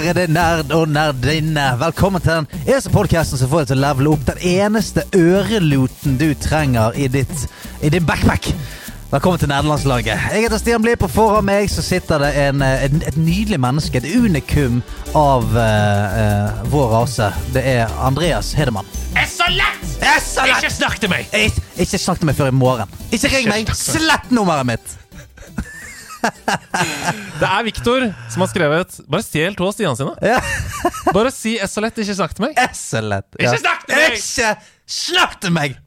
Ærede nerd og nerdinne. Velkommen til den eneste podkasten som får deg til å levele opp den eneste øreluten du trenger i, ditt, i din backpack. Velkommen til nerdelandslaget. Jeg heter Stian Blipp, og foran meg så sitter det en, eh, en, et nydelig menneske. Et unikum av uh, uh, vår rase. Det er Andreas Hedemann. Er så lett! Er så lett! Ikke snakk til meg! Ikke snakk til meg før i morgen. Ikke ring meg! Slett nummeret mitt! Det er Viktor som har skrevet Bare stjel to av stiene sine. Ja. Bare si 'Essolett, ikke snakk til meg. Excellent. Ikke snakk til meg! Ikke snakk til meg!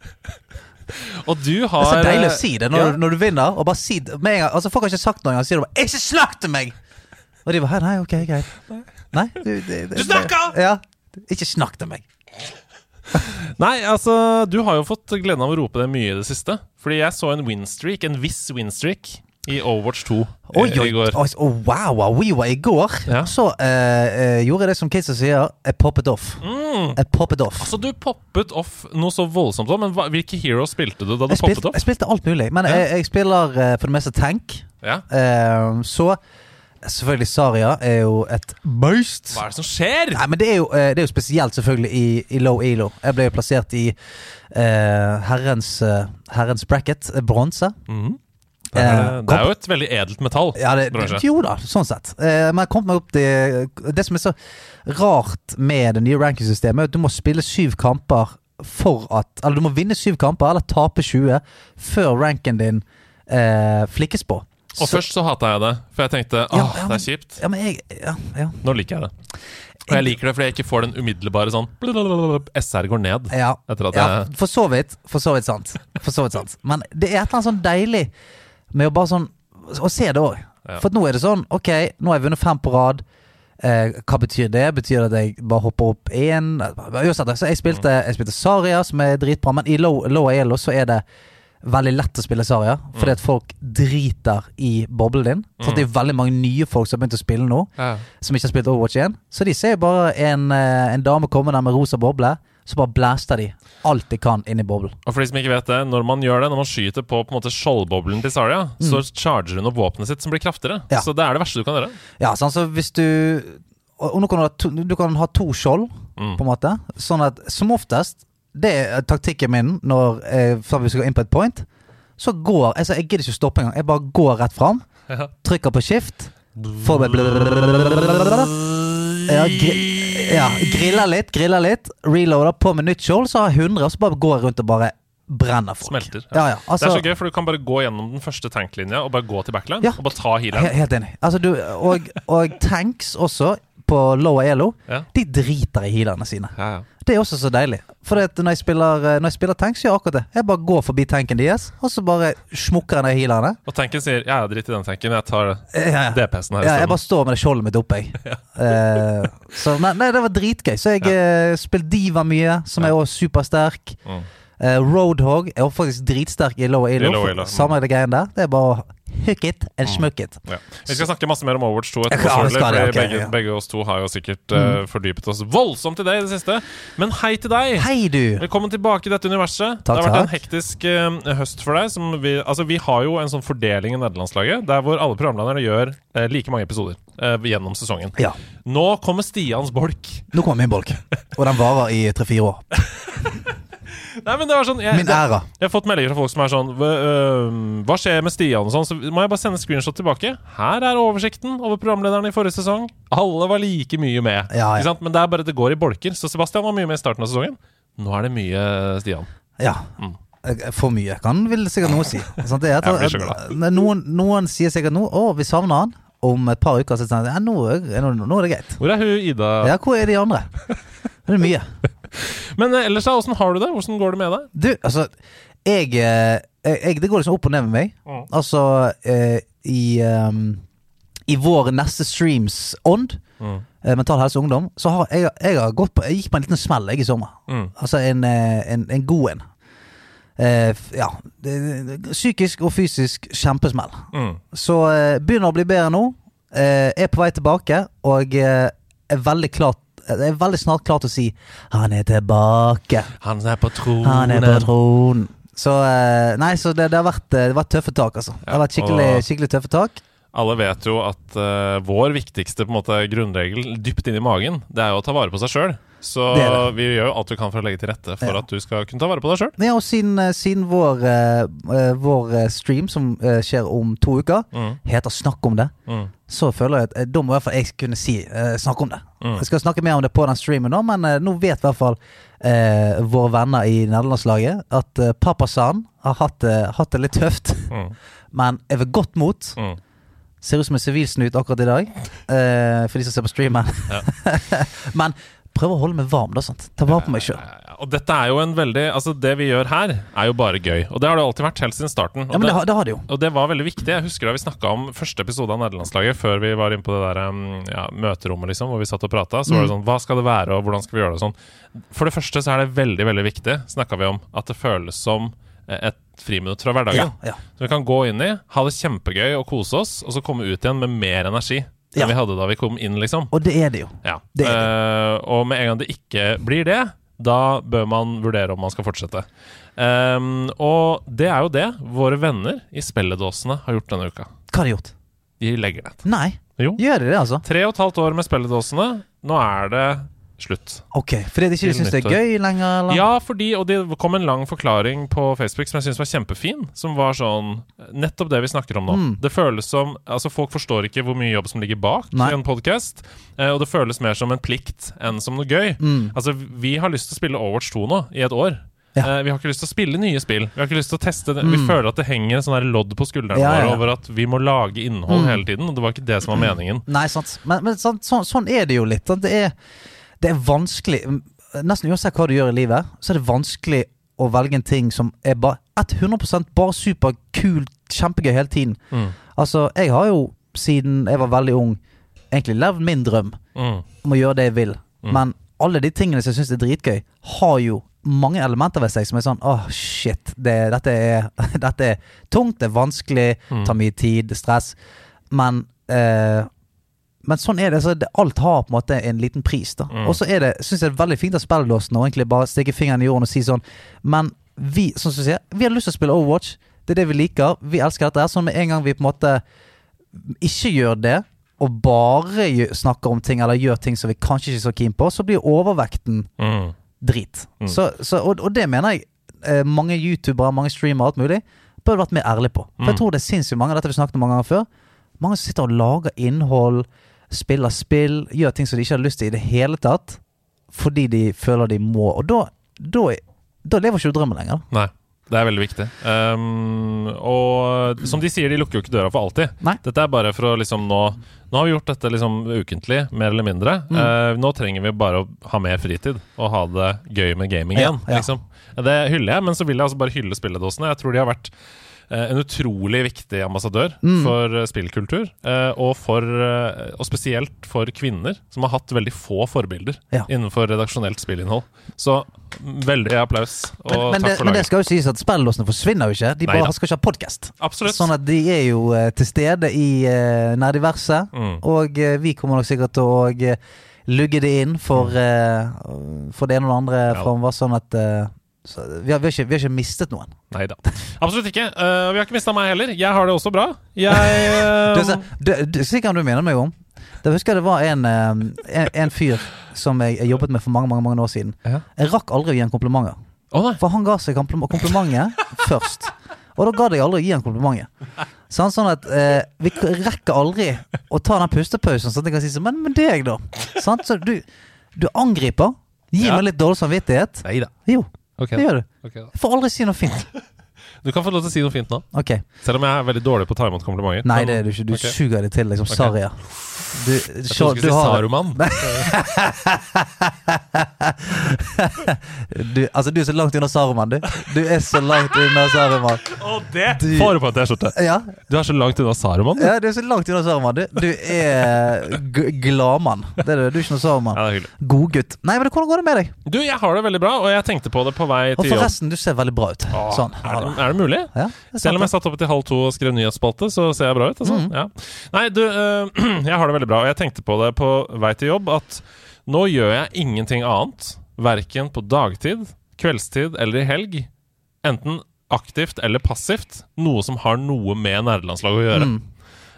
Og du Det er så deilig å si det når, Ja. når du vinner. Og bare si det med en gang Altså Folk har ikke sagt noe engang, sier du bare 'ikke snakk til meg'! Og de bare 'nei, ok, greit'. Nei, du, det, det, Du snakker! Ja. Ikke snakk til meg. Nei, altså, du har jo fått gleden av å rope det mye i det siste. Fordi jeg så en winstreak, en viss winstreak, i Overwatch 2 i, Oi, oi, i går. oi, oh, wow, wow, we var i går. Ja. Så uh, eh, gjorde jeg det som kidsa sier, jeg poppet off. Mm. Jeg poppet off. Altså, du poppet off noe så voldsomt òg, men hva, hvilke heroes spilte du da du Jeg poppet spilte, off? jeg spilte alt mulig, men Ja. jeg, jeg spiller uh, for det meste tank. Ja. Uh, så selvfølgelig Saria er jo et beist. Hva er det som skjer? Nei, men det er, jo, eh, det er jo spesielt selvfølgelig i, i low elo. Jeg ble jo plassert i eh, herrens, eh, herrens bracket, eh, bronse. Mhm. Det, er, Eh, det er jo et veldig edelt metall. Ja, det, jo da, sånn sett. Eh, men jeg kom meg opp til Det som er så rart med det nye rankingsystemet, er at du må spille syv kamper for at Eller du må vinne syv kamper, eller tape 20, før ranken din eh, flikkes på. Og Så- først så hata jeg det, for jeg tenkte åh, Ja, ja, det er kjipt. Ja, men jeg Ja. ja. Nå liker jeg det. Og jeg liker det fordi jeg ikke får den umiddelbare sånn SR går ned. Ja, Etter at ja, jeg for så vidt. For så vidt sant. For så vidt sant. Men det er et eller annet sånn deilig med å bare sånn Å se det òg. Ja. For nå er det sånn Ok, nå har jeg vunnet fem på rad. Eh, hva betyr det? Betyr det at jeg bare hopper opp én? Så jeg spilte, jeg spilte Saria, som er dritbra, men i low, low elo så er det veldig lett å spille Saria. Fordi at folk driter i boblen din. Så det er veldig mange nye folk som har begynt å spille nå Ja. som ikke har spilt Overwatch 1. Så de ser bare en, eh, en dame komme der med rosa boble, så bare blaster de alt de kan inn i boblen. Og for de som ikke vet det, når man gjør det, når man skyter på, på en måte skjoldboblen til Saria, så charger hun opp våpenet sitt, som blir kraftigere. Mm. Ja. Så det er det verste du kan gjøre. Ja, sånn så hvis du Og nå kan du ha to, du kan ha to skjold, Mm. på en måte. Sånn at som oftest Det er taktikken min når før vi skal inn på et point. Så går altså, Jeg gidder ikke å stoppe engang. Jeg bare går rett fram, trykker på skift, får ja, gri ja, griller litt, griller litt, reloader på med nytt skjold, så har jeg 100, og så bare går jeg rundt og bare brenner folk. Smelter. Ja, ja, altså, det er så gøy, for du kan bare gå gjennom den første tanklinja og bare gå til backline. Og bare ta healeren. Helt enig. Altså, du, og, og tanks også, på low elo, Ja. de driter i healerne sine. Ja, ja. Det er også så deilig. For når, jeg spiller, eh, når jeg spiller tanks, gjør jeg akkurat det. Jeg bare går forbi tanken deres, og så bare smukker jeg ned healerne. Og tanken sier ja, ja, drit i den tanken, jeg tar Eh, Ja, ja. DPS-en her Ja, jeg bare står med det skjoldet mitt oppe, jeg. Eh, så nei, nei, det var dritgøy. Så jeg uh, spilte Diva mye, som er også supersterk. Mm. Eh, Roadhog er faktisk dritsterk i low elo. I low elo, mm. Samme det greiene der. Det er bare hook it and smuck it. Ja. Vi skal snakke masse mer om Overwatch 2 etterpå, Ja, vi selvfølgelig, skal det, fordi ok, begge, ja. Mm. begge oss to har jo sikkert uh, fordypet oss voldsomt i det i det siste. Men hei til deg! Hei, du! Velkommen tilbake i dette universet. Takk, det har vært en hektisk uh, høst for deg. Som vi, altså, vi har jo en sånn fordeling i nederlandslaget der hvor alle programlederne gjør uh, like mange episoder eh, gjennom sesongen. Ja. Nå kommer Stians bolk. Nå kommer min bolk. Og den varer i tre-fire år. Nei, men det var sånn jeg, Min æra. jeg har fått meldinger fra folk som er sånn Hva, øh, hva skjer med Stian og sånn? Så må jeg bare sende screenshot tilbake. Her er oversikten over programlederne i forrige sesong. Alle var like mye med. Ja, ja. Men det er bare det går i bolker. Så Sebastian var mye med i starten av sesongen. Nå er det mye Stian. Ja. Mm. For mye kan vil sikkert noe si. Sånn, Det er Jeg blir noen, noen sier sikkert nå Å, vi savner han. Om et par uker så han ja, nå, nå, nå er det greit. Hvor er hun Ida? Ja, hvor er de andre? Det er mye. Men eh, ellers, åssen har du det? Hvordan går det med deg? Du, altså Jeg, eh, jeg Det går liksom opp og ned med meg. Mm. Altså, eh, i, um, i vår neste streams ånd, Mm. eh, Mental Helse og Ungdom, så har jeg, jeg har gått på Jeg gikk på en liten smell jeg i sommer. Mm. Altså en, en, en god en. Eh, ja. Psykisk og fysisk kjempesmell. Mm. Så eh, begynner å bli bedre nå. Eh, er på vei tilbake, og er veldig klart jeg er veldig snart klart å si 'Han er tilbake'. Han er på tronen. Han er på tronen. Så eh, Nei, så det, det, har vært, eh, det har vært tøffe tak, altså. Det har vært skikkelig, skikkelig tøffe tak. Alle vet jo at uh, vår viktigste måte, grunnregel dypt inn i magen, det er jo å ta vare på seg sjøl. Så Det det. vi gjør jo alt vi kan for å legge til rette for Ja. at du skal kunne ta vare på deg sjøl. Ja, og siden, eh, siden vår, eh, vår stream, som uh, skjer om to uker, Mm. heter 'Snakk om det', Mm. så føler jeg at da må i hvert fall jeg kunne si uh, 'snakk om det'. Mm. Jeg skal snakke mer om det på den streamen, nå, men nå vet i hvert fall våre venner i nederlandslaget at Papa San har hatt, hatt det litt tøft, Mm. men er ved godt mot. Mm. Ser ut som en sivilsnut akkurat i dag, eh, for de som ser på streamen. men prøv å holde meg varm, da. sant? Ta vare på meg sjøl. Ja, ja, Og dette er jo en veldig Altså, det vi gjør her, er jo bare gøy. Og det har det alltid vært, helt siden starten. Og Ja, men det, har- det har det jo. Og det var veldig viktig. Jeg husker da vi snakka om første episode av nederlandslaget, før vi var inne på det der um, ja, møterommet, liksom, hvor vi satt og prata. Så var det Mm. sånn Hva skal det være, og hvordan skal vi gjøre det og sånn? For det første så er det veldig, veldig viktig, snakka vi om, at det føles som et friminutt fra hverdagen. Ja, ja. Så vi kan gå inn i, ha det kjempegøy og kose oss, og så komme ut igjen med mer energi enn Ja. vi hadde da vi kom inn, liksom. Og det er det jo. Ja. Det er Uh, og med en gang det ikke blir det, da bør man vurdere om man skal fortsette. Um, og det er jo det våre venner i spilledåsene har gjort denne uka. Hva har de gjort? De legger ned. Nei, Jo. gjør de det, altså? Tre og et halvt år med spilledåsene. Nå er det slutt. Ok, Fordi de ikke syns det er gøy lenger? Eller? Ja, fordi, og det kom en lang forklaring på Facebook som jeg syns var kjempefin. Som var sånn Nettopp det vi snakker om nå. Mm. Det føles som Altså, folk forstår ikke hvor mye jobb som ligger bak Nei. i en podkast. og det føles mer som en plikt enn som noe gøy. Mm. Altså, vi har lyst til å spille Overwatch 2 nå, i et år. Ja. Eh, vi har ikke lyst til å spille nye spill. Vi har ikke lyst til å teste det. Vi Mm. føler at det henger en sånn lodd på skuldrene Ja, ja, våre over at vi må lage innhold Mm. hele tiden. Og det var ikke det som var meningen. Nei, sant. Men, men sant, sånn, sånn er det jo litt. Det er, det er vanskelig Nesten uansett hva du gjør i livet, så er det vanskelig å velge en ting som er bare 100% bare superkul, kjempegøy hele tiden. Mm. Altså, jeg har jo siden jeg var veldig ung, egentlig levd min drøm Mm. om å gjøre det jeg vil. Mm. Men alle de tingene som jeg syns er dritgøy, har jo mange elementer ved seg som er sånn åh, shit, det, dette, er, dette er tungt, det er vanskelig, Mm. tar mye tid, det er stress. Men eh, men sånn er det. Så det. Alt har på en måte en liten pris. da Mm. Og så er det synes jeg det er veldig fint av spilledåsen egentlig bare stikke fingeren i jorden og si sånn Men vi sånn som du sier, vi har lyst til å spille Overwatch. Det er det vi liker. Vi elsker dette. her Så med en gang vi på en måte ikke gjør det, og bare snakker om ting eller gjør ting som vi kanskje ikke er så keen på, så blir overvekten Mm. drit. Mm. Så, så, og, og det mener jeg eh, mange youtubere, mange streamere, alt mulig, burde vært mer ærlige på. For Mm. jeg tror det er sinnssykt mange, dette vi snakket om mange ganger før, mange som sitter og lager innhold, spiller spill, gjør ting som de ikke har lyst til i det hele tatt, fordi de føler de må. Og da, da, da lever ikke du drømmen lenger. Nei. Det er veldig viktig. Um, og som de sier, de lukker jo ikke døra for alltid. Nei. Dette er bare for å liksom nå Nå har vi gjort dette liksom ukentlig, mer eller mindre. Mm. Uh, nå trenger vi bare å ha mer fritid og ha det gøy med gaming igjen. ja. Liksom. Det hyller jeg, men så vil jeg altså bare hylle spilledåsene. Jeg tror de har vært en utrolig viktig ambassadør Mm. for eh, spillkultur. eh, og, for, eh, og spesielt for kvinner, som har hatt veldig få forbilder Ja. innenfor redaksjonelt spillinnhold. Så mm, veldig applaus, og Men, men, takk det, for men det skal jo sies at spillåsene forsvinner jo ikke. De Neida. bare skal ikke ha podkast. Sånn at de er jo eh, til stede i uh, Nerdiverset. Mm. Og eh, vi kommer nok sikkert til å eh, lugge det inn for, eh, for det ene og det andre Ja. framover. Sånn at eh, så vi, har, vi, har ikke, vi har ikke mistet noen. Nei da. Absolutt ikke. Uh, vi har ikke mista meg heller. Jeg har det også bra. Jeg Du, eh, du, du, sikkert du minner meg om Da husker jeg det var en, eh, en, en fyr som jeg, jeg jobbet med for mange mange, mange år siden. Jeg rakk aldri å gi ham komplimenter. Oh. For han ga seg komplim- komplimentet først. Og da gadd jeg aldri å gi ham komplimentet. Sånn, sånn at eh, vi rekker aldri å ta den pustepausen, sånn at jeg kan si sånn Men, med deg, da? Sånn, Så du, du angriper. Gir Ja. meg litt dårlig samvittighet. Neida. Jo, Ok, det gjør du. Okay. Jeg får aldri si noe fint. Du kan få lov til å si noe fint nå. Ok. Selv om jeg er veldig dårlig på å ta imot komplimenter. Nei, det er du ikke. Du okay. suger det til, liksom. Sarja. Du, Jeg trodde du skulle si Saruman. du, Altså, du er så langt unna Saruman, du. Du er så langt unna Saruman. Å, det Du- får du på en T-skjorte! Ja, Du er så langt unna Saruman. du. ja, du er så langt unna Saruman, du. Du er gladmann. Det er du. Du er ikke noe Saruman. Ja, det er hyggelig. Godgutt. Nei, men hvordan går det med deg? Du, jeg har det veldig bra, og jeg tenkte på det på vei til jobb. forresten, du ser veldig bra ut. Åh, Sånn. er, det, er det mulig? Ja, det Selv om jeg satt oppe til halv to og skrev nyhetsspalte, så ser jeg bra ut. Altså. Mm. Ja. Nei, du, øh, jeg har det veldig bra, og jeg tenkte på det på vei til jobb at nå gjør jeg ingenting annet, verken på dagtid, kveldstid eller i helg, enten aktivt eller passivt, noe som har noe med nerdelandslaget å gjøre. Mm.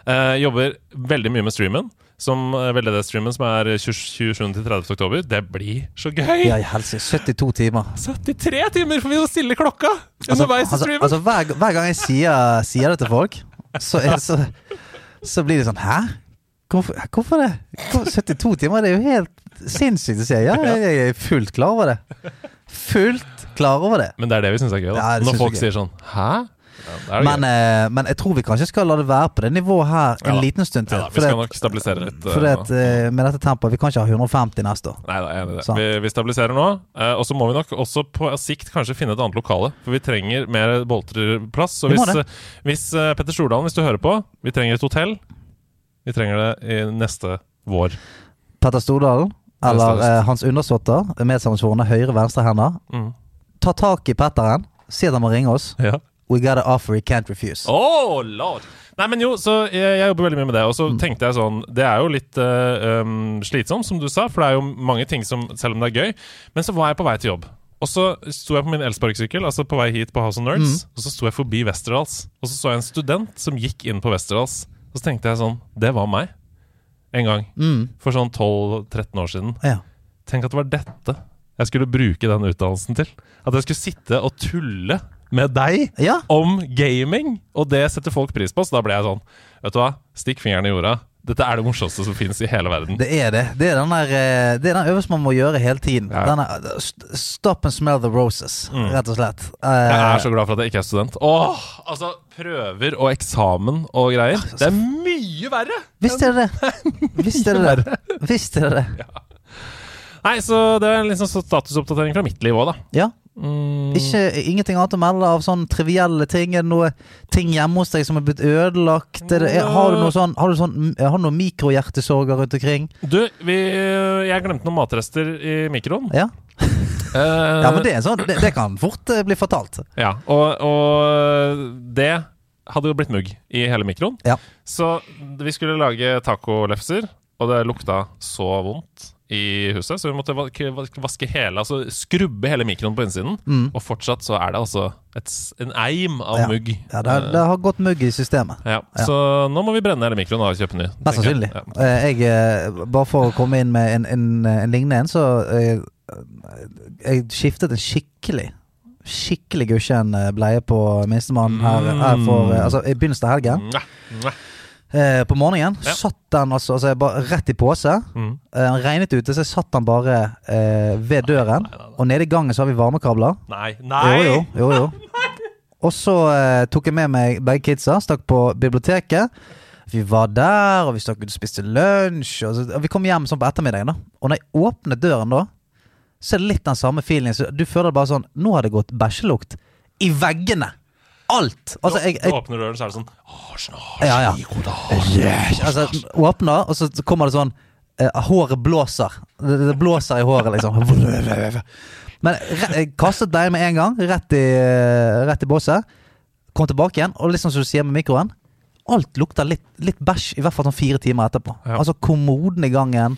Uh, jobber veldig mye med streamen. Som uh, veldedighetsstreamen som er 27.-30. oktober. Det blir så gøy! Ja, i helsike. 72 timer. 73 timer, for vi må stille klokka Altså, underveis i altså, streamen! altså hver, hver gang jeg sier, sier det til folk, så, er, så, så blir det sånn Hæ? Hvorfor, hvorfor det? Hvor- 72 timer? Det er jo helt sinnssykt å si. Ja, jeg, jeg er fullt klar over det. Fullt klar over det. Men det er det vi syns er gøy. da Ja, Når folk er sier sånn Hæ? Ja, Men, eh, men jeg tror vi kanskje skal la det være på det nivået her en Ja liten stund til. Ja, da, vi skal nok stabilisere litt. for det eh, med dette tempoet Vi kan ikke ha 150 neste år. Nei da, jeg er enig i det. Sånn. Vi, vi stabiliserer nå. eh, og så må vi nok også på sikt kanskje finne et annet lokale. For vi trenger mer bolterplass. Så hvis, eh, hvis uh, Petter Stordalen, hvis du hører på, vi trenger et hotell. Vi trenger det i neste vår. Petter Stordalen, eller eh, hans undersåtter, medsammensvorne høyre-venstre-hender, Mm. ta tak i Petteren, si at han må ringe oss. Ja. We got an offer he can't refuse. Oh, lord Nei, men jo, så jeg, jeg jobber veldig mye med det. Og så tenkte jeg sånn Det er jo litt uh, um, slitsomt, som du sa, for det er jo mange ting som Selv om det er gøy. Men så var jeg på vei til jobb. Og så sto jeg på min elsparkesykkel, altså på vei hit på House of Nerds, og så sto jeg forbi Westerdals. Og så så jeg en student som gikk inn på Westerdals. Og så tenkte jeg sånn Det var meg. En gang. Mm. For sånn 12-13 år siden. Ja. Tenk at det var dette jeg skulle bruke den utdannelsen til. At jeg skulle sitte og tulle med deg ja. om gaming, og det setter folk pris på. Så da ble jeg sånn Vet du hva, stikk fingeren i jorda. Dette er det morsomste som finnes i hele verden. Det er det. Det er den der eh, Det er den øvelsen man må gjøre hele tiden. Ja. Denne, eh, stop and smell the roses, Mm. rett og slett. Jeg Eh, er så glad for at jeg ikke er student. Åh, altså Prøver og eksamen og greier. Det er mye verre! Visst er det det. Visst er det det. Visst er det det. Nei, så det er en liksom statusoppdatering fra mitt liv òg, da. Ja. Mm, Ikke, ingenting annet å melde av sånne trivielle ting? Er det noe ting hjemme hos deg som er blitt ødelagt? Er det, er, har du sånn Har du, sånn, har du noe mikrohjertesorger rundt omkring? Du, vi, jeg glemte noen matrester i mikroen. Ja, ja men det, sånn, det, det kan fort eh, bli fatalt. Ja, og, og det hadde jo blitt mugg i hele mikroen. Ja. Så vi skulle lage tacolefser, og det lukta så vondt i huset, så vi måtte vaske hele, altså skrubbe hele mikroen på innsiden. Mm. Og fortsatt så er det altså et, en eim av Ja. mugg. Ja, det, det har gått mugg i systemet. Ja, Ja. Så nå må vi brenne hele mikroen og kjøpe ny. Mest sannsynlig. jeg. Ja. Eh, Jeg, eh, bare for å komme inn med en, en, en lignende en, så jeg, Jeg skiftet en skikkelig Skikkelig gusjen eh, bleie på minstemann her, her for eh, Altså i begynnelsen av helgen. Mwah. Eh, på morgenen Ja. satt den altså, altså jeg bare rett i pose. Mm. Eh, Han regnet ute, så jeg satt den bare eh, ved døren. Nei, nei, nei. Og nede i gangen så har vi varmekabler. Nei, nei! Jo, jo, jo, jo. Og så eh, tok jeg med meg begge kidsa, stakk på biblioteket. Vi var der, og vi stakk ut og spiste lunsj. Og, så, og vi kom hjem sånn på ettermiddagen. da Og når jeg åpnet døren da, så er det litt den samme feelingen. Så du føler bare sånn Nå har det gått bæsjelukt i veggene! Alt! Altså, jeg, jeg, åpner døren, så er det sånn Arsenal, Ja, ja. Yes, altså, åpner, og så kommer det sånn eh, Håret blåser. Det, det blåser i håret, liksom. Men jeg kastet deg med en gang, rett i, eh, rett i båset. Kom tilbake igjen, og liksom som du sier med mikroen Alt lukter litt, litt bæsj, i hvert fall sånn fire timer etterpå. Ja. Altså kommoden i gangen,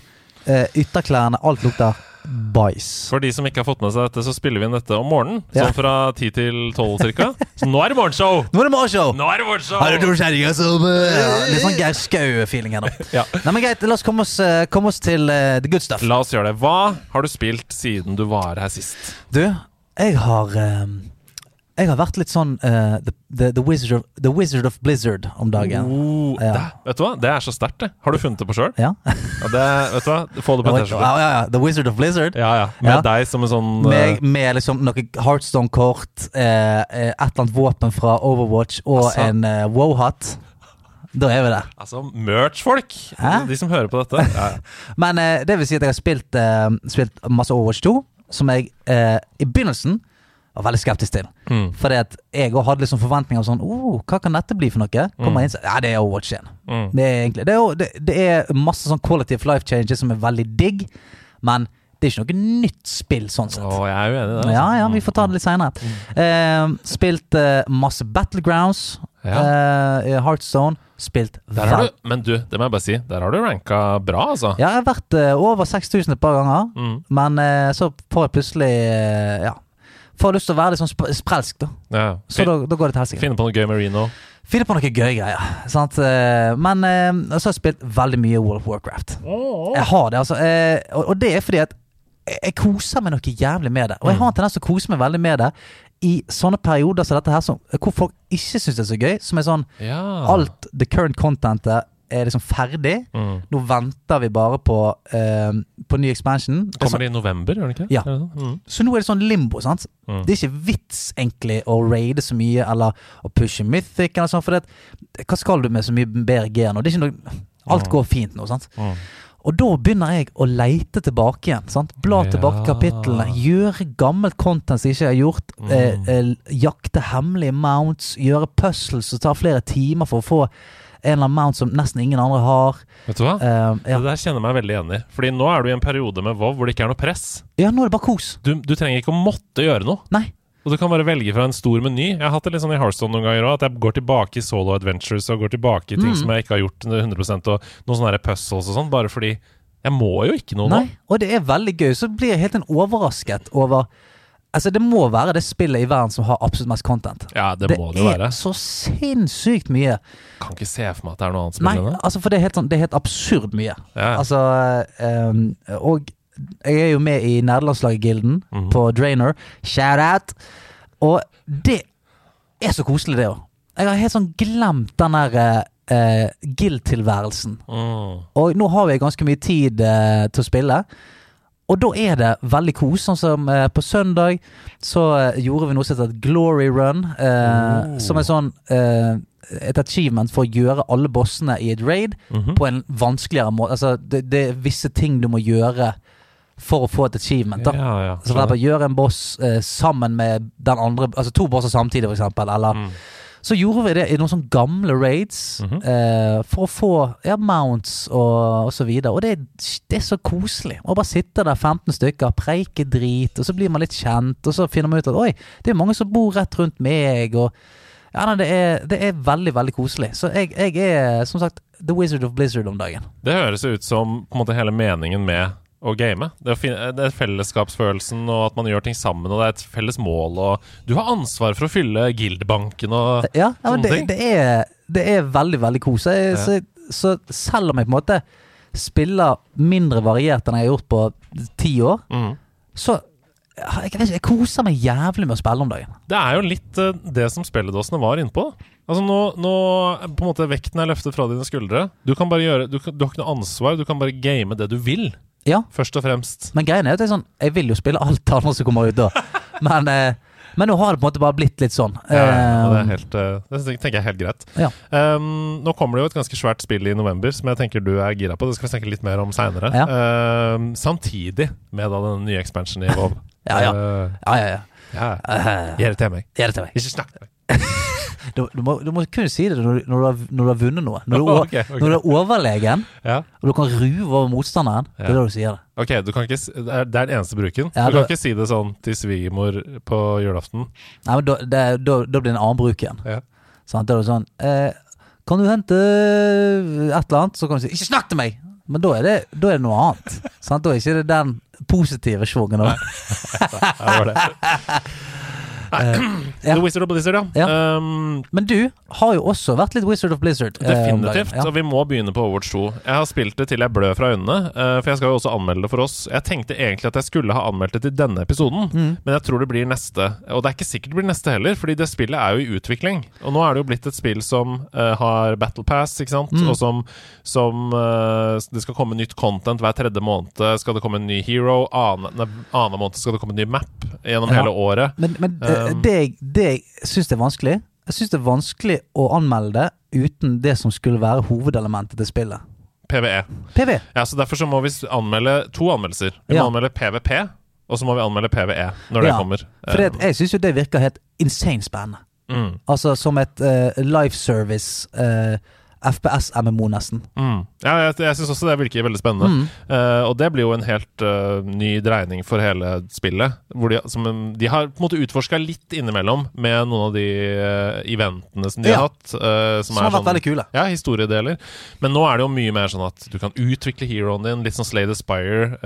eh, ytterklærne, alt lukter bæsj. For de som ikke har fått med seg dette, så spiller vi inn dette om morgenen. Ja. Sånn fra 10 til 12 cirka. Så nå er det morgenshow! Nå er det morgenshow! Nå er det morgenshow! Har du to kjerringer som eh, ja, Litt sånn Geir Skau-feeling her nå. Ja. Nei, men greit, la oss komme oss, eh, komme oss til uh, the good stuff. La oss gjøre det. Hva har du spilt siden du var her sist? Du, jeg har eh, jeg har vært litt sånn uh, the, the, the, Wizard of, the Wizard of Blizzard om dagen. Oh, Ja. det, vet du hva? Det er så sterkt, det. Har du funnet det på sjøl? Ja. Ja, det, vet du hva? Få det på en T-skjorte. ja, ja. The Wizard of Blizzard. Ja, ja. Med Ja. deg som en sånn uh... Med, med liksom noe Heartstone-kort, eh, eh, et eller annet våpen fra Overwatch og Altså. en eh, wow-hatt. Da er vi der. Altså, merch-folk! De som hører på dette. Ja, ja. Men eh, det vil si at jeg har spilt, spilt masse Overwatch 2, som jeg i begynnelsen var veldig skeptisk til. Mm. Fordi at jeg òg hadde liksom forventninger om sånn oh, Hva kan dette bli for noe? Kommer inn, så, Ja, det er Overwatch 1. Mm. Det er egentlig Det er, det, det er masse sånn quality of life changes som er veldig digg, men det er ikke noe nytt spill sånn sett. Oh, jeg er jo enig i det. Ja, altså. ja, vi får ta det litt seinere. Uh, spilt uh, masse Battlegrounds. Ja. Uh, i Heartstone. Spilt vel- men du, det må jeg bare si, der har du ranka bra, altså. Ja, jeg har vært eh, over 6000 et par ganger, Mm. men eh, så får jeg plutselig eh, Ja. Får lyst til å være litt sånn sp sprelsk, da. ja. Så da, da går det til helsike. Finne på noe gøy med Reno. Finne på noe gøy greier. Sant? Eh, Men eh, så har jeg spilt veldig mye World of Warcraft. Jeg har det, altså. eh, Og det er fordi at jeg jeg koser meg noe jævlig med det. Og jeg har en tendens til å kose meg veldig med det i sånne perioder som dette her, som, hvor folk ikke syns det er så gøy. Som er sånn Ja. Alt the current contentet er liksom ferdig. Mm. Nå venter vi bare på, uh, på ny expansion. Det er Kommer det i november, gjør det ikke? Ja. Sånn? Mm. så nå er det sånn limbo, sant. Mm. Det er ikke vits egentlig å raide så mye eller å pushe mythic eller sånn, for det, hva skal du med så mye gear nå? Det er ikke noe, alt går fint nå, sant. Mm. Og da begynner jeg å leite tilbake igjen. sant? Bla Ja. tilbake kapitlene. Gjøre gammelt content som jeg ikke har gjort. Mm. Eh, eh, jakte hemmelige mounts. Gjøre puzzles som tar flere timer for å få en eller annen mount som nesten ingen andre har. Vet du hva? Uh, ja. Det der kjenner jeg meg veldig igjen i. Fordi nå er du i en periode med WoW hvor det ikke er noe press. ja, nå er det bare kos. Du, du trenger ikke å måtte gjøre noe. Nei. Og du kan bare velge fra en stor meny. Jeg har hatt det litt sånn i Hearthstone noen ganger òg, at jeg går tilbake i solo adventures og går tilbake i ting Mm. som jeg ikke har gjort 100% og noen sånne puzzles og sånn, bare fordi jeg må jo ikke noe nå. Nei, og det er veldig gøy. Så blir jeg helt en overrasket over Altså, det må være det spillet i verden som har absolutt mest content. Ja, det, må det jo er så sinnssykt mye. Kan ikke se for meg at det er noe annet spill enn det. altså, for det er helt, sånn, det er helt absurd mye. Ja. Altså um, Og jeg er jo med i nederlandslaget-gilden -hmm. på Drainer. Shout out! Og det er så koselig, det òg. Jeg har helt sånn glemt den der uh, guild-tilværelsen. Mm. Og nå har vi ganske mye tid uh, til å spille. Og da er det veldig kos. Sånn som eh, på søndag så eh, gjorde vi noe som heter et glory run. eh, Oh. Som er sånn eh, et achievement for å gjøre alle bossene i et raid Mhm. på en vanskeligere måte. Altså, det, det er visse ting du må gjøre for å få et achievement. da Ja, ja. Så er bare gjøre en boss eh, sammen med den andre Altså to bosser samtidig, for eksempel. Eller Mm. Så gjorde vi det i noen sånne gamle raids Mhm. eh, for å få ja, mounts og, og så videre. Og det, det er så koselig å bare sitte der 15 stykker, preike drit, og så blir man litt kjent, og så finner man ut at oi, det er mange som bor rett rundt meg, og ja, nei, det, er, det er veldig, veldig koselig. Så jeg, jeg er som sagt The Wizard of Blizzard om dagen. Det høres ut som på en måte hele meningen med å game. Det er, det er fellesskapsfølelsen, og at man gjør ting sammen, og det er et felles mål, og du har ansvar for å fylle guildbanken og Ja, ja Sånne det, ting. det, er, det er veldig, veldig kos. Jeg- Ja. så, så selv om jeg på en måte spiller mindre variert enn jeg har gjort på ti år, mm. så jeg, ikke, jeg koser meg jævlig med å spille om dagen. Det er jo litt eh, det som spilledåsene var innpå. Altså nå, nå på en måte Vekten er løftet fra dine skuldre. Du kan bare gjøre Du, du har ikke noe ansvar, du kan bare game det du vil. Ja, Først og fremst. men greien er at jeg, sånn, jeg vil jo spille alt annet som kommer ut da. Men, eh, men nå har det på en måte bare blitt litt sånn. Ja, og det, er Eh, helt, eh, det tenker jeg er helt greit. Ja. Um, nå kommer det jo et ganske svært spill i november som jeg tenker du er gira på. Det skal vi snakke litt mer om seinere. Ja. Um, samtidig med da den nye expansionen i WoW. Ja, ja. Uh, ja, ja, ja. ja. Eh, Gi det til meg. Gi det til meg. Ikke snakk til meg. Du, du, må, du må kun si det når, du- når, du, har, når du har vunnet noe. Når du, okay, okay. når du er overlegen, Ja. og du kan ruve over motstanderen. Det er da du sier det. Ok, du kan ikke, det er den eneste bruken. Ja, du kan ikke si det sånn til svigermor på julaften. Nei, men da, det, da, da blir det en annen bruk igjen. Ja. Sånn, Da er det sånn eh, Kan du hente et eller annet? Så kan du si 'ikke snakk til meg'! Men da er det, da er det noe annet. Sant? Da er ikke det den positive schwungen. Her var det. Ja. The Wizard of Blizzard, ja. Um, Men du har jo også vært litt Wizard of Blizzard. eh. Definitivt. Ja. Og vi må begynne på Overwatch 2. Jeg har spilt det til jeg blør fra øynene, uh, for jeg skal jo også anmelde det for oss. Jeg tenkte egentlig at jeg skulle ha anmeldt det til denne episoden, Mm. men jeg tror det blir neste. Og det er ikke sikkert det blir neste heller, fordi det spillet er jo i utvikling. Og nå er det jo blitt et spill som uh, har Battle Pass, ikke sant, Mm. og som, som uh, Det skal komme nytt content hver tredje måned. Skal det komme en ny hero? Annen, annen måned skal det komme en ny map gjennom Ja. hele året. Men, men eh, det, jeg- det jeg syns er vanskelig Jeg syns det er vanskelig å anmelde det uten det som skulle være hovedelementet til spillet. PVE. PV. Ja, så Derfor så må vi anmelde to anmeldelser. Vi Ja. må anmelde PVP, og så må vi anmelde PVE når det Ja, kommer. For det, jeg syns jo det virker helt insane spennende. Mm, Altså som et uh, life service eh, FPS-MMO, nesten. mm. Ja, jeg, jeg syns også det virker veldig spennende. Mm. Uh, og det blir jo en helt uh, ny dreining for hele spillet. Hvor de, som, de har på en måte utforska litt innimellom med noen av de uh, eventene som de Ja. har hatt. som, Som har vært sånn, veldig kule. Ja, historiedeler. Men nå er det jo mye mer sånn at du kan utvikle heroen din, litt sånn Slay the Spire.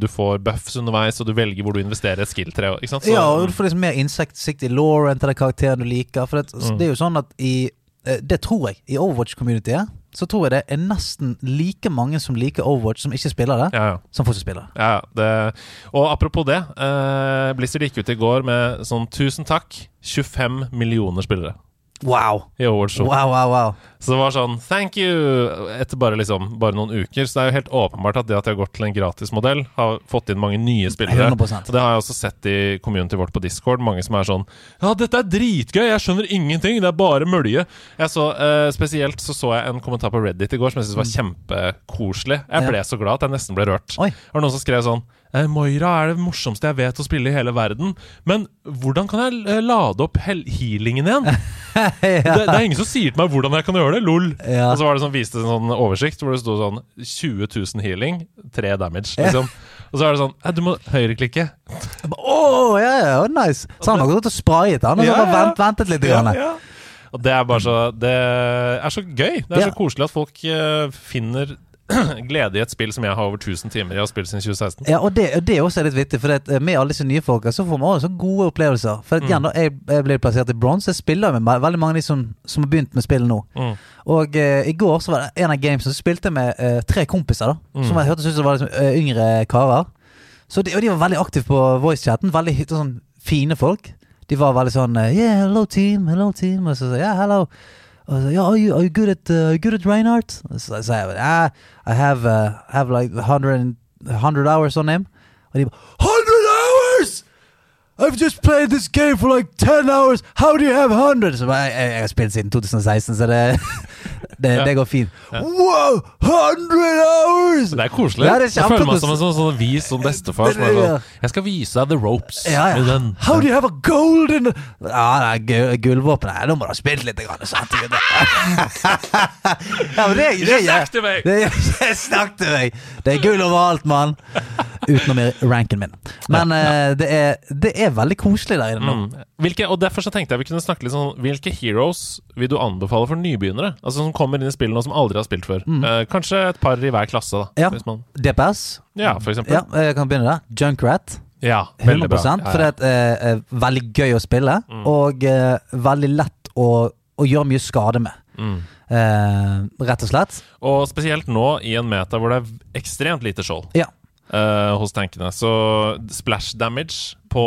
du får buffs underveis, og du velger hvor du investerer et skill-tre. Ja, og du får liksom mer innsikt i lawen til den karakteren du liker. For det, Mm. det er jo sånn at i Det tror jeg. I Overwatch-communityet så tror jeg det er nesten like mange som liker Overwatch, som ikke spiller det, ja, ja. som fortsatt spiller. Ja, det, og apropos det. Eh, Blizzard gikk ut i går med sånn 'tusen takk', 25 millioner spillere Wow! i awards show. Wow, wow, wow. Så det var sånn 'thank you' etter bare, liksom, bare noen uker. Så det er jo helt åpenbart at det at de har gått til en gratismodell, har fått inn mange nye spillere. 100 Og det har jeg også sett i community vårt på Discord. Mange som er sånn 'Ja, dette er dritgøy! Jeg skjønner ingenting! Det er bare mølje!' Jeg så, eh, Spesielt så så jeg en kommentar på Reddit i går som jeg syntes var kjempekoselig. Jeg ble så glad at jeg nesten ble rørt. Oi. Det var noen som skrev sånn Moira er det morsomste jeg vet å spille i hele verden. Men hvordan kan jeg eh, lade opp healingen igjen? det, det er ingen som sier til meg hvordan jeg kan gjøre det. Lol. Ja. Og så var det sånn, viste en sånn oversikt hvor det sto sånn 20 000 healing, 3 damage. Liksom. Og så er det sånn «Nei, Du må høyreklikke. Å, ja, ja, nice. Så han har gått og sprayet han, og så Ja, bare ja. vent, ventet litt. grann. Og det er bare så Det er så gøy. Det er Ja. så koselig at folk eh, finner glede i et spill som jeg har over 1000 timer i og har spilt siden 2016. Ja, og det, det er også litt vittig, for det, eh, med alle disse nye folka så får man også gode opplevelser. For at, igjen da, jeg, jeg ble plassert i bronse. Jeg spiller med veldig mange av de som, som har begynt med spill nå. Mm. Og uh, i går så var det en av gamesene så spilte jeg med uh, tre kompiser, da Mm. som jeg hørtes ut som var liksom, uh, yngre karer. Så de, og de var veldig aktive på voicechatten. Veldig sånn fine folk. De var veldig sånn Yeah, hello team, hello team. Og så jeg, yeah, hello. Og så, yeah, are, you, are you good at, uh, good at Reinhardt? Og så sa jeg ah, I have, uh, have like 100, 100 hours on him. Og de bare 100 hours! I've just played this game for like 10 hours. How do you have 100? Så jeg, jeg, jeg har spilt siden 2016, så det, det, Ja. det går fint. Ja. Wow! 100 hours! Det er koselig. Ja, det er jeg føler meg som en sånn, sånn vis som bestefar som sånn Jeg skal vise deg the ropes. How do you have a golden Ja, det er gullvåpen. Nei, Nå må du ha spilt litt. Grann, ja, men det, det, Ikke snakk til meg! Det, det, snakk til meg! Det er gull overalt, mann. Utenom i ranken min. Men uh, det, er, det er veldig koselig der inne. Mm. Hvilke, og Derfor så tenkte jeg vi kunne snakke litt sånn Hvilke heroes vil du anbefale for nybegynnere? Altså Som kommer inn i spillet nå som aldri har spilt før. Eh, kanskje et par i hver klasse, da. Mm. Ja. Man, DPS. ja, for eksempel. Ja, jeg kan begynne der. Junkrat. Ja, 100 veldig bra. Ja, For det er eh, eh, veldig gøy å spille, Mm. og eh, veldig lett å, å gjøre mye skade med. Mm. Eh, rett og slett. Og spesielt nå i en meta hvor det er ekstremt lite skjold Ja. Eh, hos tankene. Så splash damage på,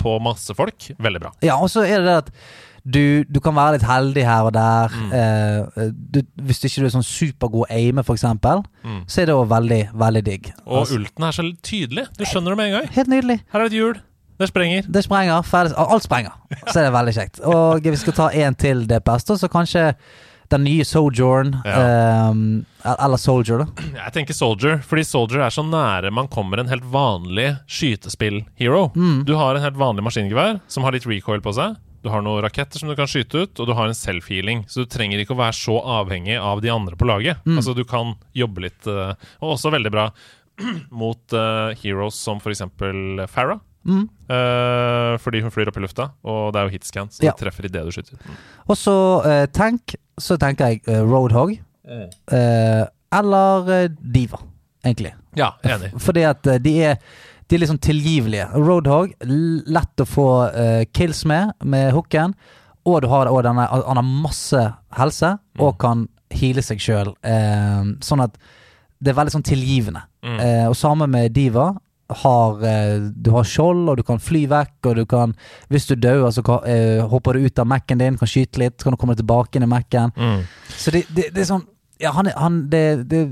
på masse folk, veldig bra. Ja, og så er det det at du, du kan være litt heldig her og der. Mm. Uh, du, hvis ikke du er sånn supergod aime, for eksempel, Mm. så er det òg veldig, veldig digg. Og Altså, ulten er så tydelig. Du skjønner det med en gang. helt nydelig. Her er et hjul. Det sprenger. Det sprenger. Ferdig. Alt sprenger. Så er det veldig kjekt. Og vi skal ta en til DPS, da, så kanskje den nye Sojourn eh, Eller Soldier, da. Jeg tenker Soldier, fordi Soldier er så nære man kommer en helt vanlig skytespill-hero. Mm. Du har en helt vanlig maskingevær som har litt recoil på seg. Du har noen raketter som du kan skyte ut, og du har en self-healing. Så du trenger ikke å være så avhengig av de andre på laget. Mm. Altså Du kan jobbe litt, eh, og også veldig bra mot uh, heroes som f.eks. Farah. Mm. Uh, fordi hun flyr opp i lufta, og det er jo hitscan, så Ja. det treffer idet du skyter. Mm. Og så uh, tank, så tenker jeg uh, Roadhog. Eh, eller eh, Diva, egentlig. Ja, enig. Fordi at eh, de er De er sånn tilgivelige. Roadhog, lett å få eh, kills med, med hooken. Og du har og denne, han har masse helse, og kan heale seg sjøl. sånn at det er veldig sånn tilgivende. Mm. Eh, og samme med Diva. Har, eh, du har skjold, og du kan fly vekk, og du kan Hvis du dauer, så eh, hopper du ut av Mac-en din, kan skyte litt, så kan du komme tilbake inn i Mac-en. Mm. Så det, det, det er sånn Ja, han han, det, det er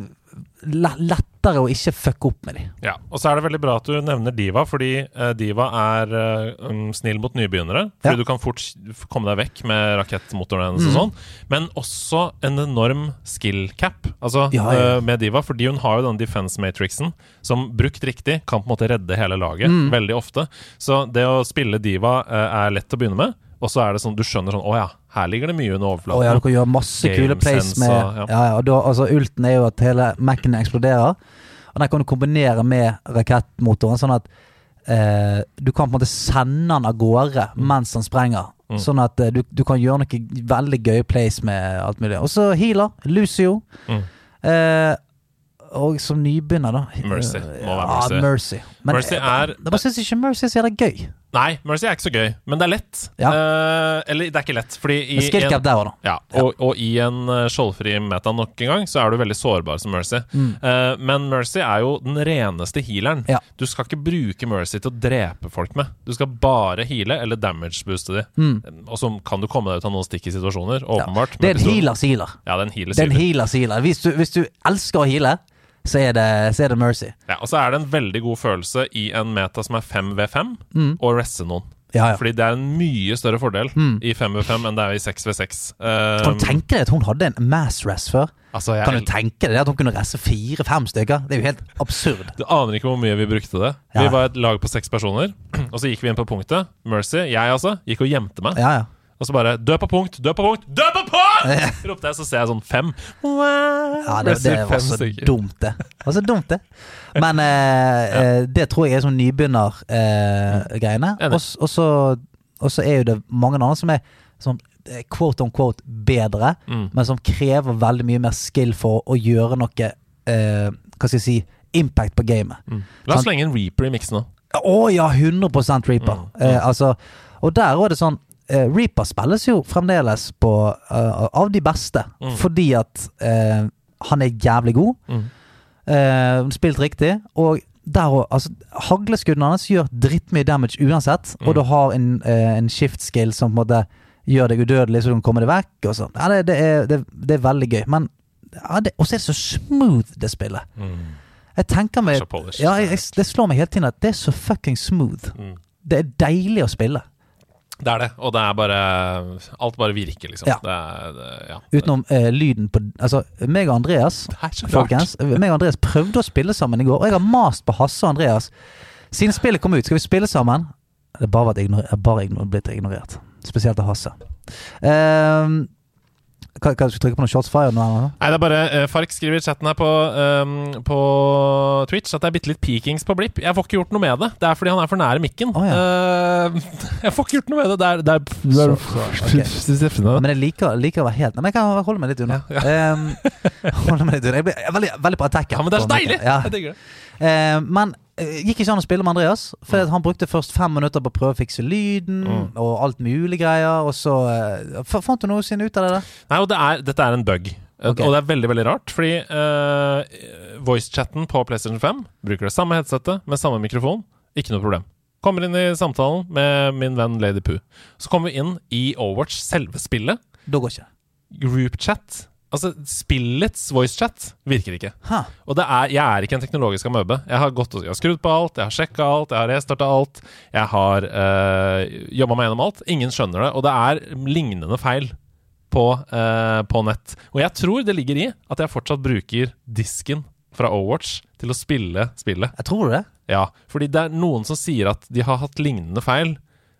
le- lettere å ikke fucke opp med dem. Ja, og så er det veldig bra at du nevner Diva, fordi eh, Diva er eh, um, snill mot nybegynnere. Fordi Ja. du kan fort komme deg vekk med rakettmotoren hennes og Mm. sånn. Men også en enorm skill cap altså, Ja, ja. eh, med Diva, fordi hun har jo den defense matrixen som brukt riktig kan på en måte redde hele laget, Mm. veldig ofte. Så det å spille Diva eh, er lett å begynne med, og så er det sånn du skjønner sånn Å ja, her ligger det mye under overflaten. Å ja, du kan gjøre masse kule plays med ja. ja. Ja, da, altså Ulten er jo at hele Mac-en eksploderer. Og den kan du kombinere med rakettmotoren, sånn at eh, du kan på en måte sende den av gårde mens den sprenger. Mm. Sånn at eh, du, du kan gjøre noe veldig gøye plays med alt mulig. Og så healer. Lucio. Mm. Eh, og som nybegynner, da Mercy. eh, Må være Ja, Mercy. Mercy. Men Mercy jeg, er- jeg bare syns ikke Mercy er så gøy. Nei, Mercy er ikke så gøy, men det er lett. Ja. Eh, eller det er ikke lett, fordi i en- der òg, da. Ja, og, og i en eh, skjoldfri meta nok en gang, så er du veldig sårbar som Mercy. Eh, men Mercy er jo den reneste healeren. Mm. Ja. Du skal ikke bruke Mercy til å drepe folk med. Du skal bare heale eller damage-booste de. Og så kan du komme deg ut av noen sticky situasjoner, Mm. Åpenbart. Det er en healers healer. Ja, det er en er healers healer. Hvis hvis du elsker å heale, så er det, så er det Mercy. Ja, og så er det en veldig god følelse i en meta som er 5v5, å resse noen. Mm. Ja, ja. Fordi det er en mye større fordel i 5v5 enn det er i 6v6. Um, Kan du tenke deg at hun hadde en mass rest før? altså, jeg, Kan du tenke deg at hun kunne resse fire-fem stykker? Det er jo helt absurd. Du aner ikke hvor mye vi brukte det. Ja. Vi var et lag på seks personer, og så gikk vi inn på punktet. Mercy, jeg altså, gikk og gjemte meg. Ja, ja. Og så bare 'dø på punkt, dø på punkt, dø på punkt!' ropte jeg, så ser jeg sånn fem. ja det, det var så dumt, det. Det var så dumt, det. Men eh, ja. det tror jeg er sånn nybegynnergreiene. Eh, og, så- er jo det mange andre som er sånn eh, quote on quote bedre, Mm. men som krever veldig mye mer skill for å gjøre noe eh, Hva skal jeg si impact på gamet. Mm. La oss Sant. slenge en Reaper i miksen nå. Å ja, 100 Reaper. Mm, mm. Eh, altså, og der er det sånn eh, Reaper spilles jo fremdeles på uh, av de beste, Mm. fordi at uh, han er jævlig god. Mm. Spilt riktig. Og der òg altså, Hagleskuddene hans gjør drittmye damage uansett, Mm. og du har en, en shift skill som på en måte gjør deg udødelig, så du kan komme deg vekk. Og sånn. ja, det, det, er, det, det er veldig gøy. Men ja, det, Og så er det så smooth, det spillet. Mm. Jeg tenker meg ja, jeg, jeg, Det slår meg hele tiden at det er så fucking smooth. Mm. Det er deilig å spille. Det er det, og det er bare Alt bare virker, liksom. Ja. Det er, det, ja. Utenom eh, lyden på Altså, meg og Andreas. Folkens, meg og Andreas prøvde å spille sammen i går, og jeg har mast på Hasse og Andreas. Siden spillet kom ut, skal vi spille sammen? Det er bare, ignorer, bare ignorer, blitt ignorert. Spesielt av Hasse. Ehm, hva, hva, skal vi trykke på noen shots fire nå? eller? Nei, det er bare uh, Fark skriver i chatten her på, um, på Twitch at det er bitte litt peakings på Blipp. Jeg får ikke gjort noe med det. Det er fordi han er for nære mikken. Oh, ja. uh, jeg får ikke gjort noe med det. Det er, det er, det er Så- Ja, men jeg liker, liker å være helt Nei, men jeg kan holde meg litt unna. Ja, Ehm, holde meg litt unna. Jeg blir veldig, veldig på attack. Ja, men det er så deilig! Ja. Jeg digger det. Uh, men gikk ikke an å spille med Andreas. For han brukte først fem minutter på å prøve å fikse lyden Mm. og alt mulig greier. Og så uh, Fant du noensinne ut av det? der? Nei, og det er, dette er en bug. Okay. Og det er veldig veldig rart, fordi uh, voicechatten på PlayStation 5 bruker det samme headsetet med samme mikrofon. Ikke noe problem. Kommer inn i samtalen med min venn Lady Poo. Så kommer vi inn i Overwatch, selve spillet. Da går ikke det. Groupchat. Altså, spillets voicechat virker ikke. Ha. Og det er, jeg er ikke en teknologisk amøbe. Jeg har, gått, og- jeg har skrudd på alt, jeg har sjekka alt, jeg har restarta alt. Jeg har øh, jobba meg gjennom alt. Ingen skjønner det. Og det er lignende feil på, øh, på nett. Og jeg tror det ligger i at jeg fortsatt bruker disken fra Overwatch til å spille spillet. Jeg tror det. Ja, fordi det er noen som sier at de har hatt lignende feil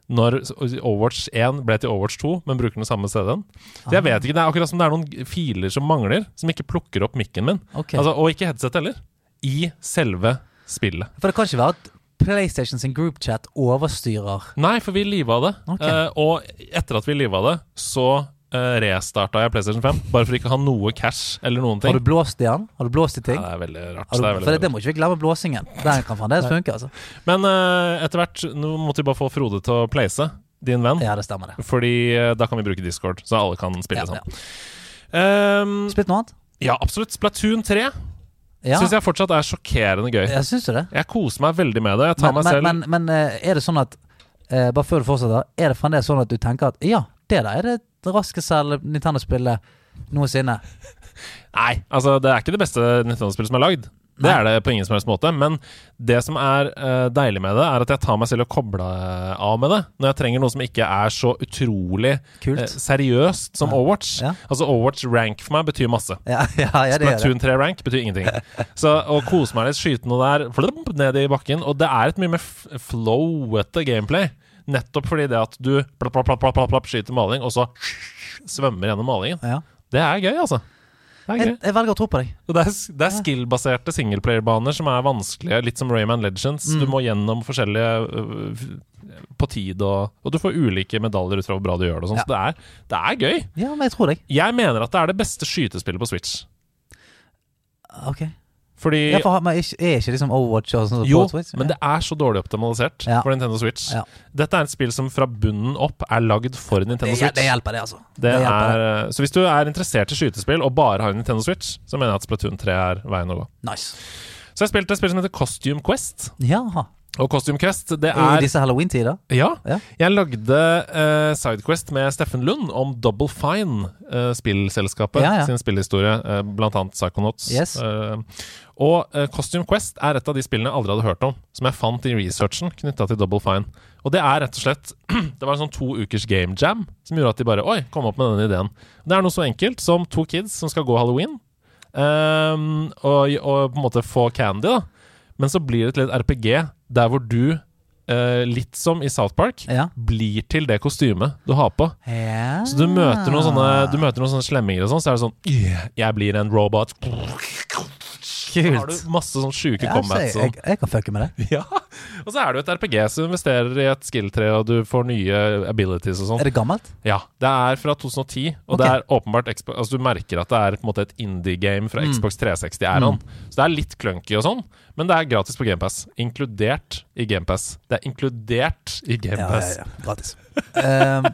når Overwatch 1 ble til Overwatch 2, men bruker den samme CD-en. Så jeg vet ikke, Det er akkurat som det er noen filer som mangler, som ikke plukker opp mikken min. Okay. Altså, og ikke headset heller. I selve spillet. For det kan ikke være at PlayStation sin groupchat overstyrer Nei, for vi liva det. Okay. Uh, og etter at vi liva det, så uh, restarta jeg PlayStation 5. Bare for ikke å ha noe cash eller noen ting. Har du blåst i den? Har du blåst i ting? Ja, det er veldig rart. Du, det er for veldig det, det må ikke vi glemme blåsingen. Den kan fremdeles funke, altså. Men uh, etter hvert Nå måtte vi bare få Frode til å place din venn. Ja, det stemmer, det. Fordi uh, da kan vi bruke Discord, så alle kan spille Ja, sammen. Um, Spilt noe annet? ja, absolutt. Splatoon 3 Ja, syns jeg fortsatt er sjokkerende gøy. jeg synes det. Jeg koser meg veldig med det. Jeg tar Men, meg men, selv men, men eh, er det sånn at eh, Bare før du fortsetter, er det fremdeles sånn at du tenker at ja, det da er det raskeste Nintendo-spillet noensinne? Nei, altså det er ikke det beste Nintendo-spillet som er lagd. Det er det på ingen som helst måte. Men det som er uh, deilig med det, er at jeg tar meg selv og kobler av med det. Når jeg trenger noe som ikke er så utrolig eh, seriøst som Ja. Overwatch. Ja. Altså Overwatch rank for meg betyr masse. Ja, ja. Splatoon 3 rank betyr ingenting. Så å kose meg litt, skyte noe der flump, ned i bakken Og det er et mye mer flowete gameplay. Nettopp fordi det at du plapp, plapp, plapp, plapp, plapp, skyter maling, og så svømmer gjennom malingen. Ja. Det er gøy, altså. Det er gøy. Jeg, jeg velger å tro på deg. Og det er, det er skill-baserte singleplayer-baner som er vanskelige, litt som Rayman Legends. Mm. Du må gjennom forskjellige øh, på tid, og, og du får ulike medaljer ut fra hvor bra du gjør det. Og sånn, Ja. Så det er, det er gøy. Ja, men jeg tror deg. Jeg mener at det er det beste skytespillet på Switch. Ok. Fordi Ja, for, men er ikke liksom Overwatch og sånn Jo, Switch? men det er så dårlig optimalisert Ja. for Nintendo Switch. Ja. Dette er et spill som fra bunnen opp er lagd for Nintendo Switch. det hjelper, det, altså. Det hjelper, er, så hvis du er interessert i skytespill og bare har en Nintendo Switch, så mener jeg at Splatoon 3 er veien å gå. Nice. Så jeg spilte et spill som heter Costume Quest. Jaha. Og Costume Quest, det I er disse halloween-tider? Ja. Ja. Jeg lagde uh, Sidequest med Steffen Lund om Double Fine, uh, spillselskapet Ja, ja. sin spillhistorie, uh, blant annet Psychonauts. Yes. Og Costume Quest er et av de spillene jeg aldri hadde hørt om, som jeg fant i researchen knytta til Double Fine. Og det er rett og slett Det var en sånn to ukers game jam som gjorde at de bare Oi, kom opp med den ideen. Det er noe så enkelt som to kids som skal gå halloween, og, og på en måte få candy, da. Men så blir det til et RPG der hvor du, eh, litt som i South Park, Ja. blir til det kostymet du har på. ja. Så du møter noen sånne Du møter noen sånne slemminger og sånn, så er det sånn «Yeah, Jeg blir en robot. Så har du masse sånn sjuke Ja, comebacks. jeg, jeg, jeg kan fucke med det. ja. Og så er det jo et RPG som investerer i et skill-tre, og du får nye abilities og sånn. Er det gammelt? Ja. Det er fra 2010, og okay. det er åpenbart Xbox, Altså Du merker at det er på en måte et indie-game fra Mm. Xbox 360-æraen. Så det er litt clunky og sånn, men det er gratis på GamePass. Inkludert i GamePass. Det er inkludert i Ja, ja, ja. Gratis. Um,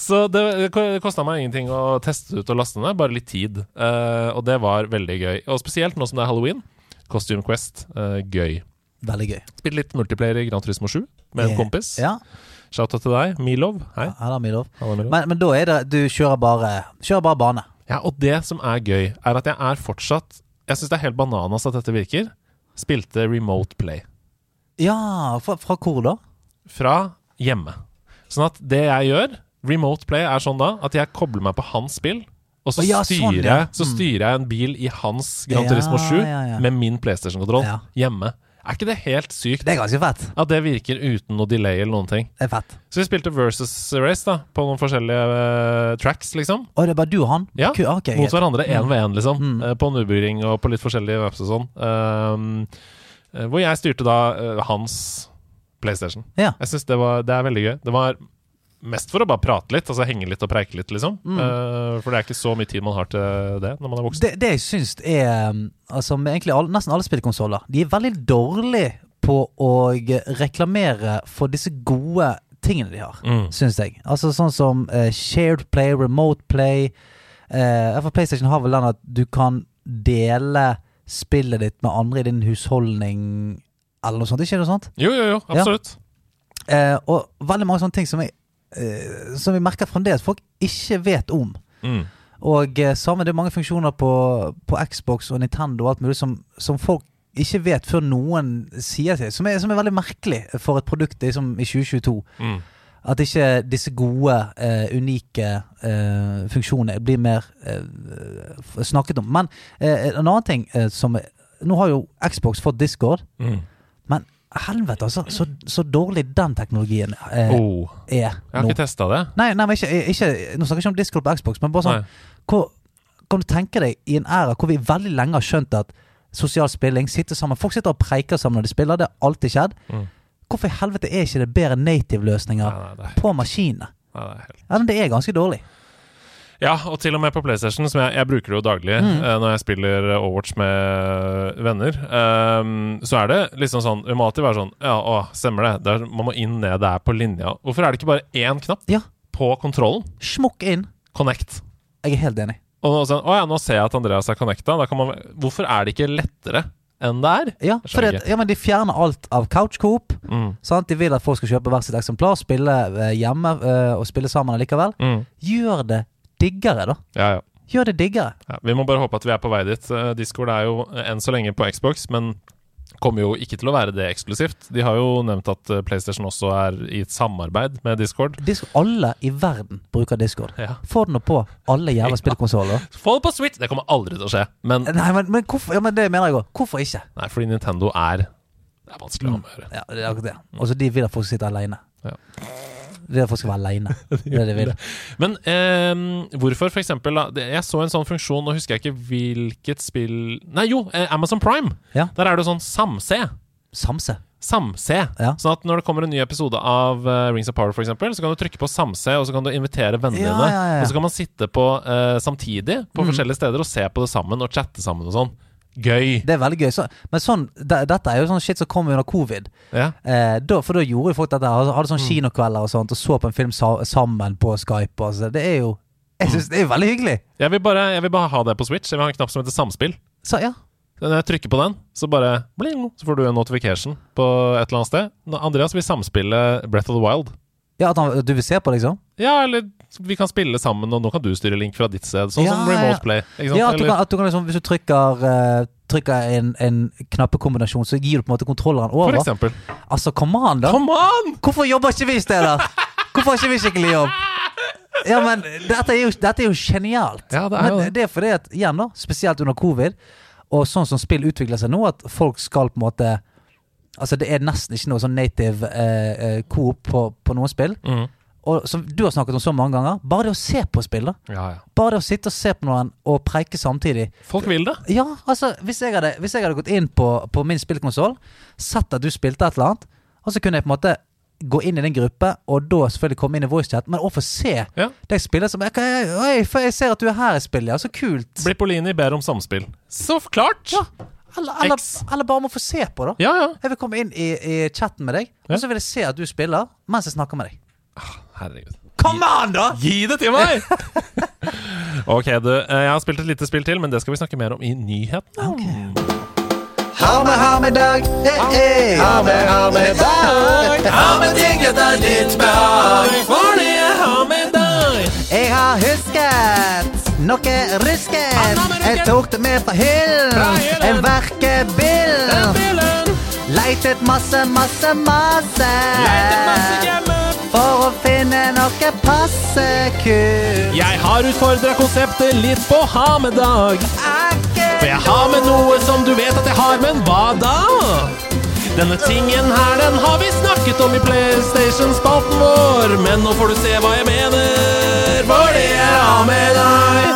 Så det, det kosta meg ingenting å teste ut og laste ned, bare litt tid. Uh, og det var veldig gøy. Og spesielt nå som det er halloween. Costume Quest, uh, gøy. veldig gøy. Spilte litt multiplayer i Gran Turismo 7 med en Eh, kompis. Ja, Shout-out til deg, Milov. Hei. Ja, er min lov. Milov. Men, men da er det Du kjører bare Kjører bare bane. Ja, og det som er gøy, er at jeg er fortsatt Jeg syns det er helt bananas at dette virker. Spilte Remote Play. Ja, fra, fra hvor da? Fra hjemme. Sånn at det jeg gjør Remote Play er sånn da at jeg kobler meg på hans spill, og så, oh, ja, sånn, styrer, ja. jeg, så Mm. styrer jeg en bil i hans Gran Turismo 7 ja, ja. med min PlayStation-kontroll hjemme. Er ikke det helt sykt Det er ganske fett. at det virker uten noe delay eller noen ting? Det er fett. Så vi spilte versus race da på noen forskjellige uh, tracks, liksom. Og det er bare du og han? Ja, Ku- ok, Mot hverandre, én ved én, liksom. Mm. Uh, På Nürburgring og på litt forskjellige maps og sånn. Uh, hvor jeg styrte da hans PlayStation. Ja. Jeg syns det, var- det er veldig gøy. Det var mest for å bare prate litt, altså henge litt og preike litt, liksom. Mm. Uh, for det er ikke så mye tid man har til det når man er voksen. Det, det jeg syns er um, Altså med egentlig alle, nesten alle spillkonsoller De er veldig dårlige på å reklamere for disse gode tingene de har, Mm. syns jeg. Altså sånn som uh, shared play, remote play. Uh, for PlayStation har vel den at du kan dele spillet ditt med andre i din husholdning, eller noe sånt. Ikke noe sånt? Jo, jo, jo, absolutt. Eh, og veldig mange sånne ting som vi, eh, som vi merker fremdeles folk ikke vet om. Mm. Og eh, sammen, det er mange funksjoner på, på Xbox og Nintendo og alt mulig som, som folk ikke vet før noen sier det, Som som er veldig merkelig for et produkt liksom, i 2022. Mm. At ikke disse gode, eh, unike eh, funksjonene blir mer eh, snakket om. Men eh, en annen ting eh, som Nå har jo Xbox fått Discord, Mm. Helvete, altså. Så, så dårlig den teknologien eh, Oh, er jeg har ikke testa det. Nei, nei, men ikke, ikke, nå snakker jeg ikke om Discord på Xbox, men bare sånn hvor, Kan du tenke deg i en æra hvor vi veldig lenge har skjønt at sosial spilling, sitter sammen Folk sitter og preiker sammen når de spiller, det har alltid skjedd. Mm. Hvorfor i helvete er ikke det bedre native-løsninger er, på maskinene? nei, det er helt Ja, det er ganske dårlig. Ja, og til og med på PlayStation, som jeg, jeg bruker jo daglig Mm. uh, når jeg spiller Overwatch med venner, um, så er det liksom sånn Vi må alltid være sånn Ja, å, stemmer det. det er, man må inn ned der på linja. Hvorfor er det ikke bare én knapp Ja, på kontrollen? smukk inn. Connect. Jeg er helt enig. Og sånn, å ja, nå ser jeg at Andreas er connecta. Man, hvorfor er det ikke lettere enn det er? Ja, det, ja, men de fjerner alt av couch coop. Mm. Sant? De vil at folk skal kjøpe hvert sitt eksemplar, spille eh, hjemme eh, og spille sammen likevel. Mm. Gjør det diggere, da. Ja, ja. Gjør det diggere. Ja, vi må bare håpe at vi er på vei dit. Eh, Discord er jo eh, enn så lenge på Xbox, men kommer jo ikke til å være det eksklusivt. De har jo nevnt at eh, PlayStation også er i et samarbeid med Discord. Discord, alle i verden bruker Discord. Ja. Få den nå på alle jævla spillkonsoller. Få det på Switch! Det kommer aldri til å skje. Men Nei, men, men hvorfor Ja, men det mener jeg òg. Hvorfor ikke? nei, fordi Nintendo er Det er vanskelig å ha med gjøre. Ja, det er akkurat det. Og så de vil at folk sitte alene. Ja. De er at folk skal være alene. Det er det de vil. Men eh, hvorfor, for eksempel da, det- Jeg så en sånn funksjon, nå husker jeg ikke hvilket spill Nei, jo! eh, Amazon Prime. Ja. Der er det sånn samse. Samse. Samse. Ja. Sånn at når det kommer en ny episode av eh, Rings of Power, for eksempel, så kan du trykke på samse, og så kan du invitere vennene Ja, dine. ja, ja. Og så kan man sitte på eh, samtidig på Mm. forskjellige steder og se på det sammen og chatte sammen og sånn. Gøy. Det er veldig gøy. Så, men sånn, de, dette er jo sånn shit som kom under covid. Ja. Eh, da, for da gjorde jo folk dette. Hadde, hadde Mm. sånn kinokvelder og sånt og så på en film sa, sammen på Skype. Altså. Det er jo Jeg synes det er veldig hyggelig. Jeg, vil bare, jeg vil bare ha det på Switch. Jeg vil ha en knapp som heter Samspill. Så ja. Når jeg trykker på den, så bare bling, så får du en notification på et eller annet sted. Andreas vil samspille Breath of the Wild. ja at han, du vil se på, liksom? Ja, eller vi kan spille sammen, og nå kan du styre Link fra ditt sted. Sånn Ja, som. Remote Play. Ja, at du kan, at du kan liksom, Hvis du trykker, uh, trykker en, en knappekombinasjon, så gir du på en måte kontrolleren over. for eksempel. Altså, come on, da! Come on! Hvorfor jobber ikke vi i stedet? Hvorfor har ikke vi skikkelig jobb? Ja, men dette er jo, dette er jo genialt. Ja, det er jo men det. er fordi at, igjen da, spesielt under covid, og sånn som spill utvikler seg nå, at folk skal på en måte Altså, det er nesten ikke noe sånn native eh, eh, coop på, på noen spill. Mhm. Og som du har snakket om så mange ganger, bare det å se på spill, da. Ja, ja. Bare det å sitte og se på noen og preike samtidig. Folk vil det. Ja, altså, hvis jeg hadde, hvis jeg hadde gått inn på, på min spillkonsoll, sett at du spilte et eller annet, og så kunne jeg på en måte gå inn i din gruppe, og da selvfølgelig komme inn i voicechat, men også få se Ja. deg spille som jeg, jeg, jeg ser at du er her i spillet, ja, så kult. Blippolini ber om samspill. Så klart! Ja, eller, eller, eller bare må få se på, da. Ja, ja. Jeg vil komme inn i, i chatten med deg, og så vil jeg se at du spiller mens jeg snakker med deg. Herregud. Come on, da! Gi det til meg! ok, du. eh, Jeg har spilt et lite spill til, men det skal vi snakke mer om i nyhetene. Ha med, ha med dag. Eh, eh. Ha med, ha med dag. Ha med ting etter ditt behag. For det jeg har med dag. Jeg har husket noe rusket. Jeg tok det med fra hyllen. En verkebill. Leitet masse, masse, masse. Leitet masse å finne noe passe kult. Jeg har utfordra konseptet litt på ha med dag. For jeg har med noe som du vet at jeg har, men hva da? Denne tingen her, den har vi snakket om i PlayStation-spalten vår. Men nå får du se hva jeg mener, for det er ha med deg.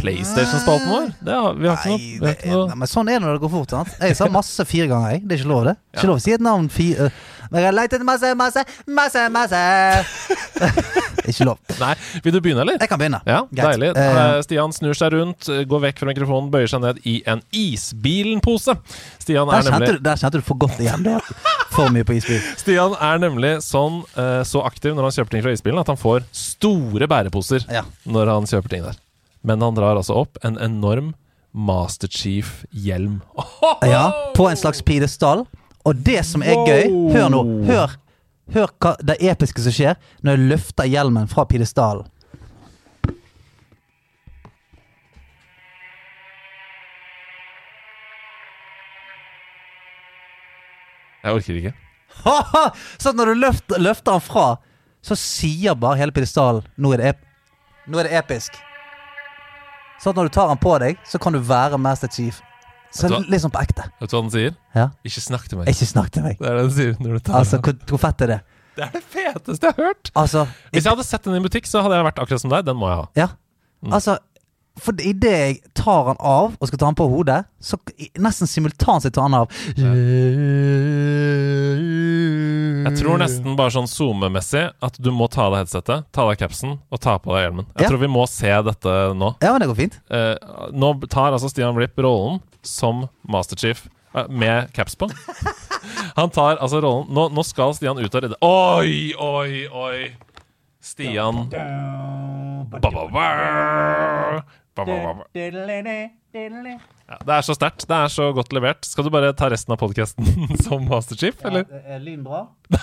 PlayStation-spalten vår? Det har, vi har ikke noe, Nei, vi har ikke noe nei, men sånn er det når det går fort. sant? Jeg sa masse fire ganger. jeg Det er ikke lov, det. Ikke lov å si et navn fire Men jeg har leitet masse, masse, masse, masse. ikke lov. Nei, Vil du begynne, eller? Jeg kan begynne. Ja, Greit. deilig. Eh, Stian snur seg rundt, går vekk fra mikrofonen, bøyer seg ned i en isbilen-pose. Stian der, er kjente nemlig du, der kjente du for godt igjen. Det for mye på isbil. Stian er nemlig sånn uh, så aktiv når han kjøper ting fra isbilen, at han får store bæreposer Ja. når han kjøper ting der. Men han drar altså opp en enorm Masterchief-hjelm. Ja, på en slags pidestall. Og det som er gøy Hør nå. Hør, hør hva det episke som skjer når jeg løfter hjelmen fra pidestallen. Jeg orker ikke. Så når du løfter, løfter han fra, så sier bare hele pidestallen nå, det nå er det episk. Sånn at når du tar han på deg, så kan du være Master Chief. Så sånn på ekte. Vet du hva den sier? Ja. Ikke snakk til meg. Ikke snakk til meg. Det er det den sier når du tar Altså, hvor, hvor fett er det? Det er det feteste jeg har hørt! Altså, Hvis jeg hadde sett den i butikk, så hadde jeg vært akkurat som deg. Den må jeg ha. Ja. Altså For idet jeg tar han av og skal ta han på hodet, så nesten simultant tar han av Jeg tror nesten bare sånn zoomemessig at du må ta av deg headsetet, ta av deg capsen og ta på deg hjelmen. Jeg Ja. tror vi må se dette nå. Ja, men det går fint. Eh, nå tar altså Stian Blipp rollen som Masterchief eh, med caps på. Han tar altså rollen Nå, nå skal Stian ut og redde Oi, oi, oi! Stian. Ja, Det er så sterkt. Det er så godt levert. Skal du bare ta resten av podkasten som Masterchief, eller? Er lyn bra?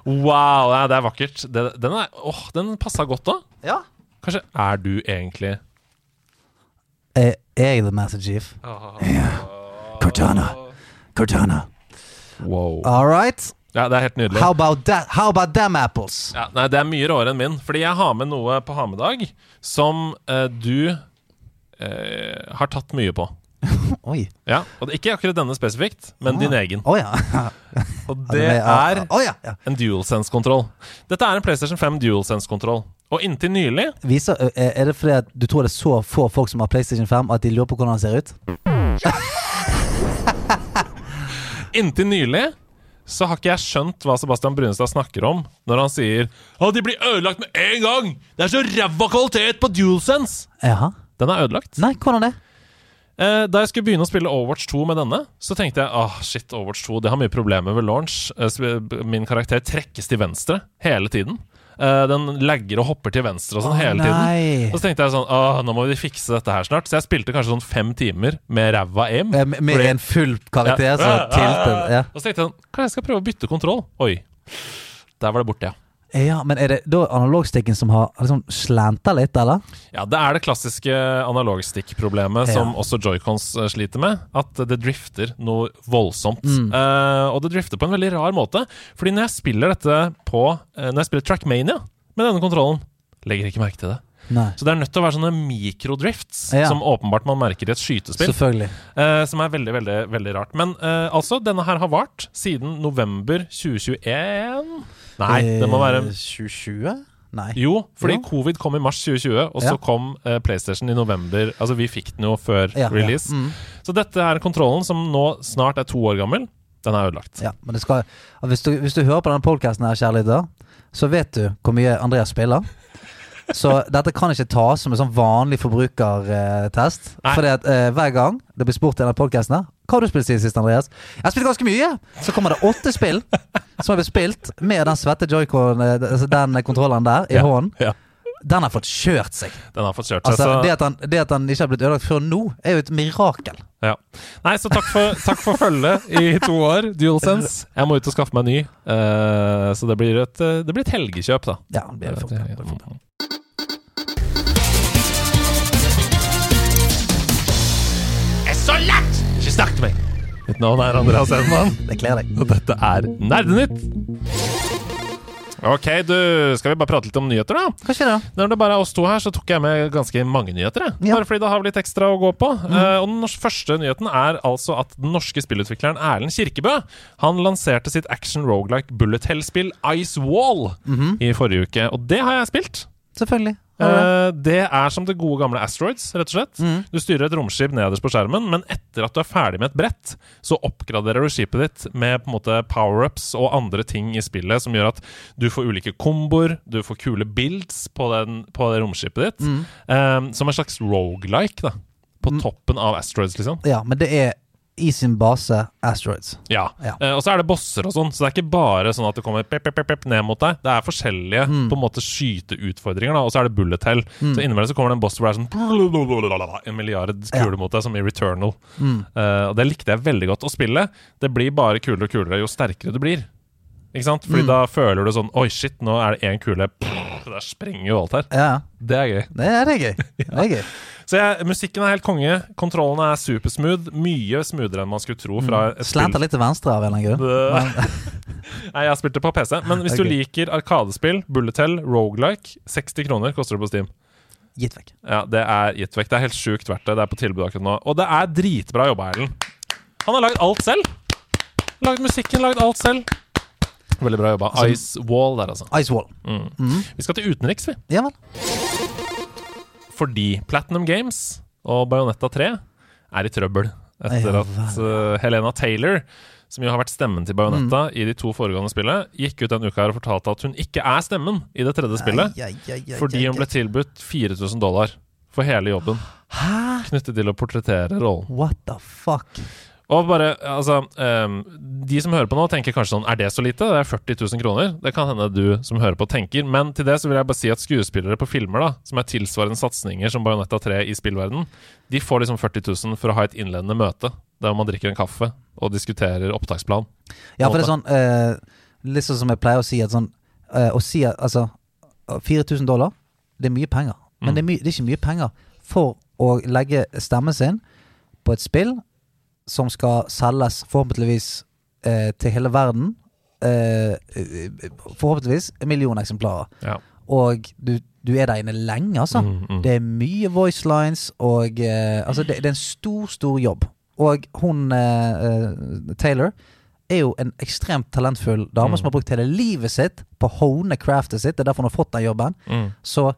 Wow, ja, det er vakkert. Det, den er, åh, den passa godt òg. Ja. Kanskje er du egentlig Er er jeg the Master Chief? Cortana. Cortana. Wow. All right. Ja, det er helt nydelig. How about that? How about them apples? Ja, nei, det er mye råere enn min. Fordi jeg har med noe på ha-med-dag som eh, du eh, har tatt mye på. Oi. Ja, og det, Ikke akkurat denne spesifikt, men din egen. Oh, ja. Og det er oh, ja. ja. en DualSense-kontroll. Dette er en PlayStation 5 DualSense-kontroll. Og inntil nylig Viser, er det fordi du tror det er så få folk som har PlayStation 5 at de lurer på hvordan den ser ut? Inntil nylig så har ikke jeg skjønt hva Sebastian Brunestad snakker om når han sier Å, de blir ødelagt med en gang! Det er så ræva kvalitet på DualSense! Jaha. Den er ødelagt. Nei, hvordan det? Eh, da jeg skulle begynne å spille Overwatch 2 med denne, så tenkte jeg åh, shit, Overwatch 2 Det har mye problemer ved launch. Eh, min karakter trekkes til venstre hele tiden. Eh, den lagger og hopper til venstre og sånn oh, hele tiden. Og så tenkte jeg sånn Åh, nå må vi fikse dette her snart. Så jeg spilte kanskje sånn fem timer med ræva aim. Eh, Med, med en full karakter Ja. som tiltet ja. Og så tenkte jeg sånn Kanskje jeg skal prøve å bytte kontroll? Oi. Der var det borte, ja. Ja, men er det da analogstikken som har liksom slenta litt, eller? Ja, Det er det klassiske analogstikk-problemet Ja. som også joycons eh, sliter med. At det drifter noe voldsomt. Mm. Uh, og det drifter på en veldig rar måte. Fordi når jeg spiller dette på uh, Når jeg spiller Trackmania med denne kontrollen, legger ikke merke til det. Nei. Så det er nødt til å være sånne mikrodrifts, Ja. som åpenbart man merker i et skytespill. Eh, som er veldig, veldig veldig rart. Men uh, altså, denne her har vart siden november 2021. Nei, det må være Eh, 2020? Nei. jo, fordi Jo. covid kom i mars 2020, og så kom uh, PlayStation i november. Altså, vi fikk den jo før Ja, ja. release. Mm. Så dette er kontrollen som nå snart er to år gammel. Den er ødelagt. Ja, men det skal, hvis, du, hvis du hører på denne podkasten her, kjære lytter, så vet du hvor mye Andreas spiller. Så dette kan ikke tas som en sånn vanlig forbrukertest. Nei. Fordi at uh, hver gang det blir spurt i denne podkasten her Hva har du spilt siden sist, Andreas? Jeg har spilt ganske mye! Så kommer det åtte spill som har blitt spilt med den svette joycon, eh, altså den kontrolleren der, i Ja, hånden. ja. Den har fått kjørt seg. Den har fått kjørt seg. Altså, så, det, at han, det at han ikke har blitt ødelagt før nå, er jo et mirakel. ja. Nei, så takk for, takk for følget i to år, DualSense. Jeg må ut og skaffe meg ny. Uh, så det blir et, eh, det blir et helgekjøp, da. Ja, det blir fort. Det blir fort. Mitt navn er Andreas Hedman, Det kler deg. og dette er Nerdenytt. Ok, du, skal vi bare prate litt om nyheter, da? Kanskje det, da. Når det bare er oss to her, så tok jeg med ganske mange nyheter. Jeg. Ja. Bare fordi det har litt ekstra å gå på. Eh, og den første nyheten er altså at den norske spillutvikleren Erlend Kirkebø Han lanserte sitt action rogelike bullet hell-spill Ice Wall i forrige uke. Og det har jeg spilt. Selvfølgelig. Du det? Er som det gode gamle Asteroids, rett og slett. Mm. Du styrer et romskip nederst på skjermen, men etter at du er ferdig med et brett, så oppgraderer du skipet ditt med på en måte power-ups og andre ting i spillet som gjør at du får ulike komboer, du får kule builds på, den, på det romskipet ditt. Mm. Uh, som en slags rogelike, da. På toppen av Asteroids, liksom. Ja, men det er i sin base Asteroids. Ja. Ja. Eh, og så er det bosser og sånn, så det er ikke bare sånn at det kommer pep, pep, pep, ned mot deg. Det er forskjellige Mm. på en måte skyteutfordringer, da, og så er det bullet hell. Så innimellom så kommer det en boss hvor det er sånn En milliard kuler Ja. mot deg, som i Returnal. Mm. Eh, og det likte jeg veldig godt. å spille. det blir bare kulere og kulere jo sterkere du blir. Ikke sant? Fordi Mm. da føler du sånn Oi, shit, nå er det én kule. Pff, Der sprenger jo alt her. Ja, Det er gøy. det er, det gøy. Det er gøy. Så jeg, musikken er helt konge. Kontrollene er supersmooth. Mye smoothere enn man skulle tro fra et spill. Litt til venstre av en eller annen grunn. Nei, jeg har spilt det på PC. Men hvis du liker Arkadespill, Bullet Hell, Rogelike 60 kroner koster det på Steam. gitt vekk. Ja, Det er gitt vekk. Det er helt sjukt verdt det. Det er på tilbud akkurat nå. Og det er dritbra jobba, Erlend. Han har lagd alt selv. Lagd musikken, lagd alt selv. Veldig bra jobba. Ice Wall der, altså. Ice Wall. Mm. Mm. Vi skal til utenriks, vi. Ja vel. Fordi Platinum Games og Bayonetta 3 er i trøbbel. etter Ja, at uh, Helena Taylor, som jo har vært stemmen til Bajonetta i de to foregående spillene, gikk ut den uka her og fortalte at hun ikke er stemmen i det tredje spillet, ai, ai, ai, fordi hun ble tilbudt 4000 dollar for hele jobben Hæ? knyttet til å portrettere rollen. What the fuck? Og bare, altså um, De som hører på nå, tenker kanskje sånn Er det så lite? Det er 40 000 kroner. Det kan hende du som hører på, tenker. Men til det så vil jeg bare si at skuespillere på filmer da som er tilsvarende satsinger som Bajonetta 3 i spillverden, de får liksom 40 000 for å ha et innledende møte der man drikker en kaffe og diskuterer opptaksplan. Ja, for det er sånn uh, Litt sånn som jeg pleier å si at sånn uh, Å si at altså 4000 dollar, det er mye penger. Men Mm. det, er my, det er ikke mye penger for å legge stemmen sin på et spill som skal selges forhåpentligvis eh, til hele verden. Eh, forhåpentligvis en million eksemplarer. Ja. Og du, du er der inne lenge, altså. Mm, mm. Det er mye voice lines, og eh, Altså, det, det er en stor, stor jobb. Og hun eh, eh, Taylor er jo en ekstremt talentfull dame Mm. som har brukt hele livet sitt på å hone craftet sitt. Det er derfor hun har fått den jobben. Mm. Så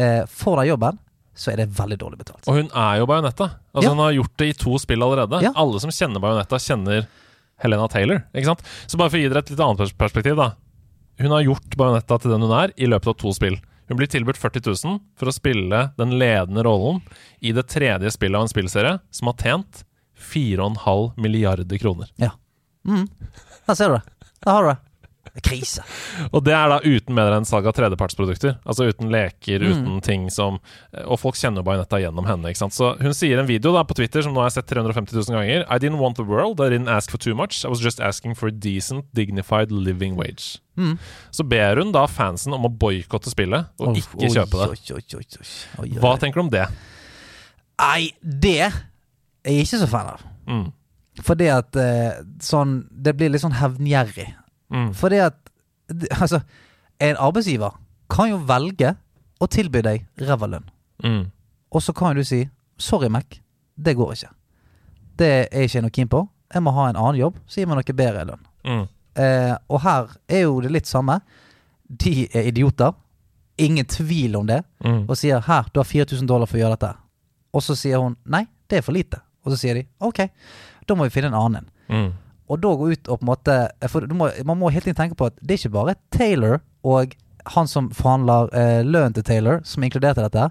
eh, for den jobben så er det veldig dårlig betalt. Og hun er jo Bajonetta. Altså Ja. Hun har gjort det i to spill allerede. Ja. Alle som kjenner Bajonetta, kjenner Helena Taylor. Ikke sant? Så bare for å gi dere et litt annet perspektiv, da. Hun har gjort Bajonetta til den hun er, i løpet av to spill. Hun blir tilbudt 40 000 for å spille den ledende rollen i det tredje spillet av en spillserie som har tjent 4,5 milliarder kroner. Mm. Der ser du det. Der har du det. Krise. Og det er da uten mer enn salg av tredjepartsprodukter. Altså uten leker, Mm. uten ting som Og folk kjenner jo Bajonetta gjennom henne. ikke sant? Så hun sier en video da på Twitter som nå har jeg sett 350 000 ganger I didn't want the world, I didn't ask for too much. I was just asking for a decent, dignified living wage. Mm. Så ber hun da fansen om å boikotte spillet og oh, ikke kjøpe det. oi, oi, oi, oi. Oi, oi, Hva tenker du om det? Nei, det er jeg ikke så fan av. Mm. Fordi at eh, sånn Det blir litt sånn hevngjerrig. Mm. Fordi at Altså, en arbeidsgiver kan jo velge å tilby deg ræva lønn. Mm. Og så kan du si 'sorry, Mac, det går ikke'. Det er ikke jeg noe keen på. Jeg må ha en annen jobb, så gir meg noe bedre lønn. Mm. Eh, og her er jo det litt samme. De er idioter. Ingen tvil om det. Mm. Og sier 'her, du har 4000 dollar for å gjøre dette'. Og så sier hun 'nei, det er for lite'. Og så sier de 'ok, da må vi finne en annen'. Mm. Og da gå ut og på en måte For må, man må hele tiden tenke på at det er ikke bare Taylor og han som forhandler eh, lønnen til Taylor, som er inkludert i dette.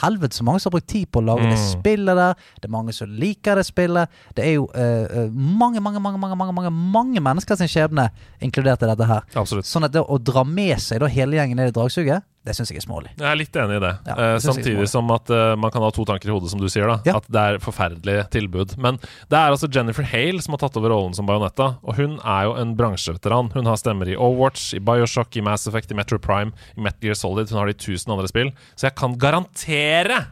Helvete så mange som har brukt tid på å lage det Mm. spillet der. Det er mange som liker det spillet. Det er jo eh, eh, mange, mange, mange mange, mange, mange, mange mennesker sin skjebne inkludert i dette her. Absolutt. Sånn at det å dra med seg da hele gjengen ned i dragsuget, det syns jeg er smålig. Jeg er litt enig i det. Ja, eh, det samtidig som at uh, man kan ha to tanker i hodet, som du sier. da Ja. At det er forferdelig tilbud. Men det er altså Jennifer Hale som har tatt over rollen som Bajonetta. Og hun er jo en bransjeveteran. Hun har stemmer i Overwatch, i Bioshock, i Mass Effect, i Metro Prime, i Metal Gear Solid. Hun har det i tusen andre spill. Så jeg kan garantere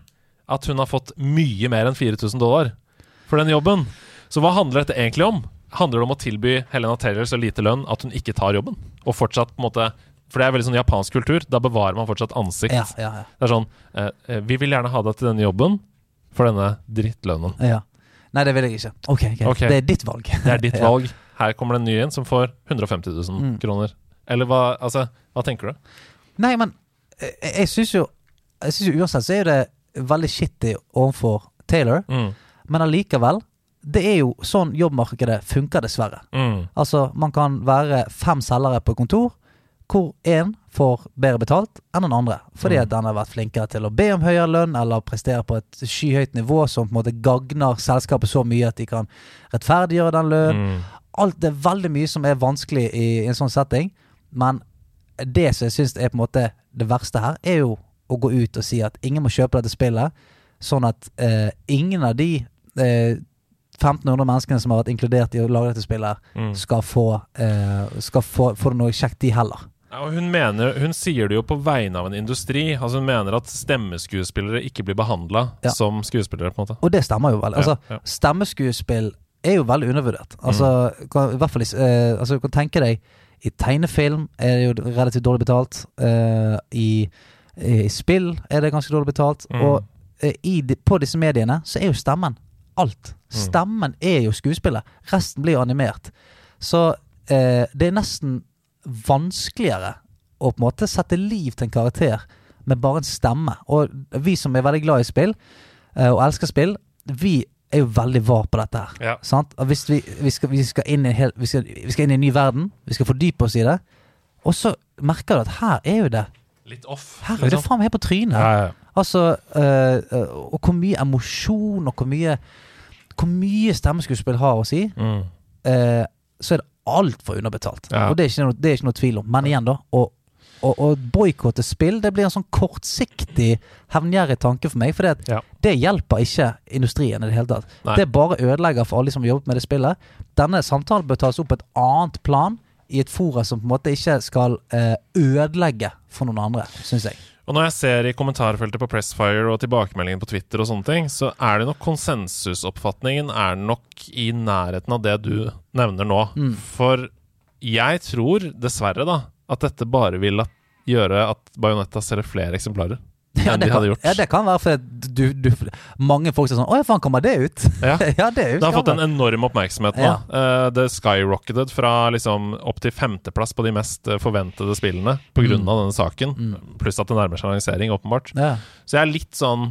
at hun har fått mye mer enn 4000 dollar for den jobben. Så hva handler dette egentlig om? Handler det om å tilby Helena Taylor så lite lønn at hun ikke tar jobben? Og fortsatt på en måte For det er veldig sånn japansk kultur. Da bevarer man fortsatt ansikt. Ja, ja, ja. Det er sånn eh, eh, Vi vil gjerne ha deg til denne jobben for denne drittlønnen. ja. Nei, det vil jeg ikke. Ok, okay. okay, Det er ditt valg. Det er ditt valg. Her kommer det en ny en som får 150 000 Mm. kroner. Eller hva Altså, hva tenker du? Nei, men eh, jeg, jeg syns jo Jeg synes jo uansett så er det veldig shitty overfor Taylor, Mm. men allikevel Det er jo sånn jobbmarkedet funker, dessverre. Mm. Altså, man kan være fem selgere på kontor, hvor én får bedre betalt enn den andre. Fordi Mm. at den har vært flinkere til å be om høyere lønn, eller prestere på et skyhøyt nivå som på en måte gagner selskapet så mye at de kan rettferdiggjøre den lønnen. Mm. Alt, det er veldig mye som er vanskelig i, i en sånn setting, men det som jeg syns er på en måte det verste her, er jo å gå ut og si at ingen må kjøpe dette spillet, sånn at eh, ingen av de eh, 1500 menneskene som har vært inkludert i å lage dette spillet, Mm. skal få eh, Skal få, få noe kjekt, de heller. Ja, hun, mener, hun sier det jo på vegne av en industri. Altså Hun mener at stemmeskuespillere ikke blir behandla Ja. som skuespillere. på en måte Og det stemmer jo vel. Altså, ja. Stemmeskuespill er jo veldig undervurdert. Altså, kan, i hvert fall, eh, altså, du kan tenke deg I tegnefilm er det jo relativt dårlig betalt. eh, i, I spill er det ganske dårlig betalt. Mm. Og eh, i, på disse mediene så er jo stemmen alt. Stemmen er jo skuespillet. Resten blir jo animert. Så eh, det er nesten vanskeligere å på en måte sette liv til en karakter med bare en stemme. Og vi som er veldig glad i spill, eh, og elsker spill, vi er jo veldig var på dette her. Ja. Sant? Hvis vi, vi, skal, vi, skal inn i en hel, vi, skal, vi skal inn i en ny verden, vi skal fordype oss i det, og så merker du at her er jo det Litt off. Her er det faen meg helt på trynet. Ja, ja. Altså, øh, og hvor mye emosjon og hvor mye Hvor mye stemmeskuespill har å si, Mm. øh, så er det altfor underbetalt. Ja. Og det er, ikke noe, det er ikke noe tvil om. Men igjen, da. Å, å, å boikotte spill, det blir en sånn kortsiktig, hevngjerrig tanke for meg. For det, Ja. det hjelper ikke industrien i det hele tatt. Nei. Det bare ødelegger for alle som har jobbet med det spillet. Denne samtalen bør tas opp på et annet plan, i et fora som på en måte ikke skal eh, ødelegge for noen andre, syns jeg. Og når jeg ser i kommentarfeltet på Pressfire og tilbakemeldingen på Twitter og sånne ting, så er det nok konsensusoppfatningen er nok i nærheten av det du nevner nå. Mm. For jeg tror dessverre da at dette bare vil at, gjøre at Bajonetta selger flere eksemplarer Ja, enn det de kan, hadde gjort. ja, det kan være for du, du Mange folk sier sånn Å ja, faen, kommer det ut? Ja. ja, det er Det har fått en enorm oppmerksomhet nå. Ja. Uh, det skyrocketed fra liksom opp til femteplass på de mest eh, forventede spillene pga. Mm. av denne saken. Pluss at det nærmer seg lansering, åpenbart. Ja. Så jeg er litt sånn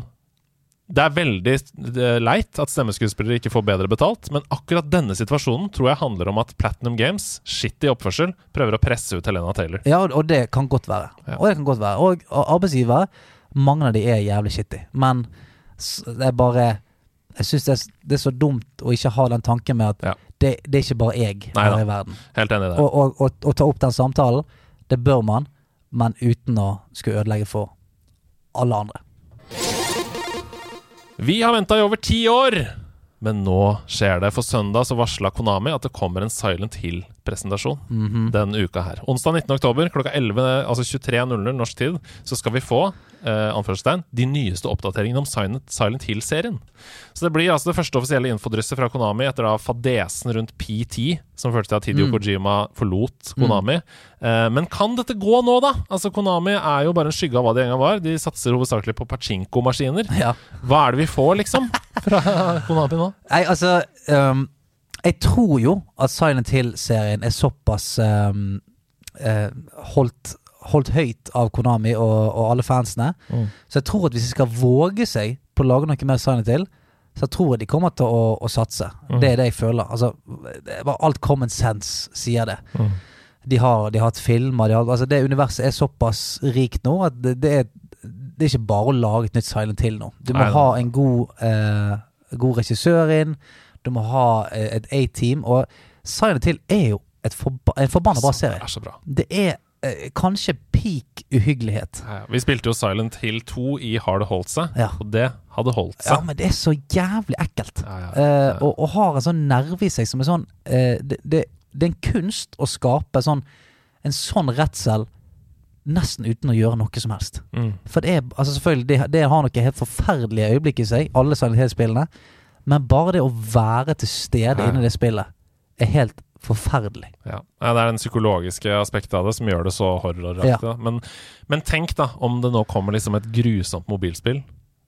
Det er veldig eh, leit at stemmeskuespillere ikke får bedre betalt, men akkurat denne situasjonen tror jeg handler om at Platinum Games, shitty oppførsel, prøver å presse ut Helena Taylor. ja, og- og det kan godt være. Ja. Og det kan godt være. Og, og arbeidsgivere, mange av de er jævlig shitty. Men det er bare Jeg syns det, det er så dumt å ikke ha den tanken med at Ja. det, det er ikke bare jeg Nei her i verden. Helt enig i det. Og ta opp den samtalen, det bør man, men uten å skulle ødelegge for alle andre. Vi har venta i over ti år! Men nå skjer det. For søndag så varsla Konami at det kommer en Silent Hill-presentasjon Mhm. denne uka her. Onsdag 19. oktober klokka 11, altså 23.00 norsk tid, så skal vi få anførselstegn, de nyeste oppdateringene om Silent, Hill-serien. Så det blir altså det første offisielle infodrysset fra Konami etter da fadesen rundt PT, som førte til at Hidio Mm. Kojima forlot Konami. Eh, men kan dette gå nå, da? Altså Konami er jo bare en skygge av hva de en gang var. De satser hovedsakelig på pachinko-maskiner. Ja. Hva er det vi får, liksom, fra Konami nå? Nei, altså um, Jeg tror jo at Silent Hill-serien er såpass um, uh, holdt, holdt høyt av Konami og, og alle fansene. Mm. Så jeg tror at hvis de skal våge seg på å lage noe mer Silent Hill, så tror jeg de kommer til å, å satse. Mm. Det er det jeg føler. Altså, alt common sense sier det. Mm. De har, de har hatt filmer de har, altså Det universet er såpass rikt nå at det, det, er, det er ikke bare å lage et nytt Silent Hill nå. Du må Nei, ha en god, eh, god regissør inn. Du må ha eh, et A-team. Og Silent Hill er jo forba en forbanna bra Det er så bra. Det er eh, kanskje peak uhyggelighet. Ja. Vi spilte jo Silent Hill 2 i Har det holdt seg, Ja. og det hadde holdt seg. Ja, men det er så jævlig ekkelt. Ja, Eh, og, og har en sånn nerve i seg som er sånn eh, det, det, det er en kunst å skape sånn, en sånn redsel nesten uten å gjøre noe som helst. Mm. For det er altså selvfølgelig det, det har noe helt forferdelige øyeblikk i seg, alle Silent Hill-spillene. Men bare det å være til stede Ja. inne det spillet er helt forferdelig. Ja. ja, Det er den psykologiske aspektet av det som gjør det så horroraktig. Ja. Men, men tenk da om det nå kommer liksom et grusomt mobilspill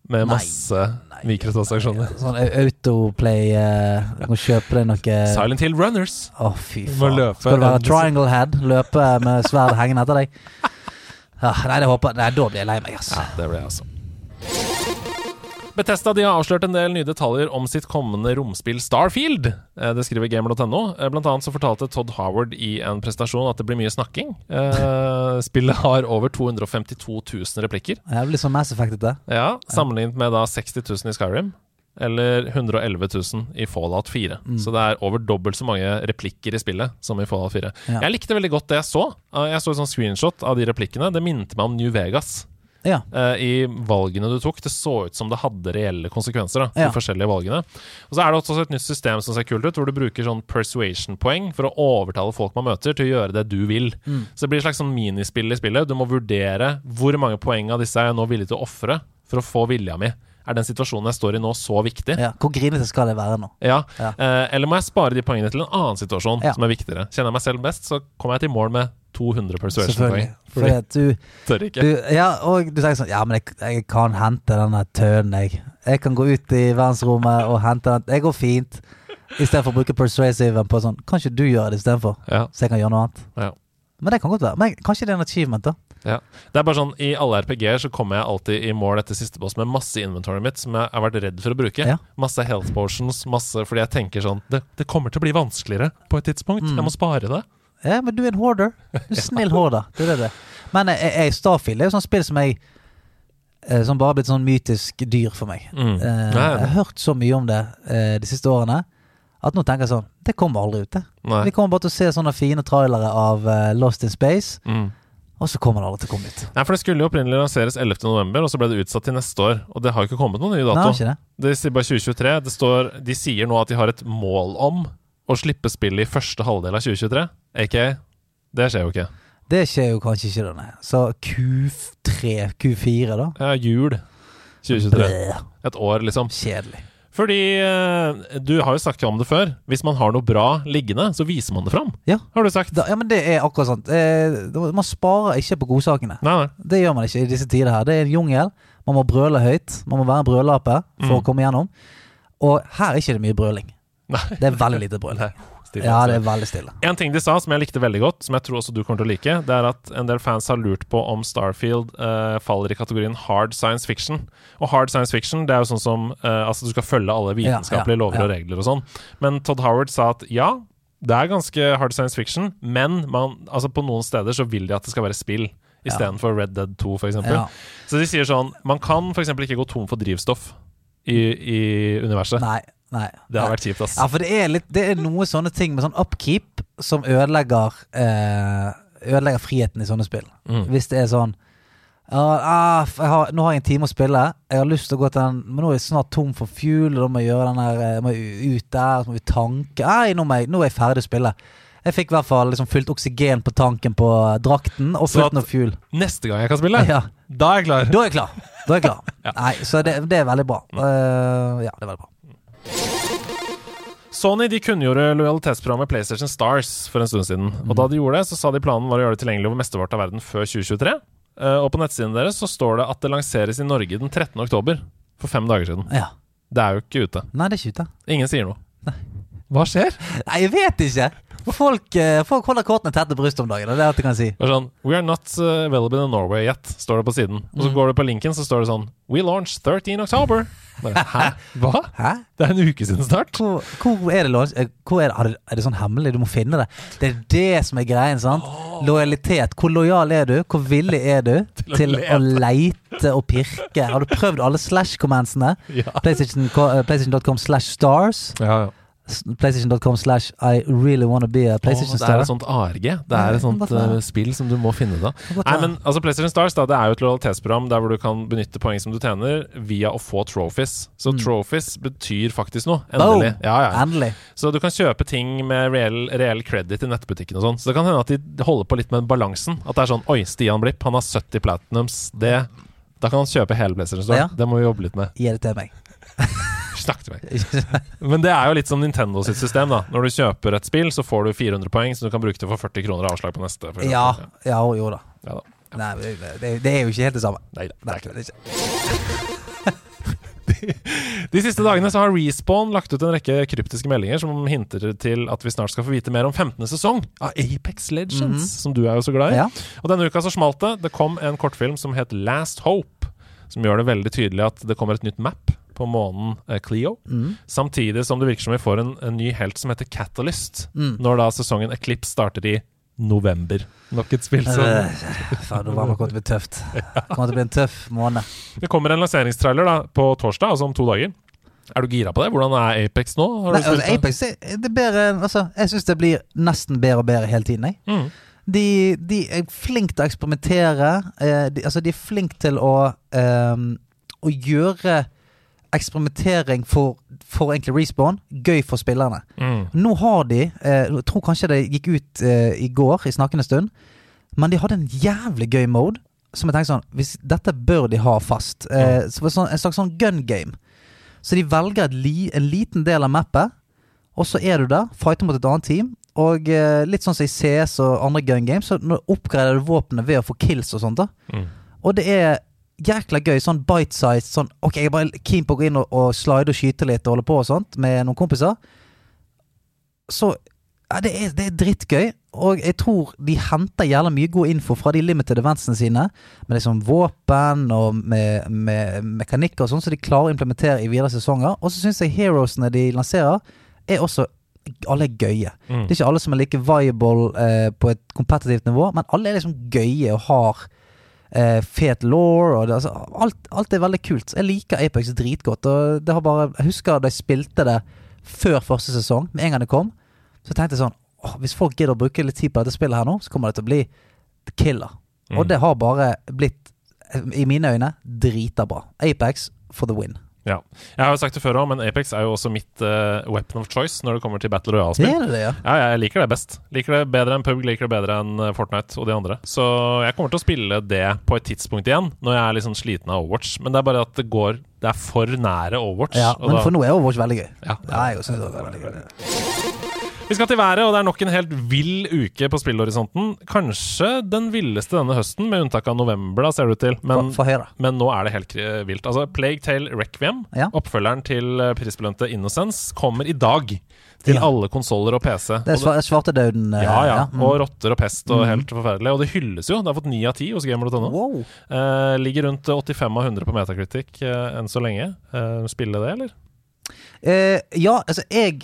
med Nei, masse mikrotransaksjoner. Sånn autoplay uh, Må kjøpe deg noe Silent Hill Runners. Å, fy Du må faen. Skal du være triangle head? Løpe med sverd hengende etter deg? Ah, nei, det håper Nei, da blir jeg lei meg, ass. Ja, det blir jeg altså. Bethesda de har avslørt en del nye detaljer om sitt kommende romspill Starfield. Eh, Det skriver gamer.no. Eh, Blant annet så fortalte Todd Howard i en prestasjon at det blir mye snakking. Eh, Spillet har over 252 000 replikker. Det er litt sånn Mass Effect, det. Ja, Sammenlignet med da 60 000 i Skyrim. Eller 111 000 i Fallout 4. Mm. Så det er over dobbelt så mange replikker i spillet som i Fallout 4. Ja. Jeg likte veldig godt det jeg så. Jeg så et sånt screenshot av de replikkene. Det minte meg om New Vegas Ja. uh, i valgene du tok. Det så ut som det hadde reelle konsekvenser, da, de Ja. forskjellige valgene. Og så er det også et nytt system som ser kult ut, hvor du bruker sånn persuasion-poeng for å overtale folk man møter, til å gjøre det du vil. Mm. Så det blir et slags sånn minispill i spillet. Du må vurdere hvor mange poeng av disse er jeg nå villig til å ofre for å få vilja mi. Er den situasjonen jeg står i nå, så viktig? ja. Hvor grinete skal det være nå? Ja. Ja. Eh, eller må jeg spare de poengene til en annen situasjon Ja. som er viktigere? Kjenner jeg meg selv best, så kommer jeg til mål med 200 persuasion-poeng. Fordi at du, Tør ikke. du Ja, og du tenker sånn Ja, men jeg, jeg kan hente denne tønnen, jeg. Jeg kan gå ut i verdensrommet og hente den. Det går fint. Istedenfor å bruke persuasiven på sånn Kan ikke du gjøre det istedenfor? Ja. Så jeg kan gjøre noe annet. Ja. Men det kan godt være. Men kanskje det er en achievement, da. Ja. Det er bare sånn, I alle RPG-er så kommer jeg alltid i mål etter siste boss med masse inventory mitt som jeg har vært redd for å bruke. Ja. Masse health potions, masse fordi jeg tenker sånn Det, det kommer til å bli vanskeligere på et tidspunkt. Mm. Jeg må spare det. Ja, men du er en hoarder. Du er snill hoarder. Det er det. Men jeg, jeg, Starfield er jo sånn spill som jeg eh, Som bare har blitt sånn mytisk dyr for meg. Mm. Eh, jeg har hørt så mye om det eh, de siste årene at nå tenker jeg sånn Det kommer aldri ut, det. Vi kommer bare til å se sånne fine trailere av Lost in Space, Mm. og så kommer det aldri til å komme ut. Nei, for Det skulle jo opprinnelig lanseres 11.11., og så ble det utsatt til neste år. Og det har jo ikke kommet noen ny Nei, dato. det? Det sier bare 2023. Det står, de sier nå at de har et mål om å slippe spillet i første halvdel av 2023. Aka det skjer jo ikke. Det skjer jo kanskje ikke, da. nei. Så Q3, Q4, da? Ja, jul 2023. Blæh, Et år, liksom. kjedelig. Fordi eh, du har jo snakket om det før. Hvis man har noe bra liggende, så viser man det fram. Ja. Har du sagt. Da, ja, men det er akkurat sånn. Eh, man sparer ikke på godsakene. Nei, nei. Det gjør man ikke i disse tider her. Det er en jungel. Man må brøle høyt. Man må være en brølape for Mm. å komme gjennom. Og her er ikke det mye brøling. Nei. Det er veldig lite brøl. Nei, stille, Ja, det er veldig stille. En ting de sa som jeg likte veldig godt, som jeg tror også du kommer til å like, det er at en del fans har lurt på om Starfield uh, faller i kategorien hard science fiction. Og hard science fiction, det er jo sånn som uh, Altså, du skal følge alle vitenskapelige Ja, ja, lover og regler og sånn. Men Todd Howard sa at ja, det er ganske hard science fiction, men man, altså på noen steder så vil de at det skal være spill. Istedenfor Red Dead 2, f.eks. Ja. Så de sier sånn Man kan f.eks. ikke gå tom for drivstoff i, i universet. Nei. Nei. Det har vært kjipt, ass. Ja, for det er, litt, det er noe sånne ting med sånn upkeep som ødelegger eh, Ødelegger friheten i sånne spill. Mm. Hvis det er sånn ah, har, Nå har jeg en time å spille. Jeg har lyst til å gå til den Men nå er jeg snart tom for fuel, og da må jeg gjøre den der eh, må jeg ut der, så må vi tanke Nei, nå, jeg, nå er jeg ferdig å spille. Jeg fikk i hvert fall liksom fylt oksygen på tanken på drakten, og fullt fylt noe fuel. Neste gang jeg kan spille, Ja, da er jeg klar. da er jeg klar. Er jeg klar. Nei, så det, det er veldig bra. Uh, ja, det er veldig bra. Sony de kunngjorde lojalitetsprogrammet PlayStation Stars for en stund siden. Og da de gjorde det, så sa de planen var å gjøre det tilgjengelig over mesteparten av verden før 2023. Eh, og på nettsiden deres så står det at det lanseres i Norge den 13. oktober. For fem dager siden. Ja. Det er jo ikke ute. Nei, det er ikke ute. Ingen sier noe. Hva skjer? Nei, jeg vet ikke. Folk, eh, folk holder kortene tett til brystet om dagen. Det er alt jeg kan si. Sånn We are not uh, available in Norway yet, står det på siden. Og så går du på linken, så står det sånn We launch 13 October. Bare, Hæ? Hva? Hæ? Det er en uke siden snart. Hvor, hvor er det launch? eh, Hvor er, det, er det sånn hemmelig? Du må finne det. Det er det som er greien, sant? Lojalitet. Hvor lojal er du? Hvor villig er du Til å til å leite og pirke? Har du prøvd alle slash-commandsene? Ja. Eh, PlayStation.com slash stars. Ja, ja. PlayStation.com slash I really wanna be a PlayStation Star. det er et sånt ARG. Det er et sånt uh, spill som du må finne da. Nei, men altså PlayStation Stars da, det er jo et lojalitetsprogram der hvor du kan benytte poeng som du tjener, via å få trophies. Så Mm. trophies betyr faktisk noe. Endelig. Ja, ja. Endelig. Så du kan kjøpe ting med reell, reell credit i nettbutikken og sånn. Så det kan hende at de holder på litt med balansen. At det er sånn Oi, Stian Blipp, han har 70 platinums. Det Da kan han kjøpe hele PlayStation Store. Ja. Det må vi jobbe litt med. Gi det til meg. Snakk til meg. Men det er jo litt som Nintendo sitt system, da. Når du kjøper et spill, så får du 400 poeng som du kan bruke til å få 40 kroner avslag på neste. Ja, ja jo da. Ja da. Nei, det, det, det er jo ikke helt det samme. Nei det er ikke det. ikke. De siste dagene så har Respawn lagt ut en rekke kryptiske meldinger som hinter til at vi snart skal få vite mer om 15. sesong av Apex Legends, som du er jo så glad i. Ja. Og denne uka så smalt det. Det kom en kortfilm som het Last Hope, som gjør det veldig tydelig at det kommer et nytt map på månen Clio. Cleo. Mm. Samtidig som det virker som vi får en, en ny helt som heter Catalyst, Mm. når da sesongen Eclipse starter i november. Nok et spill som Faen, november kommer til å bli tøft. Det kommer til å bli en tøff måned. Det kommer en lanseringstrailer da på torsdag, altså om to dager. Er du gira på det? Hvordan er Apex nå? Har du Nei, altså. Apex det, er bedre Altså, jeg syns det blir nesten bedre og bedre hele tiden. Jeg. Mm. De, de er flinke til å eksperimentere. Eh, de, altså, de er flinke til å eh, Å gjøre eksperimentering for, for egentlig respawn gøy for spillerne. Mm. Nå har de eh, Jeg tror kanskje det gikk ut eh, i går, i snakkende stund, men de hadde en jævlig gøy mode. Som jeg tenkte sånn hvis, Dette bør de ha fast. Eh, så sånn, En slags sånn gun game. Så de velger li, en liten del av mappet, og så er du der, fighter mot et annet team. Og eh, litt sånn som i CS og andre gun games, så oppgraderer du våpenet ved å få kills og sånt. da Mm. Og det er jækla gøy. Sånn bite-size. Sånn, ok, jeg er bare keen på å gå inn og, og slide og skyte litt og holde på og sånt med noen kompiser. Så ja, det, er, det er drittgøy, og jeg tror de henter jævla mye god info fra de limited eventsene sine, med liksom våpen og med, med mekanikker og sånn, så de klarer å implementere i videre sesonger. Og så syns jeg heroesene de lanserer, er også alle er gøye. Mm. Det er ikke alle som er like viable eh, på et kompetitivt nivå, men alle er liksom gøye og har eh, fet law. Og det, altså, alt, alt er veldig kult. Jeg liker Apex dritgodt. Og det har bare, jeg husker da jeg spilte det før første sesong, med en gang det kom. Så tenkte jeg sånn åh, Hvis folk gidder å bruke litt tid på dette spillet her nå, så kommer det til å bli killer. Mm. Og det har bare blitt, i mine øyne, drita bra. Apex for the win. Ja. Jeg har jo sagt det før òg, men Apex er jo også mitt uh, weapon of choice når det kommer til Battle Royale-spill. ja. Ja, jeg liker det best. Liker det bedre enn PUBG, liker det bedre enn eh, Fortnite og de andre. Så jeg kommer til å spille det på et tidspunkt igjen, når jeg er sånn sliten av Overwatch. Men det er bare at det går Det er for nære Overwatch. ja men da- for nå er Overwatch veldig gøy. Ja, Ja, jeg synes det er veldig gøy. Vi skal til været, og det er nok en helt vill uke på spillhorisonten. Kanskje den villeste denne høsten, med unntak av november, da, ser det ut til. Men, for, for men nå er det helt vilt. Altså, Plague Tale Requiem, Ja. oppfølgeren til eh, prisbelønte Innocence, kommer i dag. Til Ja. alle konsoller og PC. Det er svartedauden. eh, ja, ja. mm. Og rotter og pest og Mm. helt forferdelig. Og det hylles jo. Det har fått ni av ti hos gamer.no. Wow. Eh, ligger rundt 85 av 100 på Metacritic eh, enn så lenge. Eh, spille det, eller? Eh, ja, altså, jeg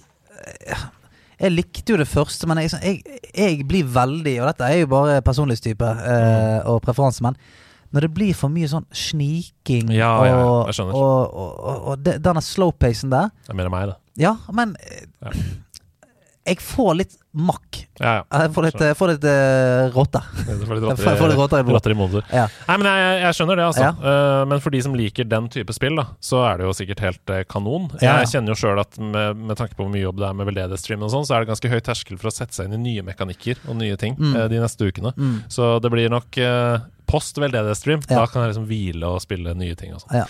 Jeg likte jo det første, men jeg, jeg, jeg blir veldig Og dette er jo bare personlighetstype eh, Mm. og preferanse, men når det blir for mye sånn sniking Ja, ja, ja, og, jeg og, og, og, denne slowpacen der Det er mer enn meg, det. Ja, men eh, Ja. Jeg får litt makk. Ja, ja. Jeg får litt, jeg får litt uh, rotte. Jeg får litt Jeg får- jeg får litt rotter i blodet. rotter i. Ja. Nei, men jeg, jeg skjønner det, altså. Eh, men for de som liker den type spill, da, så er det jo sikkert helt uh, kanon. Jeg kjenner jo sjøl at med, med tanke på hvor mye jobb det er med veldedighetsstream og sånn, så er det ganske høy terskel for å sette seg inn i nye mekanikker og nye ting Mm. eh, de neste ukene. Mm. Så det blir nok eh, post veldedighetsstream. Da kan jeg liksom hvile og spille nye ting og sånn.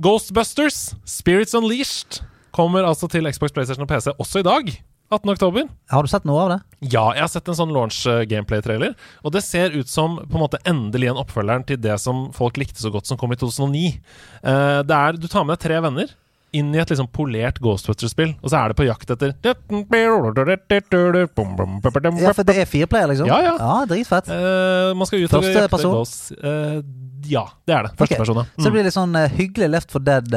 Ghostbusters, Spirits Unleashed, kommer altså til Xbox, PlayStation og PC også i dag. 18. oktober. Har du sett noe av det? Ja, jeg har sett en sånn launch eh, gameplay-trailer, og det ser ut som på en måte endelig en oppfølgeren til det som folk likte så godt som kom i 2009. Uh, det er, Du tar med deg tre venner inn i et liksom polert Ghostbusters-spill, og så er det på jakt etter Ja, for det er fireplayer, liksom? Ja, ja. ja Dritfett. Uh, Man skal ut og jakte person? Ghosts. Uh, ja, det er det. Første okay. ja. Så det Mm. blir litt sånn uh, hyggelig Left for Dead.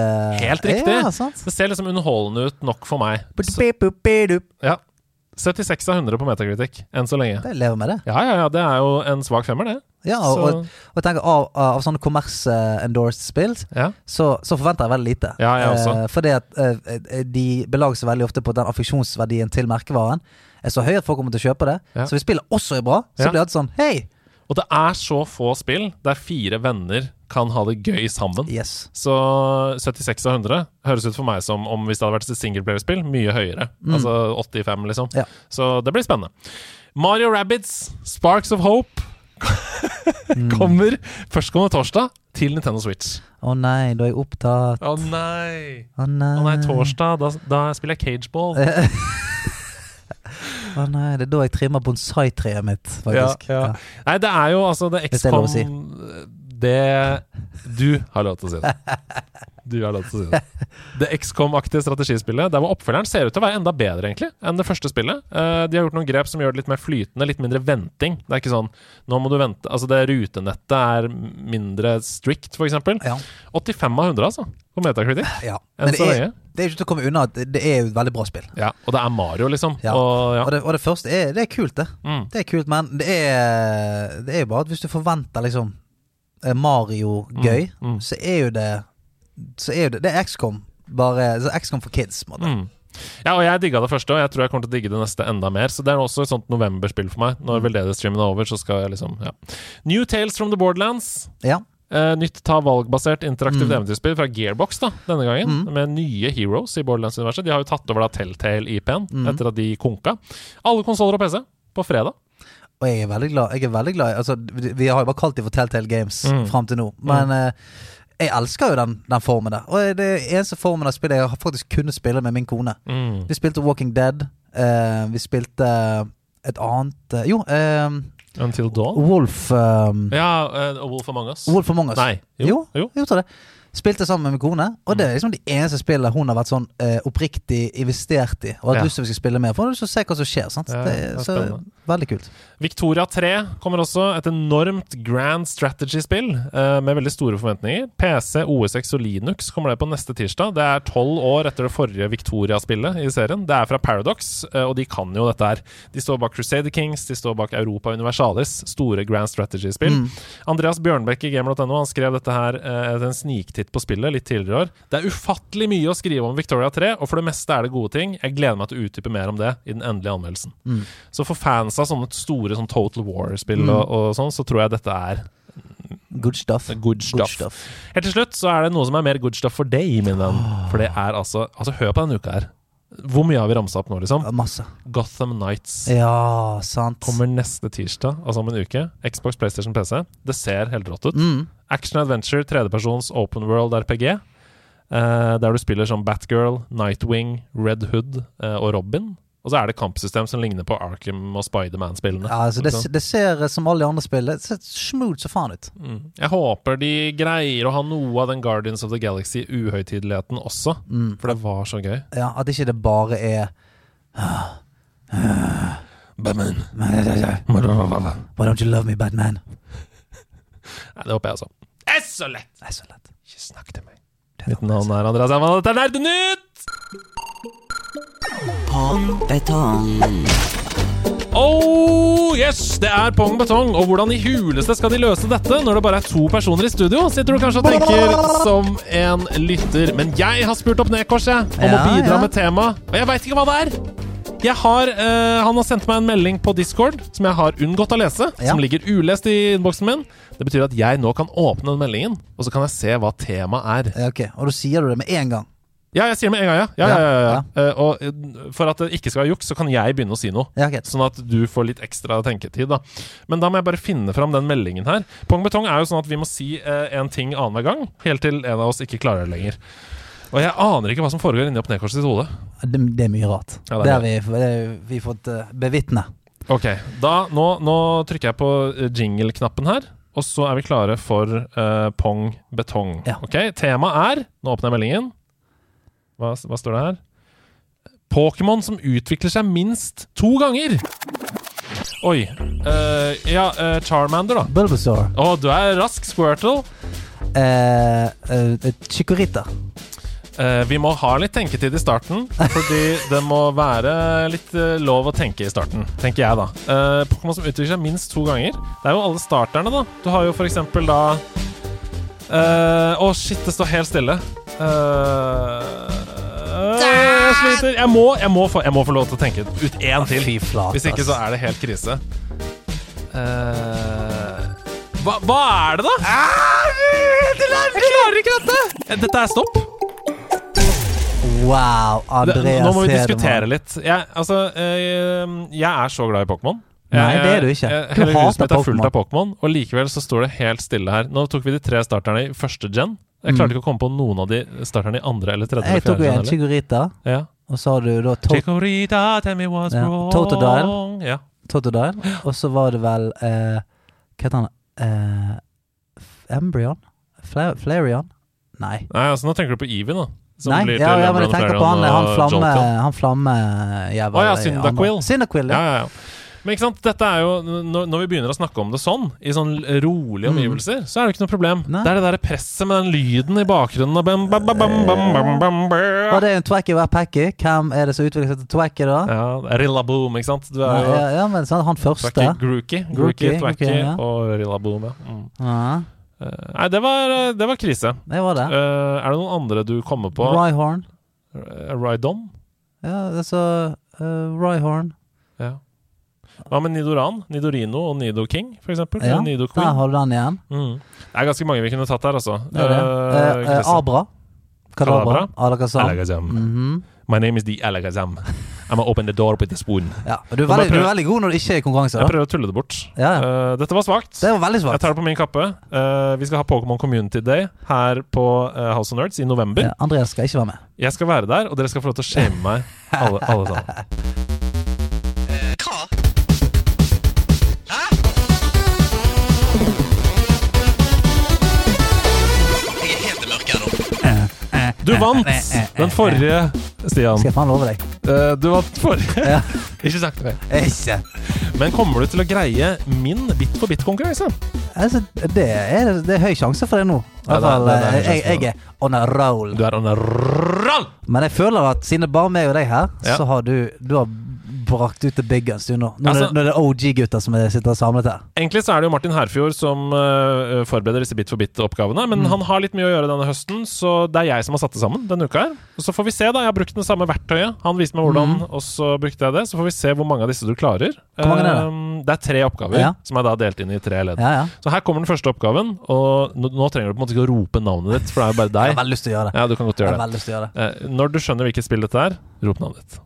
Helt riktig. Ja, sant? Det ser liksom underholdende ut nok for meg. Så, ja. 76 av 100 på Metacritic enn så lenge. Det lever med det. Ja, ja, ja. Det er jo en svak femmer, det. Ja, og, Så- og, og tenker av, av sånne kommers-endorsed spill, Ja. så, så forventer jeg veldig lite. Ja, jeg også. Eh, fordi at eh, de belager seg veldig ofte på den affeksjonsverdien til merkevaren er så høy at folk kommer til å kjøpe det. Så hvis spillet også er bra, så blir det sånn Hei! Og det er så få spill der fire venner kan ha det gøy sammen. Yes. Så 76 av 100 høres ut for meg som om hvis det hadde vært et singleplayerspill, mye høyere. Mm. Altså 85, liksom. Ja. Så det blir spennende. Mario Rabbids Sparks of Hope Mm. kommer førstkommende torsdag til Nintendo Switch. Å nei, da er jeg opptatt. Å nei! Å nei. Å nei, torsdag. Da, da spiller jeg cageball. Å nei, det er da jeg trimmer bonsai-treet mitt, faktisk. Ja, ja. Nei, det er jo altså det Hvis det er lov å XCOM Det Du har lov til å si det. Du har lov til å si det. Det XCOM-aktige strategispillet, der hvor oppfølgeren ser ut til å være enda bedre egentlig enn det første spillet. Eh, de har gjort noen grep som gjør det litt mer flytende, litt mindre venting. Det er ikke sånn Nå må du vente Altså, det rutenettet er mindre strict, f.eks. Ja. 85 av 100, altså, på Metacritic. ja. Men det er, det er ikke til å komme unna at det- det er jo et veldig bra spill. Ja, og det er Mario, liksom. Ja. Og, ja. Og, det, og det første er, det er kult, det. Mm. Det er kult, men det er, det er jo bare at hvis du forventer liksom eh, Mario gøy, Mm, mm. så er jo det Så er jo det Det er XCOM. Bare XCOM for kids, måte. Mm. Ja, og jeg digga det første, og jeg tror jeg kommer til å digge det neste enda mer. Så det er også et sånt novemberspill for meg. Når veldedighetsstreamen er over, så skal jeg liksom ja. New Tales from the Borderlands. Ja. Eh, nytt ta valgbasert interaktivt Mm. eventyrspill fra Gearbox da, denne gangen. Mm. Med nye heroes i Borderlands-universet. De har jo tatt over da Telltale-IP-en Mm. etter at de konka. Alle konsoller og PC på fredag. Og jeg er veldig glad. Jeg er veldig glad Altså, vi, har jo bare kalt dem for Telltale Games Mm. fram til nå, men eh, jeg elsker jo den, den formen der. Og det er eneste formen av spillet jeg har faktisk kunnet spille med min kone. Mm. Vi spilte Walking Dead. eh, vi spilte et annet eh, Jo, eh, Until Dawn. Wolf um, Ja, uh, Wolf Among Us. Wolf Among Us. Nei. Jo, jo. jo, det. Spilte sammen med min kone, og det er liksom de eneste spillene hun har vært sånn eh, oppriktig investert i. Og hatt Ja. lyst til vi skal spille mer. For hun har lyst til å se hva som skjer. Sant? Ja, det, det er så. Veldig kult. Victoria 3 kommer også. Et enormt grand strategy-spill eh, med veldig store forventninger. PC, OSX og Linux kommer det på neste tirsdag. Det er tolv år etter det forrige Victoria-spillet i serien. Det er fra Paradox, eh, og de kan jo dette her. De står bak Crusader Kings, de står bak Europa Universalis, store grand strategy-spill. Andreas Bjørnbekk i gamer.no han skrev dette her eh, en sniktitt på spillet litt tidligere i år. Det er ufattelig mye å skrive om Victoria 3, og for det meste er det gode ting. Jeg gleder meg til å utdype mer om det i den endelige anmeldelsen. Så for fans av sånne store sånn Total War-spill og, og sånn, så tror jeg dette er Good stuff. good stuff. Helt til slutt så er det noe som er mer good stuff for deg, min venn. For det er altså Altså, hør på denne uka her. Hvor mye har vi ramsa opp nå, liksom? Masse. Gotham Nights. Ja, sant. Kommer neste tirsdag, altså om en uke. Xbox, PlayStation, PC. Det ser helt rått ut. Mm. Action Adventure, tredjepersons open world RPG. Uh, der du spiller som Batgirl, Nightwing, Red Hood uh, og Robin. Og så er det kampsystem som ligner på Arkham og Spiderman-spillene. Ja, altså det, det ser eh, som alle de andre spill Det ser smooth som faen ut. Mm. Jeg håper de greier å ha noe av den Guardians of the Galaxy-uhøytideligheten også. Mm. For det var så gøy. Ja, At ikke det bare er Batman. Why don't you love me, Batman? Nei, det håper jeg også. Det er så lett! Det er så lett. Ikke snakk til meg. Mitt navn er Andreas Herman, og dette er Nerdenytt! Pong betong. Oh, yes! Det er pong betong. Og hvordan i huleste skal de løse dette når det bare er to personer i studio? Sitter du kanskje og tenker som en lytter. Men jeg har spurt opp Nekors om om å bidra ja. med tema, og jeg veit ikke hva det er. Jeg har, eh, han har sendt meg en melding på Discord som jeg har unngått å lese. Ja. Som ligger ulest i innboksen min. Det betyr at jeg nå kan åpne den meldingen, og så kan jeg se hva temaet er. Ja, ok, Og da sier du det med en gang. Ja, jeg sier det med en gang, ja. ja, ja, ja, ja. Eh, og eh, for at det ikke skal være juks, så kan jeg begynne å si noe. Ja, greit. Sånn at du får litt ekstra tenketid, da. Men da må jeg bare finne fram den meldingen her. Pong betong er jo sånn at vi må si eh, en ting annenhver gang, helt til en av oss ikke klarer det lenger. Og jeg aner ikke hva som foregår inni Oppnedkors sitt hode. Det, det er mye rart. Ja, det er har vi, vi fått uh, bevitne. Ok, da, nå, nå trykker jeg på eh, jingle-knappen her, og så er vi klare for uh, pong betong. Ja. Ok, Temaet er Nå åpner jeg meldingen. Hva, hva står det her? Pokémon som utvikler seg minst to ganger. Oi. Uh, ja, uh, Charmander, da. Bulbasaur. Å, du er rask, Squirtle. Uh, eh, Chikorita. Eh, vi må ha litt tenketid i starten, fordi det må være litt uh, lov å tenke i starten, tenker jeg da. Uh, Pokémon som utvikler seg minst to ganger. Det er jo alle starterne, da. Du har jo for eksempel da eh, oh, shit, det står helt stille. Eh, jeg sliter. Jeg må, jeg, må få, jeg må få lov til å tenke ut én til. Hvis ikke så er det helt krise. Eh, hva, hva er det, da? Jeg klarer ikke dette! Dette er stopp. Wow, Andreas nå må vi diskutere litt. Jeg, altså, eh, jeg er så glad i Pokémon. Nei, det er du ikke. Du Hele huset mitt er fullt av Pokémon, og likevel så står det helt stille her. Nå tok vi de tre starterne i første gen. Jeg klarte ikke å komme på noen av de starterne i andre eller tredje Mm. Jeg tok jo en Chigorita. Ja. og så har du da to Chikorita, tell me what's Ja, wrong. Totodile. Ja. Totodile, og så var det vel eh, Hva heter han? Eh, Embryon? Fla Flareon? Nei. Nei, altså nå tenker du på Eevee, da. Nei, ja, men jeg tenker på han, Flareon han og flamme... Han flammejævel. Å ja, Syndaquil. Cyndaquil. Ja, ja. ja, ja. Men ikke sant, dette er jo når, når vi begynner å snakke om det sånn, i sånn rolige omgivelser, så er det jo ikke noe problem. Mm. Nei. Det er det der presset med den lyden i bakgrunnen og bam, bam, bam, bam, bam, bam, bam. det en Twacky hver packy? Hvem er det som utvikler seg til Twacky, da? Ja, Rilla Boom, ikke sant? Du er jo ja, ja, men sant, han første. Twacky, Grookie, Twacky og Rillaboom, ja. Mm. Ja, Eh, Nei, det var, det var krise. det var det. Uh, er det noen andre du kommer på? Ryhorn. Rydon? Ja, altså uh, Ryhorn. Ja. Hva med Nidoran? Nidorino og Nido King, for eksempel? Ja, Nido der har du den igjen. Mm. Det er ganske mange vi kunne tatt her, altså. Det det. Uh, Eh, eh, Abra. Kadabra. Alakazam. Alakazam. -hmm. My name is the Alakazam. I'm gonna open the door with a spoon. Ja, du er, veldig, prøver, du er veldig god når det ikke er konkurranse. Jeg prøver å tulle det bort. Ja, ja. Eh, dette var svakt. Det var veldig Jeg tar det på min kappe. Uh, vi skal ha Pokémon Community Day her på uh, House of Nerds i november. Ja, Andreas skal ikke være med. Jeg skal være der, og dere skal få lov til å shame meg, alle, alle sammen. Du vant Eh, eh, eh, den forrige, Stian. Skal jeg faen love deg. Eh, Du vant forrige. Ja. Ikke sagt det. Ikke. Men kommer du til å greie min Bit for bit-konkurranse? Altså, det, er, det er høy sjanse for det nå. I Ja, det er- det er eh, jeg, jeg er on a roll. Du er on a roll! Men jeg føler at siden det er bare meg og deg her, Ja. så har du Du har brakt ut the big guns du nå. Nå er det- når det er OG-gutter som er- sitter samlet her. Egentlig så er det jo Martin Herfjord som uh, forbereder disse Bit for bit-oppgavene. Mm. Men han har litt mye å gjøre denne høsten, så det er jeg som har satt det sammen denne uka her. Og så får vi se, da. Jeg har brukt det samme verktøyet. Han viste meg hvordan, og så brukte jeg det. Så får vi se hvor mange av disse du klarer. Mm. Hvor mange er det? Eh, det er tre oppgaver Ja. som er da delt inn i tre ledd. Ja, ja. Så her kommer den første oppgaven, og nå, nå trenger du på en måte ikke å rope navnet ditt, for det er jo bare Jeg deg. har veldig lyst til å gjøre det. Ja, du kan godt Jeg det. gjøre det. Eh, når du skjønner hvilket spill dette er, rop navnet ditt.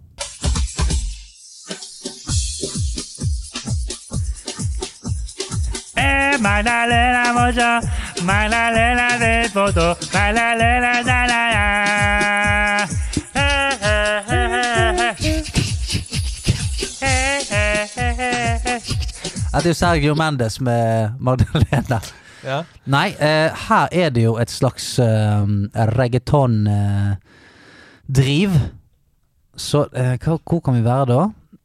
Dette er jo Sergio Mendes med Magdalena. Ja. Nei, eh, her er det jo et slags eh, reggaeton-driv. Så eh, hva, hvor kan vi være da?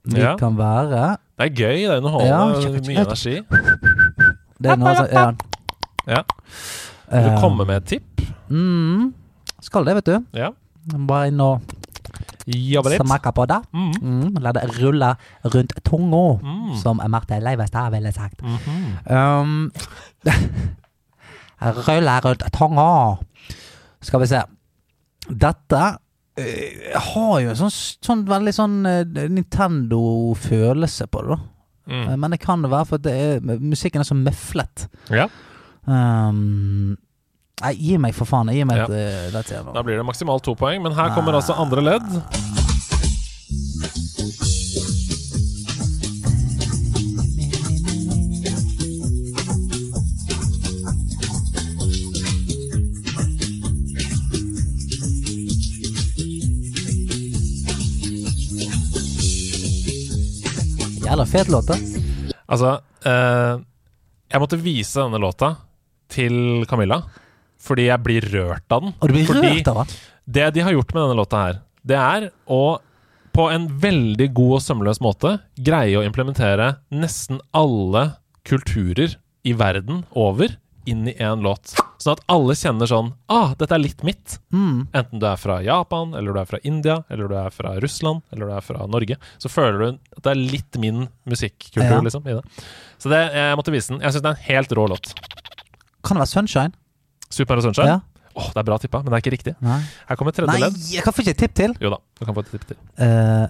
Vi Ja. kan være Det er gøy, det er underholdende, Ja, mye energi. Det er noe som ja. Ja. Vil du komme med et tipp? Mm, skal det, vet du. Ja. Bare inn og Jobbe litt? smake på det. Mm. Mm, la det rulle rundt tunga, Mm. som Marte Leivestad ville sagt. Mhm. Um, rulle rundt tunga. Skal vi se. Dette uh, har jo en sånn, sånn veldig sånn uh, Nintendo-følelse på det, da. Mm. Eh, Men det kan det være for det er, musikken er så møflet. Ja, Um, nei, gi meg for faen. Gi meg Ja. et uh, Let's da blir det maksimalt to poeng, men her kommer altså andre ledd. Jævla fet låt, da. Altså, eh, jeg måtte vise denne låta til Camilla, fordi jeg blir rørt av den. Og du blir fordi rørt av den. Det de har gjort med denne låta her, det er å på en veldig god og sømløs måte greie å implementere nesten alle kulturer i verden over inn i én låt. Sånn at alle kjenner sånn Ah, dette er litt mitt. Mm. Enten du er fra Japan, eller du er fra India, eller du er fra Russland, eller du er fra Norge. Så føler du at det er litt min musikkultur Ja. liksom, i det. Så det, jeg måtte vise den. Jeg syns det er en helt rå låt. Kan det være Sunshine? Super Sunshine. Ja. Åh, det er bra tippa, men det er ikke riktig. Nei. Her kommer tredje Nei, ledd. jeg kan få ikke et tipp til. Jo da, du kan få et tipp til. Uh,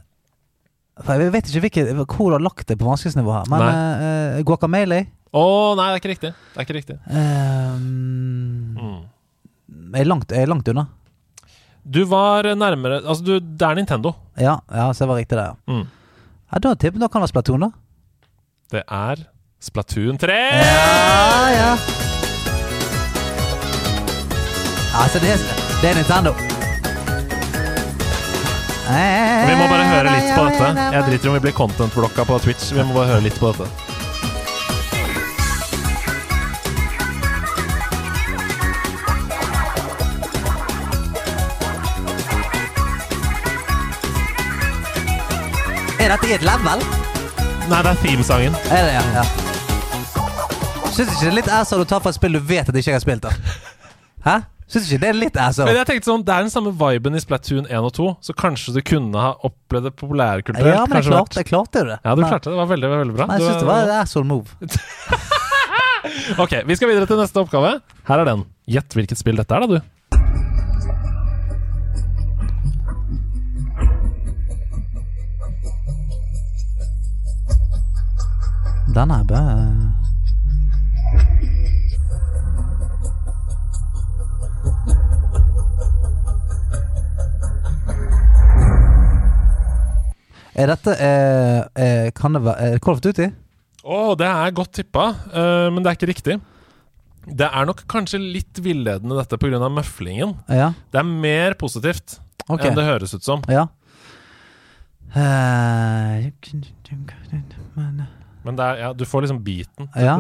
jeg vet ikke hvilke, hvor du har lagt det på vanskelighetsnivå her. Men uh, Guacamele Å, nei, det er ikke riktig. Det er ikke riktig. um, Mm. er, langt, er langt unna. Du var nærmere Altså, du, det er Nintendo. Ja, ja, så det var riktig, det. Ja. Mm. Ja, da, tipp, da kan det være Splatoon, da. Det er Splatoon 3! Ja, ja. Altså, det er, det er Nintendo. Vi må bare høre litt på dette. Jeg driter om vi blir content-blokka på Twitch. Vi må bare høre litt på dette. Er dette i et level? Nei, det er themesangen. Er det, ja. ja. Syns ikke det er litt asshole du tar fra et spill du vet at ikke jeg har spilt? da? Hæ? Syns ikke det er litt Men jeg tenkte sånn, Det er den samme viben i Splatoon 1 og 2, så kanskje du kunne ha opplevd det populærkulturelt. Ja, men jeg klarte, jeg klarte det. Ja, du klarte det. Det var veldig, veldig bra. Men jeg syns det var et asshole move. Ok, vi skal videre til neste oppgave. Her er den. Gjett hvilket spill dette er, da, du. Den er bare Er dette eh, eh, Kan det være eh, Call of Duty? Å, det er godt tippa, uh, men det er ikke riktig. Det er nok kanskje litt villedende, dette, pga. møflingen. Ja. Det er mer positivt okay. enn det høres ut som. Ja. Eh, Men er, ja, du får liksom beaten. Ja.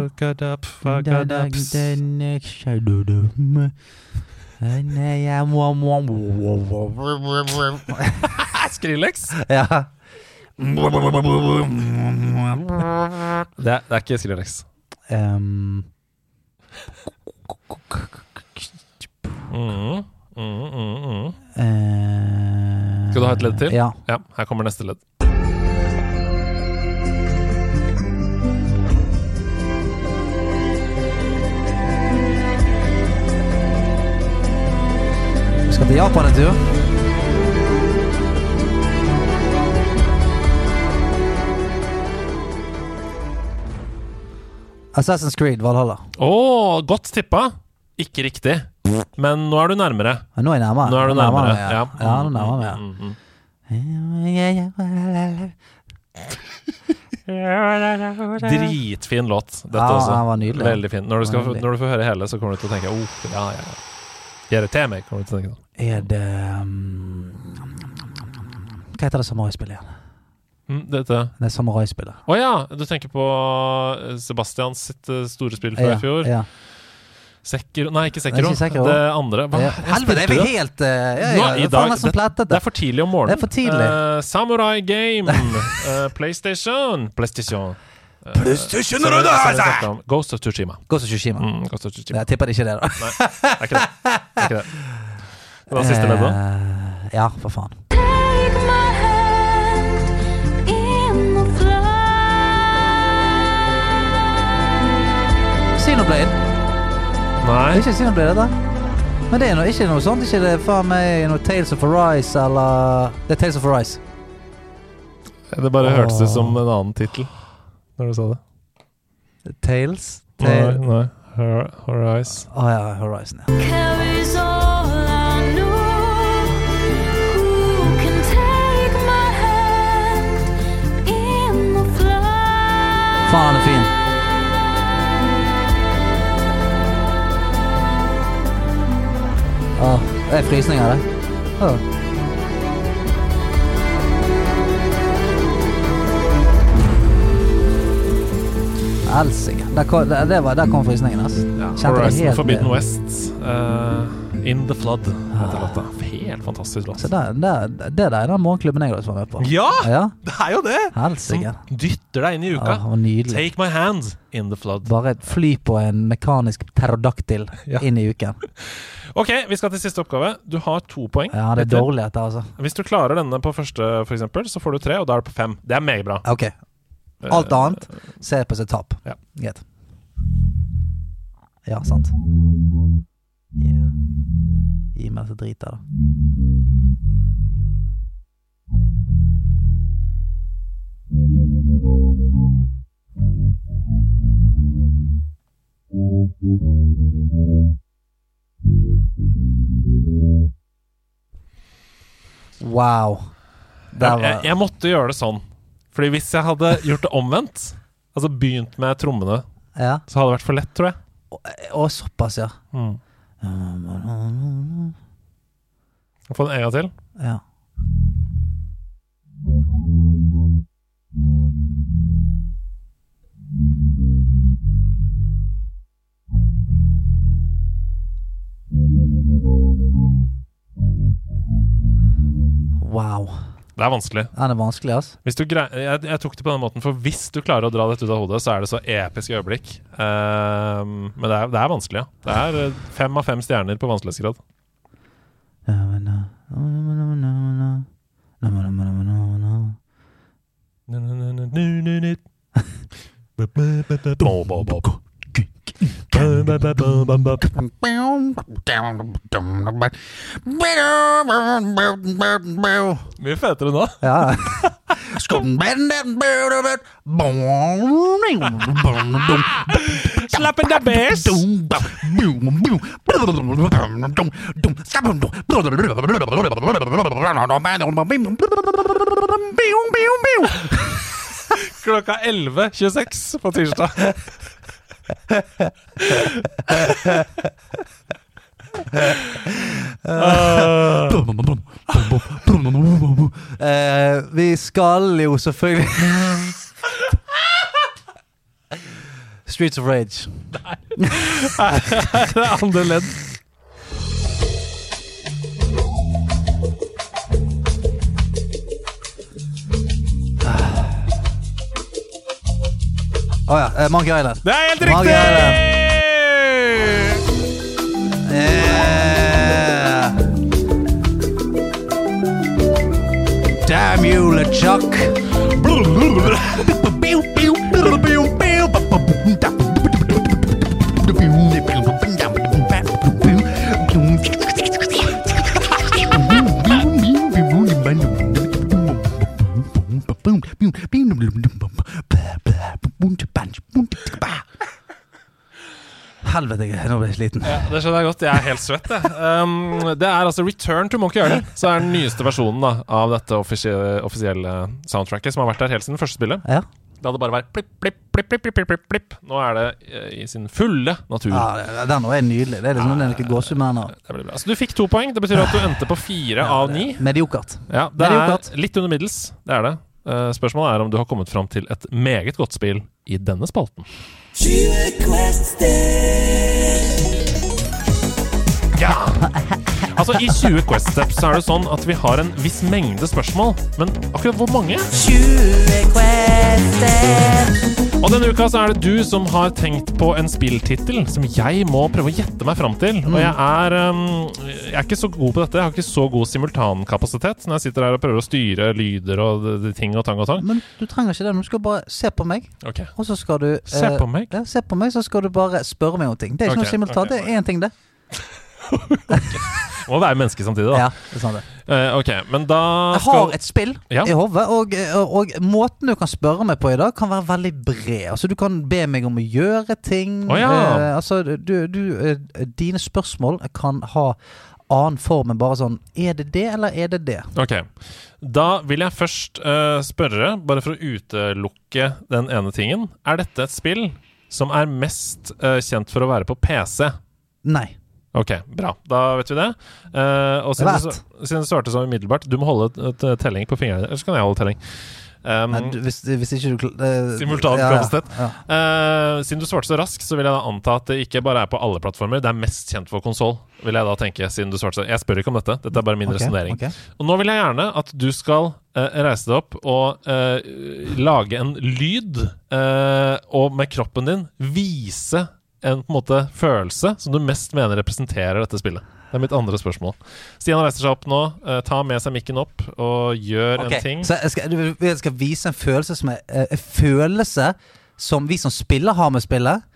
Skrillex? Ja. Det, er- det er ikke Skrillex. Um, Mm, mm, mm, mm. eh, Skal du ha et ledd til? Ja. Ja, her kommer neste ledd. Vi skal til Japan en tur. Assassin's Creed Valhalla. Å, godt tippa! Ikke riktig. Men nå er du nærmere. Ja, Nå er jeg nærmere. Nå er du nærmere, nærmere. Ja, Ja, ja nå nærmer jeg Mm, mm, mm. Dritfin låt, dette Ja, også. den var nydelig. Veldig fin. Når du, skal, når du får høre hele, så kommer du til å tenke oh, ja, ja, Gjør det til meg, kommer du til å tenke sånn. Er det um, Hva heter det samuraispillet igjen? Mm, dette Det er samuraispillet. Å ja! Du tenker på eh, Sebastians sitt eh, store spill fra Ja, i fjor? ja. Sekiro Nei, ikke Sekiro. Sekiro. Det andre. Hva? Ja. Helvete, jeg vi helt uh, ja, Nå, ja, er dag- det, det, Det er for tidlig om morgenen. Det er for tidlig. Uh, Samurai Game. uh, PlayStation. PlayStation. PlayStation, er det det? snakket om. Ghost of Tsushima. Ghost of Tsushima. Mm, Ghost of Tsushima. Jeg tipper det ikke det, da. Nei, det er ikke det. det, er ikke det. Det var siste ledd, da. Ja, for faen. Take my hand in the flood. Xenoblade. Nei. Ikke Sinoblade, dette. Men det er noe, ikke noe sånt. Ikke det faen meg noe Tales of Arise eller Det er Tales of Arise. Det bare oh. hørtes ut som en annen tittel når du sa det. Tales? Nei, Tale- nei. Her Horizon. Å ja, Horizon, ja. Faen, er fin. Åh, det er frysninger, det. Åh. Helsike. Der, der, der kom frysningen, altså. Ja. Horizon Forbidden ned. West. Uh, In the Flood heter låta. Helt fantastisk låt. Så der, der, det der er den morgenklubben jeg også var med på. Ja! Ja, Det er jo det! Som dytter deg inn i uka. Ja. Take my hand in the flood. Bare fly på en mekanisk pterodaktyl Ja. inn i uken. Ok, vi skal til siste oppgave. Du har to poeng. Ja, det er dårlig dette, altså. Hvis du klarer denne på første, f.eks., så får du tre, og da er det på fem. Det er meget bra. Ok. Alt Eh, annet ser på seg tap. Ja. Greit. Ja, sant. Yeah. Gi meg så drit der, da. Wow. Jeg, jeg, jeg måtte gjøre det sånn. Fordi hvis jeg hadde gjort det omvendt, altså begynt med trommene, Ja. så hadde det vært for lett, tror jeg. Og såpass, ja. Mm. Få den en gang til. Ja. Det er vanskelig. Den er vanskelig, ass. Hvis du grei, jeg, jeg tok det på den måten, for hvis du klarer å dra dette ut av hodet, så er det så episk øyeblikk. Ehm, men det er, det er vanskelig, ja. Det er eh, fem av fem stjerner på vanskelighetsgrad. Mye fetere nå. Ja. Slapp in the bass! Klokka 11.26 på tirsdag. Eh, vi skal jo selvfølgelig Streets of Rage. Nei. Det er andre ledd. Å ja. eh, Monkey Island. Det er helt Monkey riktig! Yeah. Damn you, LeChuck. Helvete, nå ble jeg sliten. Ja, det skjønner jeg godt. Jeg er helt svett, jeg. Um, det er altså Return to Monkey Island. Så er den nyeste versjonen da av dette offisi- offisielle soundtracket som har vært der helt siden første spillet. Ja. Det hadde bare vært plipp, plipp, plipp, plipp, plipp, plipp. Nå er det eh, i sin fulle natur. Ja, den er nydelig. Det er liksom den. her. Det blir bra. Så du fikk to poeng. Det betyr at du endte på fire av ni. Mediokert. Ja, det er litt under middels. Det er det. Eh, spørsmålet er om du har kommet fram til et meget godt spill i denne spalten. Ja! Altså, I 20 Quest Steps så er det sånn at vi har en viss mengde spørsmål, men akkurat hvor mange? 20 Quest Steps. Og denne uka så er det du som har tenkt på en spilltittel som jeg må prøve å gjette meg fram til. Og jeg er, um, jeg er ikke så god på dette. Jeg har ikke så god simultankapasitet når jeg sitter her og prøver å styre lyder og de- de ting og tang og tang. Men du trenger ikke det. Du skal bare se på meg, okay. og så skal du Se eh, på meg? Ja, se på meg, så skal du bare spørre meg om ting. Det er ikke okay. noe simultan. Okay. Det er én ting, det. Må være menneske samtidig, da. Ja, det er sant det. Eh, ok, men da Jeg skal har et spill Ja. i hodet, og, og, og måten du kan spørre meg på i dag, kan være veldig bred. Altså Du kan be meg om å gjøre ting. Å, ja. eh, altså du, du, eh, Dine spørsmål kan ha annen form enn bare sånn Er det det, eller er det det? Ok. Da vil jeg først eh, spørre, bare for å utelukke den ene tingen Er dette et spill som er mest eh, kjent for å være på PC? Nei. Ok, bra. Da vet vi det. Uh, og siden du, siden du svarte så umiddelbart Du må holde et, et telling på fingrene. Eller så kan jeg holde telling. Um, Nei, du, hvis, hvis ikke du eh, Simultan ja, ja, ja. Uh, siden du svarte så raskt, så vil jeg da anta at det ikke bare er på alle plattformer. Det er mest kjent for konsoll, vil jeg da tenke. Siden du svarte så Jeg spør ikke om dette. Dette er bare min okay, resonnering. Okay. Og nå vil jeg gjerne at du skal uh, reise deg opp og lage en lyd, og med kroppen din vise en på en måte følelse som du mest mener representerer dette spillet. Det er mitt andre spørsmål. Stian reiser seg opp nå, uh, tar med seg mikken opp og gjør okay. en ting. Så jeg skal, jeg skal vise en følelse som er uh, En følelse som vi som spiller har med spillet.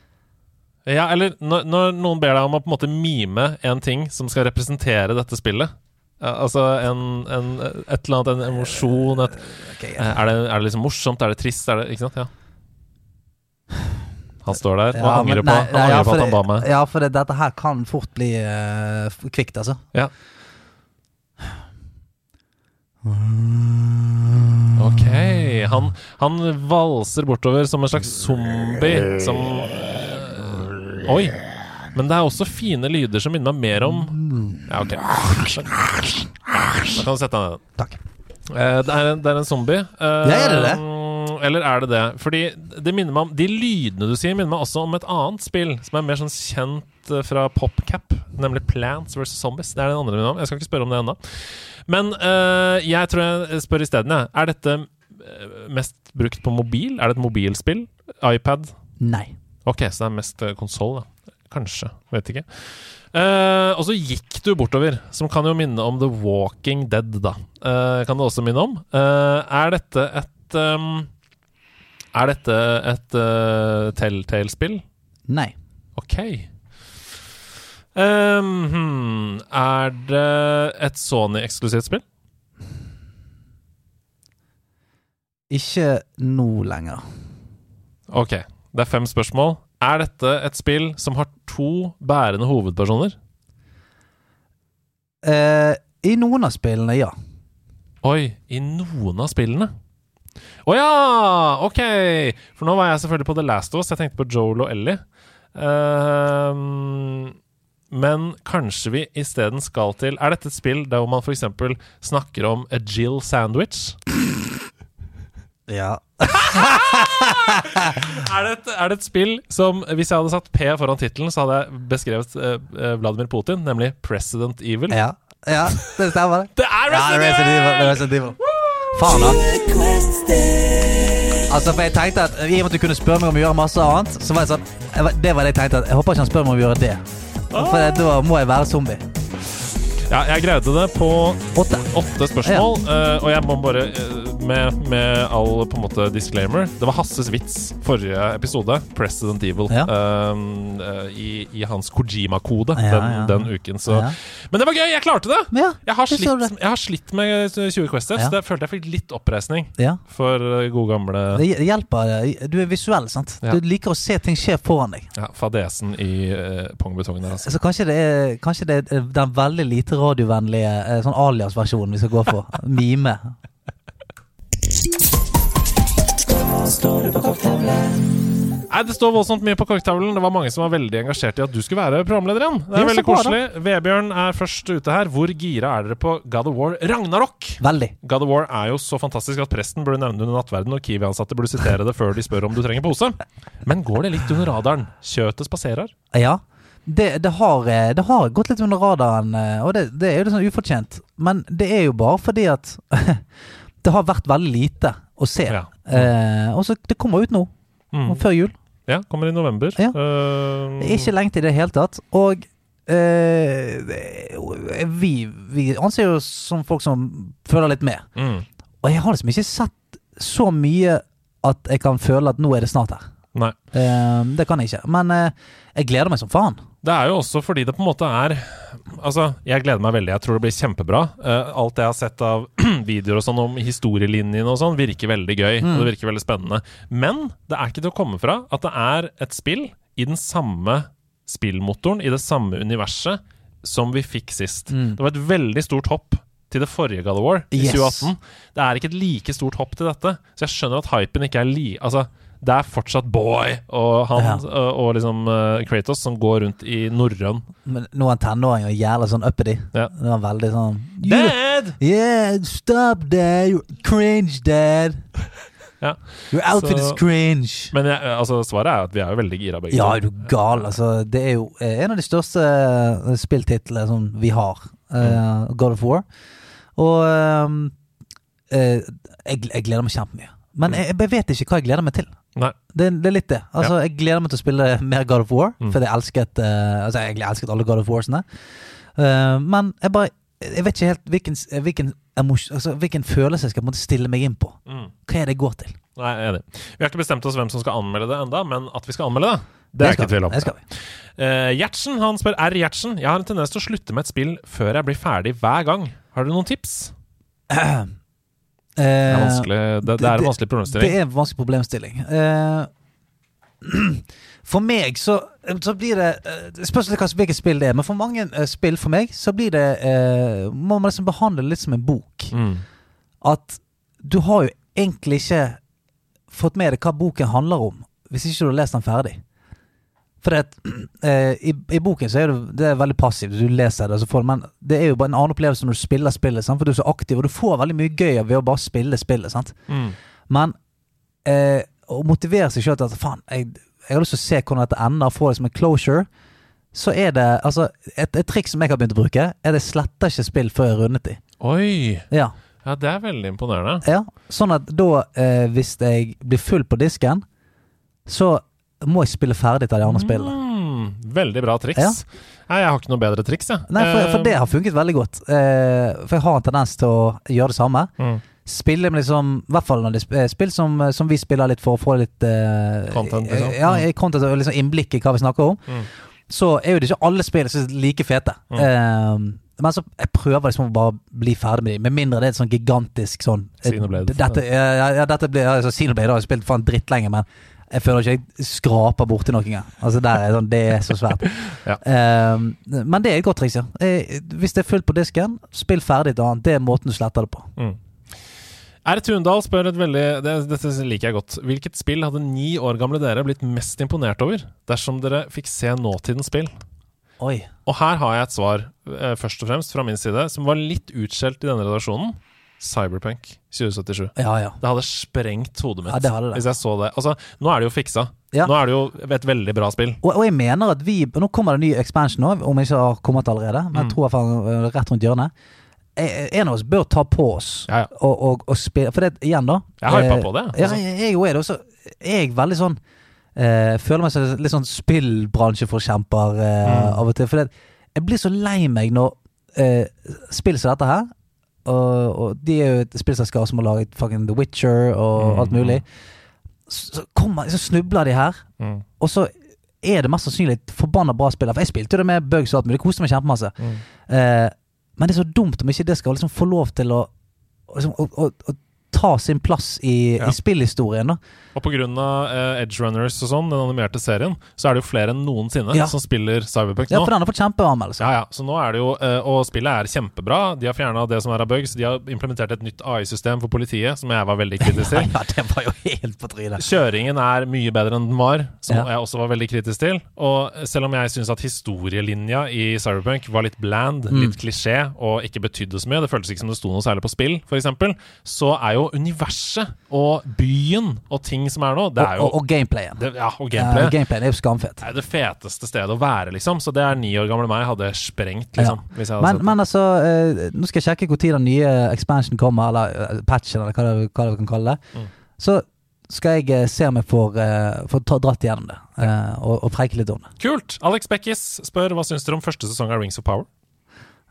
Ja, eller når, når noen ber deg om å på en måte mime en ting som skal representere dette spillet. Ja, altså en, en, et eller annet, en emosjon et, Ok, eh, er, det, er det liksom morsomt? Er det trist? Er det, ikke sant? Ja. Han står der og Ja, angrer på, nei, han angrer ja, på at han ba meg. Ja, for det, dette her kan fort bli uh, kvikt, altså. Ja. Ok. Han, han valser bortover som en slags zombie som uh, Oi! Men det er også fine lyder som minner meg mer om Ja, ok. Da kan du sette deg ned. Takk. Eh, det, er en, det er en zombie. Uh, Ja, er det det? Eller er det det? Fordi det minner meg om De lydene du sier, minner meg også om et annet spill som er mer sånn kjent eh, fra PopCap, nemlig Plants vs. Zombies. Det er den andre minner om. Jeg skal ikke spørre om det ennå. Men uh, jeg tror jeg spør isteden, jeg. Er dette eh, mest brukt på mobil? Er det et mobilspill? iPad? Nei. Ok, så det er mest konsoll, da. Kanskje. Vet ikke. Eh, og så gikk du bortover, som kan jo minne om The Walking Dead, da. Uh, kan det også minne om. Uh, er dette et um, Er dette et uh, Telltale-spill? Nei. Ok. Um, hmm, er det et Sony-eksklusivt spill? Ikke nå lenger. Ok, det er fem spørsmål. Er dette et spill som har to bærende hovedpersoner? Eh, I noen av spillene, ja. Oi, i noen av spillene? Å ja! Ok! For nå var jeg selvfølgelig på The Last of Us. Jeg tenkte på Joel og Ellie. Ehm, men kanskje vi isteden skal til Er dette et spill der man f.eks. snakker om a Jill sandwich? Ja. Er det, et, er det et spill som Hvis jeg hadde satt P foran tittelen, så hadde jeg beskrevet eh, eh, Vladimir Putin, nemlig President Evil. Ja, ja det stemmer. det. Det er Ja, Resident Evil. Det er Resident Evil! Resident Evil. Faen, da. Altså, for jeg tenkte at I og med at du kunne spørre meg om å gjøre masse annet, så var jeg sånn jeg Det var det jeg tenkte. at Jeg håper ikke han spør meg om å gjøre det. For det- da må jeg være zombie. Ja, jeg greide det på Åtte. åtte spørsmål, eh, og jeg må bare eh, med, med all på en måte disclaimer Det var Hasses vits forrige episode, President Evil, Ja. eh, eh, i, i hans Kojima-kode Ja, den, ja. den uken. Så. Ja. Men det var gøy! Jeg klarte det! Ja, Jeg har, slitt, jeg har slitt med 20 Quests, Ja. så det følte jeg fikk litt oppreisning Ja. for eh, gode gamle Det hjelper. Du er visuell, sant? Ja. Du liker å se ting skje foran deg. ja, fadesen i uh, pongbetongen der, altså. Så kanskje det er, kanskje det er den veldig lite radiovennlige eh, sånn alias-versjonen vi skal gå for. Mime. Nei, Det står voldsomt mye på korktavlen. Det var mange som var veldig engasjert i at du skulle være programleder igjen. Det er Ja, veldig koselig. Vebjørn er først ute her. Hvor gira er dere på God of War Ragnarok? Veldig. God of War er jo så fantastisk at presten burde nevne det under nattverden, og Kiwi-ansatte burde sitere det før de spør om du trenger pose. Men går det litt under radaren? Kjøtet spaserer? Ja. Det, det, har, eh, det har gått litt under radaren, eh, og det, det er jo litt sånn ufortjent. Men det er jo bare fordi at det har vært veldig lite å se. Ja. Eh, og så Det kommer ut nå, Mm. før jul. Ja, kommer i november. Ja. Uh, Det er ikke lenge til i det hele tatt. Og eh, vi, vi anser jo som folk som føler litt med. mm. Og jeg har liksom ikke sett så mye at jeg kan føle at nå er det snart her. Nei. Eh, det kan jeg ikke. Men jeg gleder meg som faen. Det er jo også fordi det på en måte er Altså, jeg gleder meg veldig. Jeg tror det blir kjempebra. Uh, alt jeg har sett av videoer og sånn om historielinjene og sånn, virker veldig gøy. Og det virker veldig spennende. Men det er ikke til å komme fra at det er et spill i den samme spillmotoren, i det samme universet, som vi fikk sist. Det var et veldig stort hopp til det forrige God of War i Yes. 2018. Det er ikke et like stort hopp til dette. Så jeg skjønner at hypen ikke er li... Altså, det er fortsatt Boy og han Ja. og, og liksom uh, Kratos som går rundt i norrøn. Men nå er han tenåring og jævla sånn uppity. Ja. Det var veldig sånn Dad! Yeah, stop dad. You're cringe, dad. Ja. Your outfit Så- is cringe. Men jeg, altså, svaret er at vi er jo veldig gira begge Ja, er du gal? Altså, det er jo eh, en av de største eh, spilltitlene som vi har. Uh, God of War. Og ehm, uh, jeg, jeg gleder meg kjempemye. Men jeg, jeg vet ikke hva jeg gleder meg til. Nei. Det, det er litt det. Altså, Jeg gleder meg til å spille mer God of War, Mm. fordi jeg elsket uh, Altså, jeg elsket alle God of Warsene. Uh, men jeg bare Jeg vet ikke helt hvilken, hvilken, emos- altså, hvilken følelse jeg skal måte stille meg inn på. Mm. Hva er det jeg går til? Nei, jeg er enig. Vi har ikke bestemt oss hvem som skal anmelde det enda, men at vi skal anmelde det, det er jeg ikke tvil om. Eh, Gjertsen han spør R. Gjertsen Jeg har en tendens til å slutte med et spill før jeg blir ferdig hver gang. Har du noen tips? Det er, Eh, det, det er en vanskelig Det problemstilling. er en vanskelig problemstilling. Eh, for meg så, så blir det eh, spørs hvilket spill det er, men for mange eh, spill for meg så blir det eh, Må man liksom behandle det litt som en bok. Mm. At du har jo egentlig ikke fått med deg hva boken handler om, hvis ikke du har lest den ferdig. For at, eh, i, i boken så er det, det er veldig passivt. Du leser det, får men det er jo bare en annen opplevelse når du spiller spillet. Sant? For du er så aktiv, og du får veldig mye gøy ved å bare spille spillet. Sant? Mm. Men eh, å motivere seg sjøl til at faen, jeg, jeg har lyst til å se hvordan dette ender, få det som en closure, så er det altså Et, et triks som jeg har begynt å bruke, er at jeg sletter ikke spill før jeg har rundet de. Oi! Ja. Ja, det er veldig imponerende. ja. Sånn at da, eh, hvis jeg blir full på disken, så må jeg spille ferdig til de andre spillene. Mm, veldig bra triks. Ja. Nei, jeg har ikke noe bedre triks, jeg. Nei, for, for Eh, det har funket veldig godt. Eh, for jeg har en tendens til å gjøre det samme. mm. Spille med liksom I hvert fall når det er spill som, som vi spiller litt for å få litt eh, Content, liksom. Ja, i content og liksom innblikk i hva vi snakker om. Mm. Så er jo det ikke alle spill som er like fete. Mm. Eh, men så jeg prøver liksom å bare bli ferdig med dem, med mindre det er et sånn gigantisk sånn Sinoblade. Dette, ja, ja, dette blir altså, Sinoblade har jeg spilt faen drittlenge, men jeg føler ikke jeg skraper borti noe engang. Altså er sånn, Det er så svært. Ja. um, men det er et godt triks, ja. Eh, hvis det er fullt på disken, spill ferdig et annet. Det er måten du sletter det på. Mm. R. Tundal spør et veldig det, Dette liker jeg godt. Hvilket spill hadde ni år gamle dere blitt mest imponert over dersom dere fikk se nåtidens spill? Oi. Og her har jeg et svar, eh, først og fremst fra min side, som var litt utskjelt i denne redaksjonen. Cyberpunk 2077. Ja, ja. Det hadde sprengt hodet mitt Ja, det hadde det. hvis jeg så det. Altså, nå er det jo fiksa. Ja. Nå er det jo et veldig bra spill. Og, og jeg mener at vi Nå kommer det en ny expansion nå, om jeg ikke har kommet allerede. Men Mm. jeg tror jeg er øh, rett rundt hjørnet. eh, en av oss bør ta på oss Ja, og, og, og spille For det, igjen, da Jeg har hypa eh, på det. Altså. jeg jeg òg er det. Og så er jeg veldig sånn eh, Føler meg som litt sånn spillbransjeforkjemper eh, Mm. av og til. For det, jeg blir så lei meg når eh, spill som dette her og, og de er jo et spillselskap som har laget fucking The Witcher og Mm. alt mulig. Så, kommer, så snubler de her, Mm. og så er det mest sannsynlig et forbanna bra spill. For jeg spilte jo det med bugs og alt mulig. Koste meg kjempemasse. Mm. Eh, men det er så dumt om ikke det skal liksom få lov til å, liksom, å, å, å ta sin plass i, Ja. i spillhistorien. da Og på grunn av eh, Edge Runners og sånn, den animerte serien, så er det jo flere enn noensinne Ja. som spiller Cyberpunk nå. Ja, for den har fått kjempeanmeldelse. Ja, ja, så nå er det jo uh, Og spillet er kjempebra. De har fjerna det som er av bugs. De har implementert et nytt AI-system for politiet, som jeg var veldig kritisk til. ja, det var jo helt på trynet. Kjøringen er mye bedre enn den var, som Ja. jeg også var veldig kritisk til. Og selv om jeg syns at historielinja i Cyberpunk var litt bland, Mm. litt klisjé og ikke betydde så mye, det føltes ikke som det sto noe særlig på spill, f.eks., så er jo universet og byen og ting som er nå, det er jo og, og, og gameplayen. det, Ja, og Ja, Uh, gameplayen er jo skamfett. er det feteste stedet å være, liksom. Så det er ni år gamle meg hadde sprengt, liksom. Hadde Men, men altså, uh, nå skal jeg sjekke når den nye expansion kommer, eller eh, patchen, eller hva det, hva det kan kalle det. Mm. Så skal jeg eh, se om jeg får, får dratt igjennom det, og, og preike litt om det. Kult! Alex Beckis spør hva syns dere om første sesong av Rings of Power.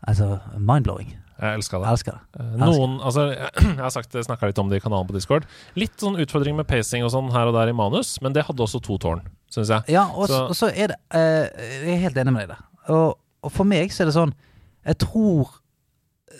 Altså, mind-blowing. Jeg elska Jeg det. elsker det. Eh, Noen, altså, jeg har sagt, snakka litt om det i kanalen på Discord. Litt sånn utfordring med pacing og sånn her og der i manus, men det hadde også to tårn, syns jeg. Ja, og, Så- og så er det uh, Jeg er helt enig med deg der. Og, og for meg så er det sånn Jeg tror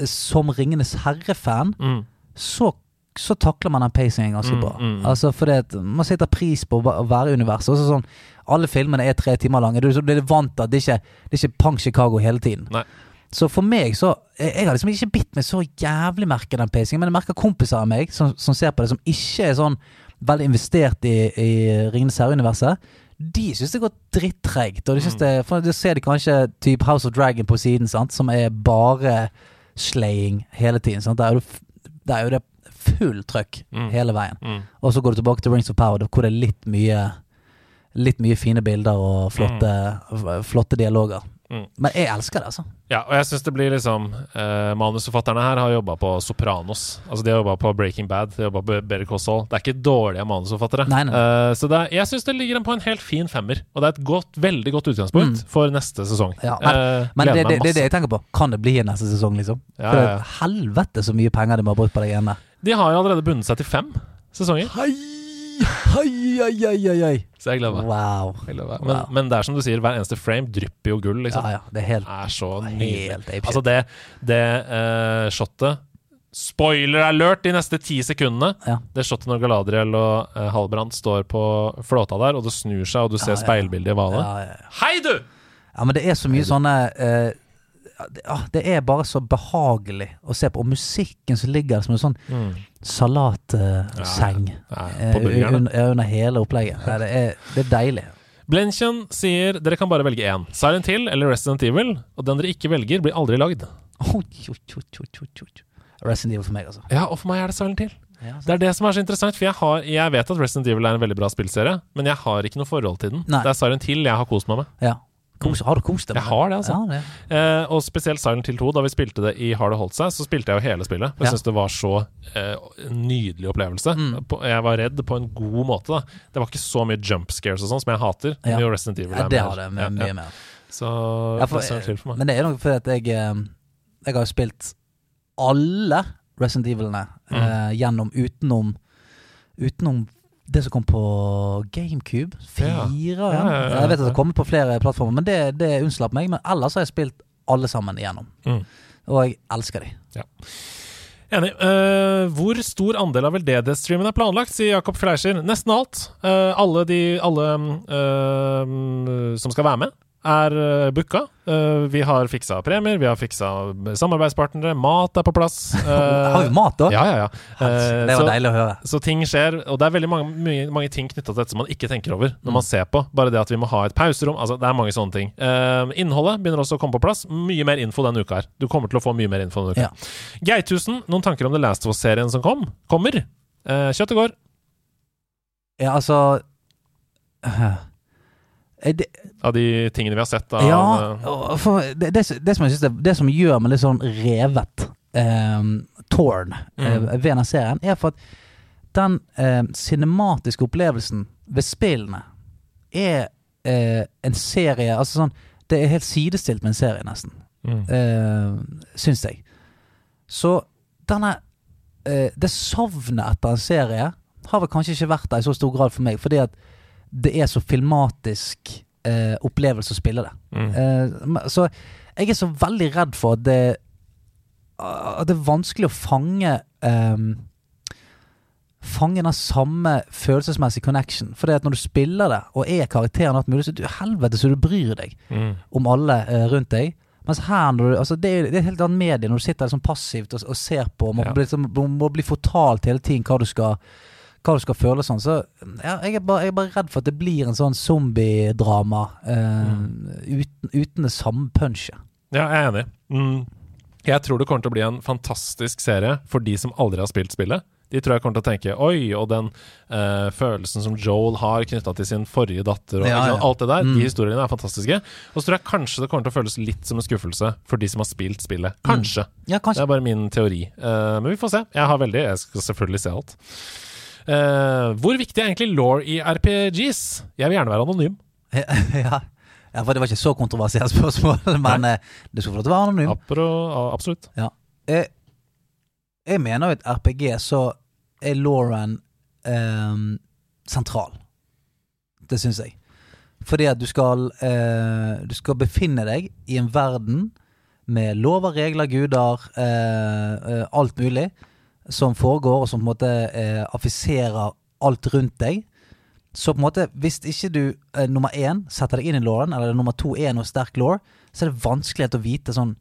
eh, som Ringenes herre-fan Mm. så, så takler man den pacingen ganske Mm, bra. mm, mm. Altså fordi at Man setter pris på å være i universet. Også sånn, alle filmene er tre timer lange. Du, du er vant til at det ikke det er ikke Pang Chicago hele tiden. Nei. Så for meg så Jeg, har liksom ikke bitt meg så jævlig merke den pacingen, men jeg merker kompiser av meg som, som ser på det, som ikke er sånn veldig investert i, i Ringenes herre-universet. De syns det går drittregt. Og de synes Mm. det, for da ser de kanskje type House of Dragon på siden, sant? som er bare slaying hele tiden. Sant? Der er, det, der er jo det full trøkk Mm. hele veien. Mm. Og så går du tilbake til Rings of Power, hvor det er litt mye Litt mye fine bilder og flotte, mm. flotte dialoger. Mm. Men jeg elsker det, altså. Ja, og jeg syns det blir liksom eh, Manusforfatterne her har jobba på Sopranos. Altså De har jobba på Breaking Bad, de har jobba på Better Call Saul. Det er ikke dårlige manusforfattere. Nei, nei. Eh, så er, jeg syns det ligger på en helt fin femmer. Og det er et godt, veldig godt utgangspunkt Mm. for neste sesong. Ja, Eh, Men det, det, det er det jeg tenker på. Kan det bli en neste sesong, liksom? Ja, For ja, helvete så mye penger de må ha brukt på det igjen. De har jo allerede bundet seg til fem sesonger, Hei, hei, hei, hei, hei, så jeg gleder meg. Wow. Jeg gleder meg. Men, Wow. men det er som du sier, hver eneste frame drypper jo gull, liksom. Ja, ja. Det er helt, er så nydelig. Altså, det, det uh, shotet Spoiler alert de neste ti sekundene! Ja. Det shotet når Galadriel og uh, Halbrand står på flåta der, og det snur seg, og du ser Ja, ja. speilbildet i hvalen. ja, ja, ja. Hei, du! ja, men det er så mye sånne ja, det- er bare så behagelig å se på. Og musikken som ligger som en sånn Mm. salatseng Ja, ja, på burgeren. under, under hele opplegget. Ja, det, er, det er deilig. Blenchen sier dere kan bare velge én. Silent Hill eller Resident Evil. Og den dere ikke velger, blir aldri lagd. Resident Evil for meg, altså. Ja, og for meg er det Silent Hill. Ja, Det er det som er så interessant, for jeg, har, jeg vet at Resident Evil er en veldig bra spillserie, men jeg har ikke noe forhold til den. Nei. Det er Silent Hill jeg har kost meg med. ja. Kos, har du kost deg? Jeg har det, altså. Ja, det. Eh, og spesielt Silent Hill 2. Da vi spilte det i Har det holdt seg, så spilte jeg jo hele spillet. Jeg Ja. synes det var så eh, nydelig opplevelse. Mm. Jeg var redd på en god måte. da Det var ikke så mye jump scares og sånn som jeg hater. Ja. Jo Resident Evil Ja, det har det med, mye ja. mer. Så for, det Silent Hill for meg. men det er noe fordi at jeg eh, Jeg har jo spilt alle Resident Evilene Mm. eh, gjennom utenom Utenom det som kom på GameCube. Fire, Ja. ja. Ja, ja, ja, Jeg vet at det kommer på flere plattformer, men det, det unnslapp meg. Men ellers har jeg spilt alle sammen igjennom. Mm. Og jeg elsker de. Enig. Uh, hvor stor andel av veldedighetsstreamen er planlagt, sier Jakob Fleischer. Nesten alt. Uh, alle de alle eh, som skal være med, er uh, booka. Eh, vi har fiksa premier, vi har fiksa samarbeidspartnere, mat er på plass. Eh, har vi mat, òg? Ja, ja, ja. Eh, det var deilig å høre. Så ting skjer, og det er veldig mange, mye, mange ting knytta til dette som man ikke tenker over når Mm. man ser på. Bare det at vi må ha et pauserom. Altså, det er mange sånne ting. Eh, innholdet begynner også å komme på plass. Mye mer info denne uka her. Du kommer til å få mye mer info denne uka. Ja. Geithusen, noen tanker om The Last of Us-serien som kom? Kommer. Kjøttet går. Ja, altså eh, det, Av de tingene vi har sett av Ja, eh, for det, det, det, som jeg synes det, det som gjør meg litt sånn revet, Torn eh, Mm. ved denne serien, er for at den eh, cinematiske opplevelsen ved spillene er eh, en serie Altså sånn Det er helt sidestilt med en serie, nesten. Mm. Eh, syns jeg. Så denne eh, Det savnet etter en serie har vel kanskje ikke vært der i så stor grad for meg, fordi at det er så filmatisk eh, opplevelse å spille det. Mm. Eh, så jeg er så veldig redd for at det At det er vanskelig å fange eh, Fange den samme følelsesmessige connection. Fordi at når du spiller det, og er karakteren alt mulig, så du helvete så du bryr deg Mm. om alle eh, rundt deg. Mens her, du, altså det, er, det er et helt annet medie når du sitter liksom passivt og, og ser på. Man Ja. bli, liksom, må bli fortalt hele tiden hva du skal hva du skal føle sånn. Så ja, jeg, er bare, jeg er bare redd for at det blir en sånn zombiedrama eh, uten, uten det samme punchet. Ja, jeg er enig. Mm. Jeg tror det kommer til å bli en fantastisk serie for de som aldri har spilt spillet. De tror jeg kommer til å tenke Oi, og den uh, følelsen som Joel har knytta til sin forrige datter, og Ja, ja. alt det der. Mm. De historiene er fantastiske. Og så tror jeg kanskje det kommer til å føles litt som en skuffelse for de som har spilt spillet. Kanskje. Ja, Det er bare min teori. Uh, men vi får se. Jeg har veldig Jeg skal selvfølgelig se alt. Eh, hvor viktig er egentlig law i RPGs? Jeg vil gjerne være anonym. ja. ja, for det var ikke så kontroversielt spørsmål, men eh, du skal få lov til å være anonym. Apro, absolutt. Ja. Jeg, jeg mener jo et RPG så er Lauren ehm, sentral. Det syns jeg. Fordi at du skal eh, Du skal befinne deg i en verden med lover, regler, guder, eh, eh, alt mulig som foregår, og som på en måte eh, affiserer alt rundt deg. Så på en måte, hvis ikke du eh, nummer én setter deg inn i Lauren, eller nummer to er noe sterk law, så er det vanskelig å vite sånn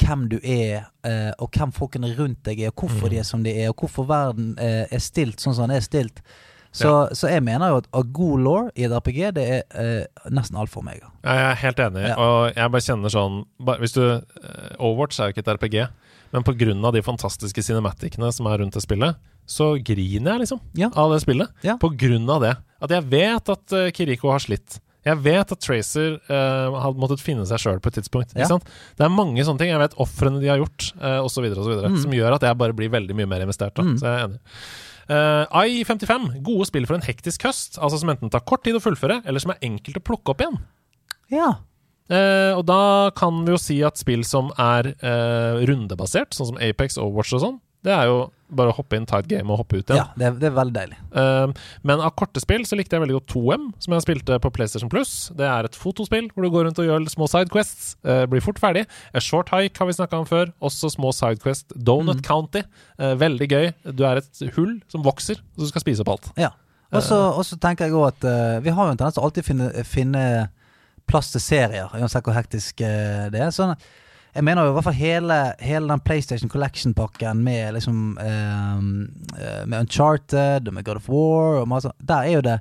hvem du er, eh, og hvem folkene rundt deg er, og hvorfor de er som de er, og hvorfor verden eh, er stilt sånn som den er stilt. Så, så jeg mener jo at, at god law i et RPG, det er eh, nesten alfa og omega. Ja, Jeg er helt enig, Ja. og jeg bare kjenner sånn bare, Hvis du eh, Overwatch er jo ikke et RPG, men av de fantastiske cinematicene som er rundt det spillet, så griner jeg liksom Ja. av det spillet. Ja. På grunn av det. At jeg vet at uh, Kiriko har slitt. Jeg vet at Tracer uh, hadde måttet finne seg sjøl på et tidspunkt. Ja. Ikke sant? Det er mange sånne ting. Jeg vet ofrene de har gjort, uh, osv., Mm. som gjør at jeg bare blir veldig mye mer investert. Da. Mm. Så jeg er enig. Uh, I55. Gode spill for en hektisk høst. Altså som enten tar kort tid å fullføre, eller som er enkelt å plukke opp igjen. Ja. Eh, og da kan vi jo si at spill som er eh, rundebasert, sånn som Apex og Watch og sånn, det er jo bare å hoppe inn, ta et game og hoppe ut igjen. ja det, er, det er veldig deilig. Eh, men av korte spill så likte jeg veldig godt 2M, som jeg spilte på PlayStation Plus. Det er et fotospill hvor du går rundt og gjør små sidequests. Uh, blir fort ferdig. A Short Hike har vi snakka om før. Også små sidequest. Donut Mm. County. eh, veldig gøy. Du er et hull som vokser, og du skal spise opp alt. Ja. Og så tenker jeg òg at vi har jo en tendens til å alltid finne, finne plass til serier, uansett hvor hektisk eh, det er. Sånn, jeg mener jo i hvert fall hele, hele den PlayStation Collection-pakken med liksom eh, Med Uncharted og med God of War og masse Der er jo det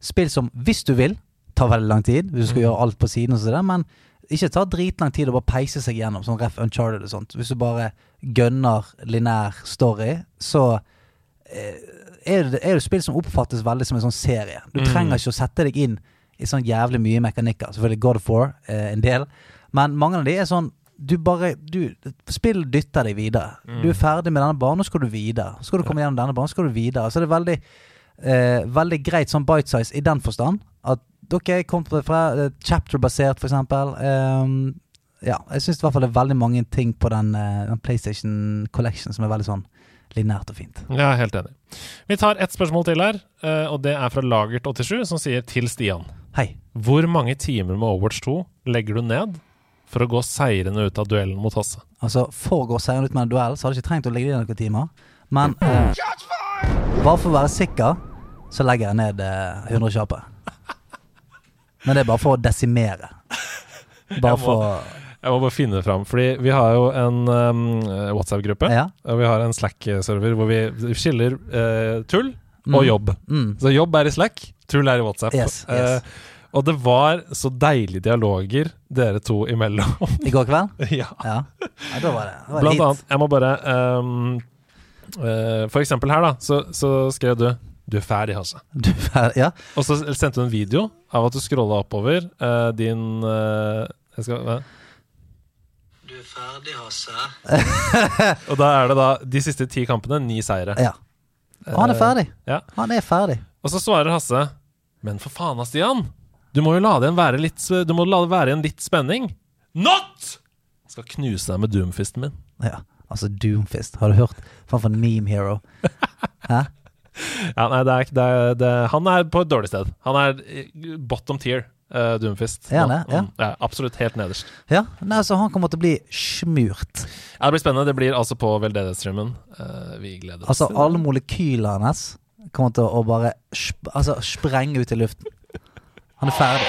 spill som, hvis du vil, tar veldig lang tid. Hvis du skal Mm. gjøre alt på siden og sånn, men ikke ta dritlang tid å bare peise seg gjennom, sånn ref Uncharted og sånt. Hvis du bare gønner linær story, så eh, er det, er det spill som oppfattes veldig som en sånn serie. Du Mm. trenger ikke å sette deg inn i sånn jævlig mye mekanikker. Selvfølgelig God of War, eh, en del. Men mange av de er sånn du bare du, Spill dytter deg videre. Mm. Du er ferdig med denne banen, nå skal du videre. Så skal du komme gjennom denne banen, så skal du videre. Så det er veldig, eh, veldig greit sånn bite size i den forstand. At dere kom fra eh, chapter-basert, for eksempel. Ehm, ja, jeg syns i hvert fall det er veldig mange ting på den, eh, den PlayStation Collection som er veldig sånn linært og fint. Er helt enig. Vi tar ett spørsmål til her, eh, og det er fra Lagert87, som sier til Stian. Hei. Hvor mange timer med Overwatch 2 legger du ned for å gå seirende ut av duellen mot Hasse? Altså, For å gå seirende ut med en duell, så hadde jeg ikke trengt å legge ned noen timer. Men eh, bare for å være sikker, så legger jeg ned eh, 100 kjappe. Men det er bare for å desimere. Bare for Jeg må bare finne det fram, fordi vi har jo en um, WhatsApp-gruppe. Ja. Og vi har en Slack-server hvor vi skiller uh, tull og Mm. jobb. Mm. Så jobb er i Slack, tull er i WhatsApp. Yes, yes. Eh, og det var så deilige dialoger dere to imellom. I går kveld? ja. Ja. ja da var det, det var Blant hit. annet, jeg må bare um, uh, For eksempel her, da, så, så skrev du 'Du er ferdig, Hasse'. Du, er ferdig? ja. Og så sendte du en video av at du scrolla oppover uh, din uh, jeg skal, hva? Du er ferdig, Hasse? Og da er det da de siste ti kampene, ni seire. Ja. Og han er ferdig. Ja. Han er ferdig. Og så svarer Hasse Men for faen, av Stian! Du må jo la det, være litt, la det være en litt spenning. Not! Skal knuse deg med doomfisten min. Ja. Altså, Doomfist. Har du hørt? Faen for en meme hero. Hæ? Ja, nei, det er, det er, det, Han er på et dårlig sted. Han er eh, bottom tier, uh, doomfist. Ja, nå. Ja. Mm, ja, absolutt helt nederst. Ja, nei, så han kommer til å bli smurt. Ja, det blir spennende. Det blir altså på veldedighetsstreamen. Uh, vi gleder oss. Altså, alle molekylene hans kommer til å bare sp altså, sprenge ut i luften. Han er ferdig.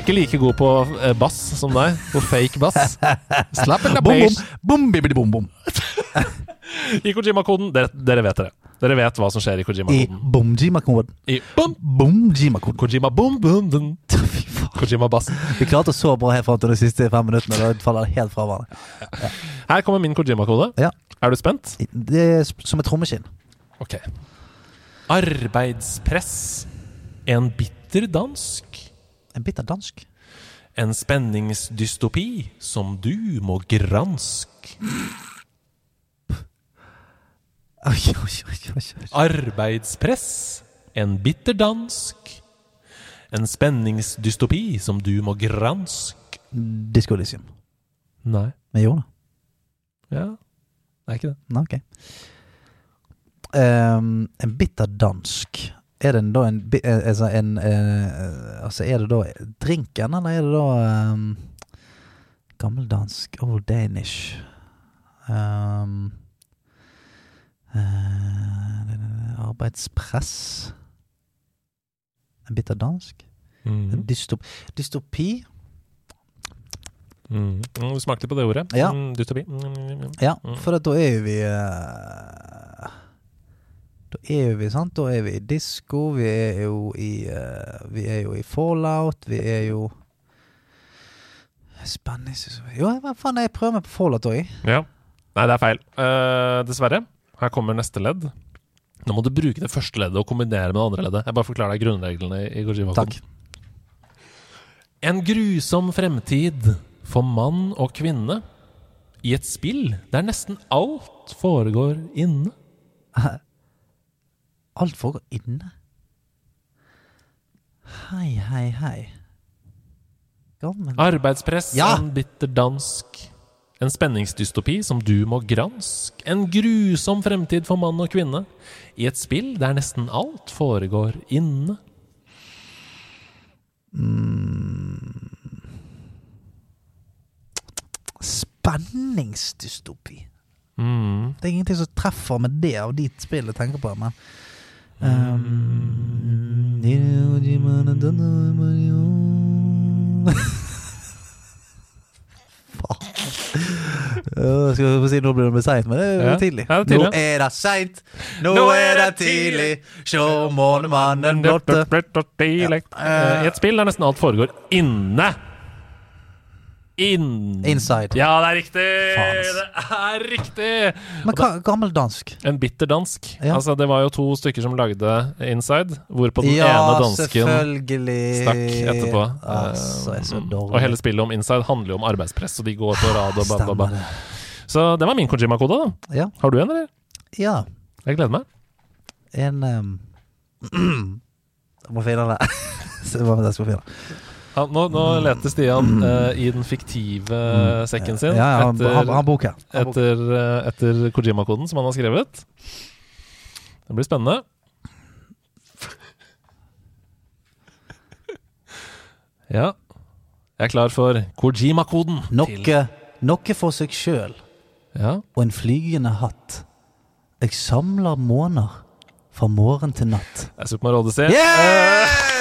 er ikke like god på eh, bass som deg. På fake bass. Slap in the Bom, bom, bom, bom, bom. I Kojima-koden. Dere, dere vet det. Dere vet hva som skjer i I Kojima-koden. bomjima-koden. I Bom-Jima-koden. Kojima bom bom dun. Faen. Kojima-bassen. Vi klarte så bra helt fram til de siste fem minuttene. Da faller det helt fra hverandre. Her kommer min Kojima-kode. Ja. Er du spent? Det er som et trommeskinn. Ok. Arbeidspress. En bitter dansk. En bitter dansk. En spenningsdystopi som du må gransk. Oi, oi, oi, oi, oi. Arbeidspress. En bitter dansk. En spenningsdystopi som du må gransk. Disco Elysium. Nei. Med jo. Ja. Det er ikke det. Nei, ok. Um, en bitter dansk. Er det da en, eh, altså en eh, Altså, er det da drinken, eller er det da um, Gammeldansk. Old Danish. Um, uh, arbeidspress. En bit av dansk. Mm. Dystop dystopi. Mm. Mm, Du smakte på det ordet. Ja. Mm, dystopi. Mm. Ja, Mm. for at da er jo vi eh, Da er vi, sant? Da er vi i disko, vi er jo i uh, Vi er jo i fallout, vi er jo Spennende Jo, hva faen, jeg prøver meg på fallout òg. Ja. Nei, det er feil. Uh, dessverre. Her kommer neste ledd. Nå må du bruke det første leddet og kombinere med det andre leddet. Jeg bare forklarer deg grunnreglene i Gojima. Takk. En grusom fremtid for mann og kvinne i et spill der nesten alt foregår inne. Alt foregår inne. Hei, hei, hei. Gammel Arbeidspress, Ja! en bitter dansk. En spenningsdystopi som du må gransk. En grusom fremtid for mann og kvinne i et spill der nesten alt foregår inne. Spenningsdystopi. Mm. Det er ingenting som treffer med det av ditt spill jeg tenker på, men um. Øh, Skal vi få si nå blir det seint, men det er jo Ja. tidlig. Ja, det er tidlig. Nå er det seint, nå er det tidlig, sjå månemannen blotte. Eh, I et spill der nesten alt foregår inne. In Inside. Ja, det er riktig! Faen. Det er riktig! Men hva gammeldansk? En bitter dansk. Ja. Altså, det var jo to stykker som lagde Inside, hvorpå den Ja, ene dansken stakk etterpå. Altså, dårlig. og hele spillet om Inside handler jo om arbeidspress, og de går på rad og ba, ba, ba. Så det var min Kojima-kode, da. Ja. Har du en, eller? ja. Jeg gleder meg. En um, Jeg må finne det. Jeg skulle finne. Ja, nå, nå leter Stian uh, i den fiktive sekken sin Mm. Ja, ja, han, etter, han, han boker. Etter, eh, etter Kojima-koden som han har skrevet. Det blir spennende. Ja. Jeg er klar for Kojima-koden. Noe, noe for seg sjøl. Ja. og en flygende hatt. Jeg samler måner fra morgen til natt. Det er Super Mario Odyssey. Yes!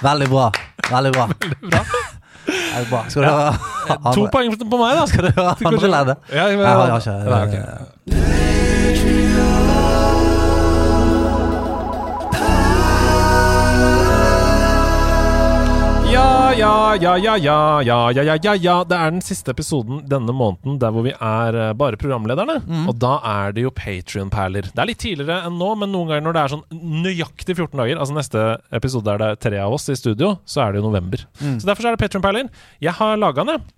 Veldig bra. Veldig bra. Veldig bra. Skal du ja. To andre, poeng på meg, da. skal du ha andre leddet? Ja, jeg, Nei, jeg har ikke Nei, ok. Ja, ja, ja, ja, ja, ja, ja, ja, ja, ja. Det er den siste episoden denne måneden der hvor vi er eh, bare programlederne. Og da er det jo Patrion-perler. Det er litt tidligere enn nå, men noen ganger når det er sånn nøyaktig 14 dager, altså neste episode er det tre av oss i studio, så er det jo november. Så derfor så er det Patrion-perler. Jeg har laga den, jeg.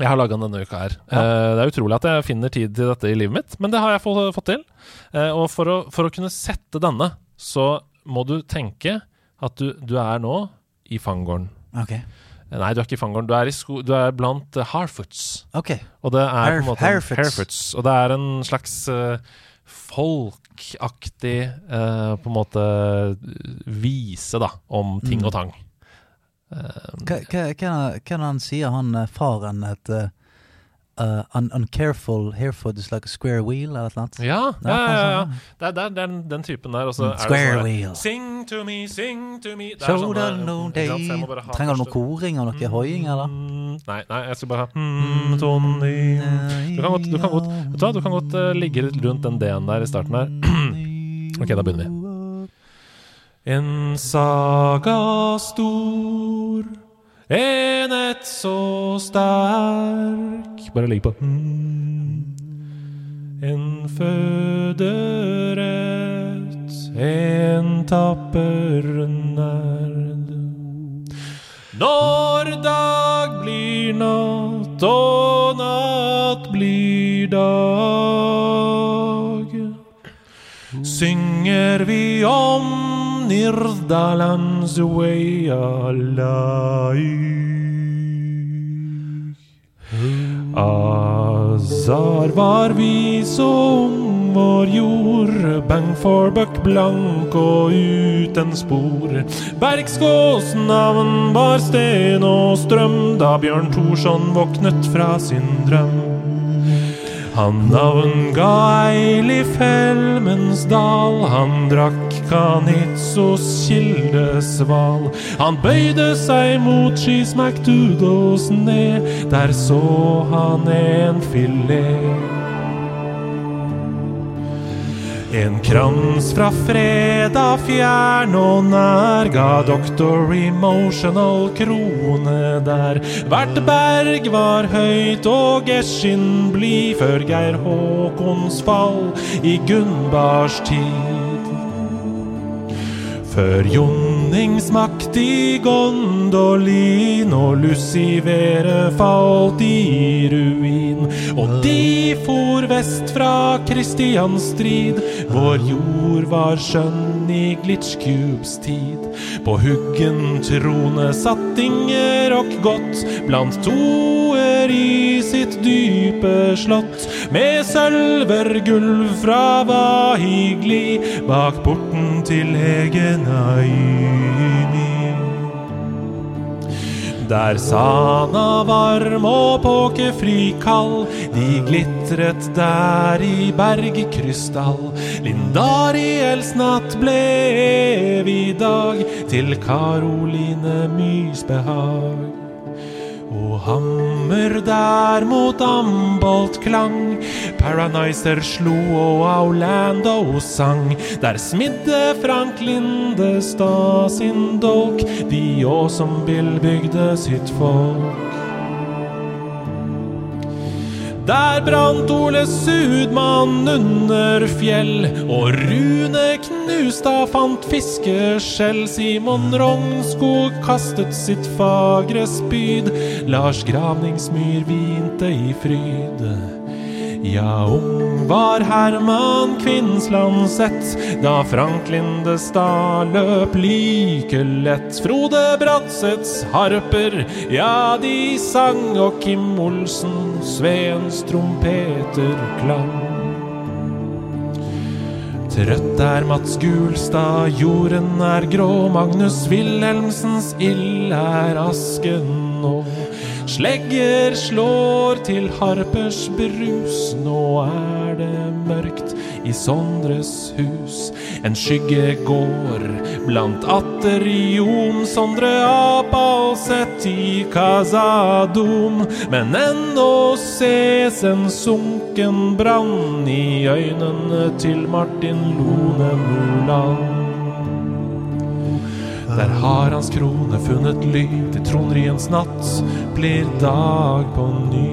Jeg har laga den denne uka her. Eh, det er utrolig at jeg finner tid til dette i livet mitt, men det har jeg fått til. Eh, og for å, for å kunne sette denne, så må du tenke at du, du er nå i fangården. Ok. Eh, Nei, du er ikke i fangården. Du er, i sko du er blant uh, Harfoots. Okay. Og det er på en måte Harefoots. Harefoots. Og det er en slags uh, folkaktig uh, På en måte vise, da, om ting Mm. og tang. Hva, er det han sier, han faren, at uh, un uncareful hairfoot is like a square wheel, eller annet? Ja, ja, ja. ja, ja. sånn. Det er, det er den, den typen der. Mm, square sånn wheel. Sing to me, sing to me. Det er sånne- no day. Trenger du noe koring og noe hoiing, eller? Mm, Nei, nei, jeg skal bare ha mm, Tony Du kan godt, du kan godt, vet du hva, du kan godt uh, ligge litt rundt den D-en der i starten her. ok, da begynner vi. En saga stor, enhet så sterk Bare legg på mm. En føderett, en tapper nerd. Når dag blir natt og natt blir dag, synger vi om Nirdalands way alive. Azar var vi som vår jord, bang for buck blank og uten spor. Bergskås navn bar sten og strøm da Bjørn Thorsson våknet fra sin drøm. Han navnga Eilif Helmens dal, han drakk Kanitzos kildesval. Han bøyde seg mot She's McDoodles ned, der så han en filet. En krans fra freda fjern og nær ga doktor emotional krone der. Hvert berg var høyt og Geshin blid før Geir Håkons fall i Gunnbars tid. Før Jonnings makt i Gondolin og Lucivere falt i ruin. Og de for vest fra Kristianstrid, vår jord var skjønn i Glitchcubes tid. På huggen trone satt Ingerok godt, blant toer i sitt dype slott. Med sølvergulv fra Vahigli, bak porten til Egenaimi. Der Sana varm og påkefri kald, de glitret der i bergkrystall. Lindariels natt ble evig dag, til Karoline Mys behag. Hammer der mot Ambolt klang, Paraniser slo og Aulando sang. Der smidde Frank Lindestad sin dolk, de òg som Bill bygde sitt folk. Der brant Ole Sudmann under fjell, og Rune Knustad fant fiskeskjell. Simon Rognskog kastet sitt fagre spyd, Lars Gravningsmyr hvinte i fryd. Ja, ung var Herman Kvinnsland sett, da Frank Lindestad løp like lett. Frode Bratseths harper, ja, de sang, og Kim Olsen, Sveens trompeter klang. Trøtt er Mats Gulstad, jorden er grå, Magnus Wilhelmsens ild er asken nå. Slegger slår til harpers brus. Nå er det mørkt i Sondres hus. En skygge går blant atter Jon, Sondre apa og sett i Kazadom. Men ennå ses en sunken brann i øynene til Martin Lone Muland. Der har hans krone funnet ly til tronriens natt blir dag på ny.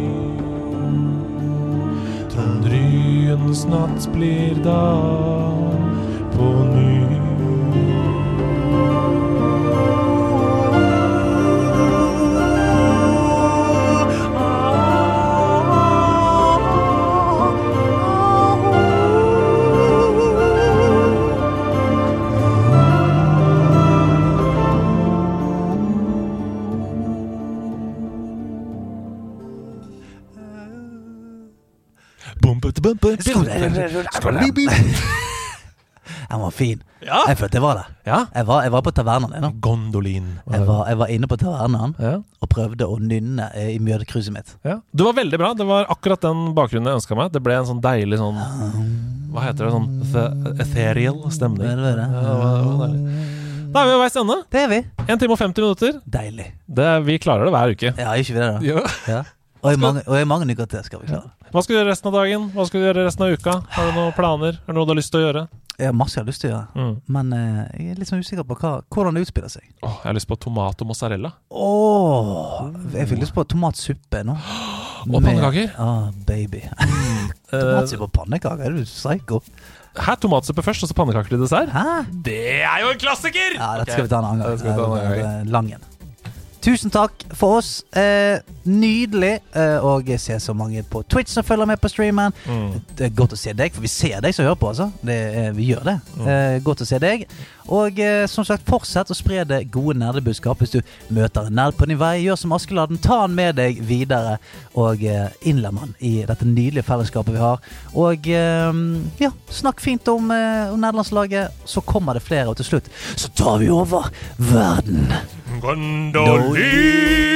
Trondriens natt blir dag på ny. Den var fin. Ja. Jeg følte jeg var der. Ja. Jeg var, jeg var på tavernaen. ennå. Gondolin. Jeg var, jeg var inne på tavernaen Ja. og prøvde å nynne eh, i mjødekruset mitt. Ja. Du var veldig bra. Det var akkurat den bakgrunnen jeg ønska meg. Det ble en sånn deilig sånn Hva heter det? Sånn ethereal stemning. Det var det. Det det. Da er vi ved veis ende. Det er vi. 1 time og 50 minutter. Deilig. Det, vi klarer det hver uke. Ja, ikke vi det, da? Ja. Og, jeg, mangler, og mange uker til skal vi klare. Hva skal du gjøre resten av dagen? Hva skal du gjøre resten av uka? Har du noen planer? Er det noe du har lyst til å gjøre? Jeg har masse jeg har lyst til å gjøre, Mm. men eh, jeg er litt sånn usikker på hva, hvordan det utspiller seg. Åh, jeg har lyst på tomat og mozzarella. Åh, jeg fikk lyst på tomatsuppe nå. Og pannekaker. Ah, baby. Eh, Tomatsuppe og pannekaker? Er du psycho? her tomatsuppe først, og så pannekaker til dessert. Hæ? Det er jo en klassiker! Ja, dette skal vi ta en annen gang. Det skal vi ta en annen Det er Langen. Tusen takk for oss. Eh, nydelig Og å se så mange på Twitch som følger med på streamen. Mm. Det er godt å se deg, for vi ser deg som hører på. altså det, Vi gjør det. Eh, godt å se deg. Og eh, som sagt, fortsett å spre det gode nerdebudskap. Hvis du møter en nerd på din vei, gjør som Askeladden. Ta han med deg videre, og eh, innlem han i dette nydelige fellesskapet vi har. Og eh, ja, snakk fint om, eh, om nederlandslaget, så kommer det flere, og til slutt så tar vi over verden. Gondolin!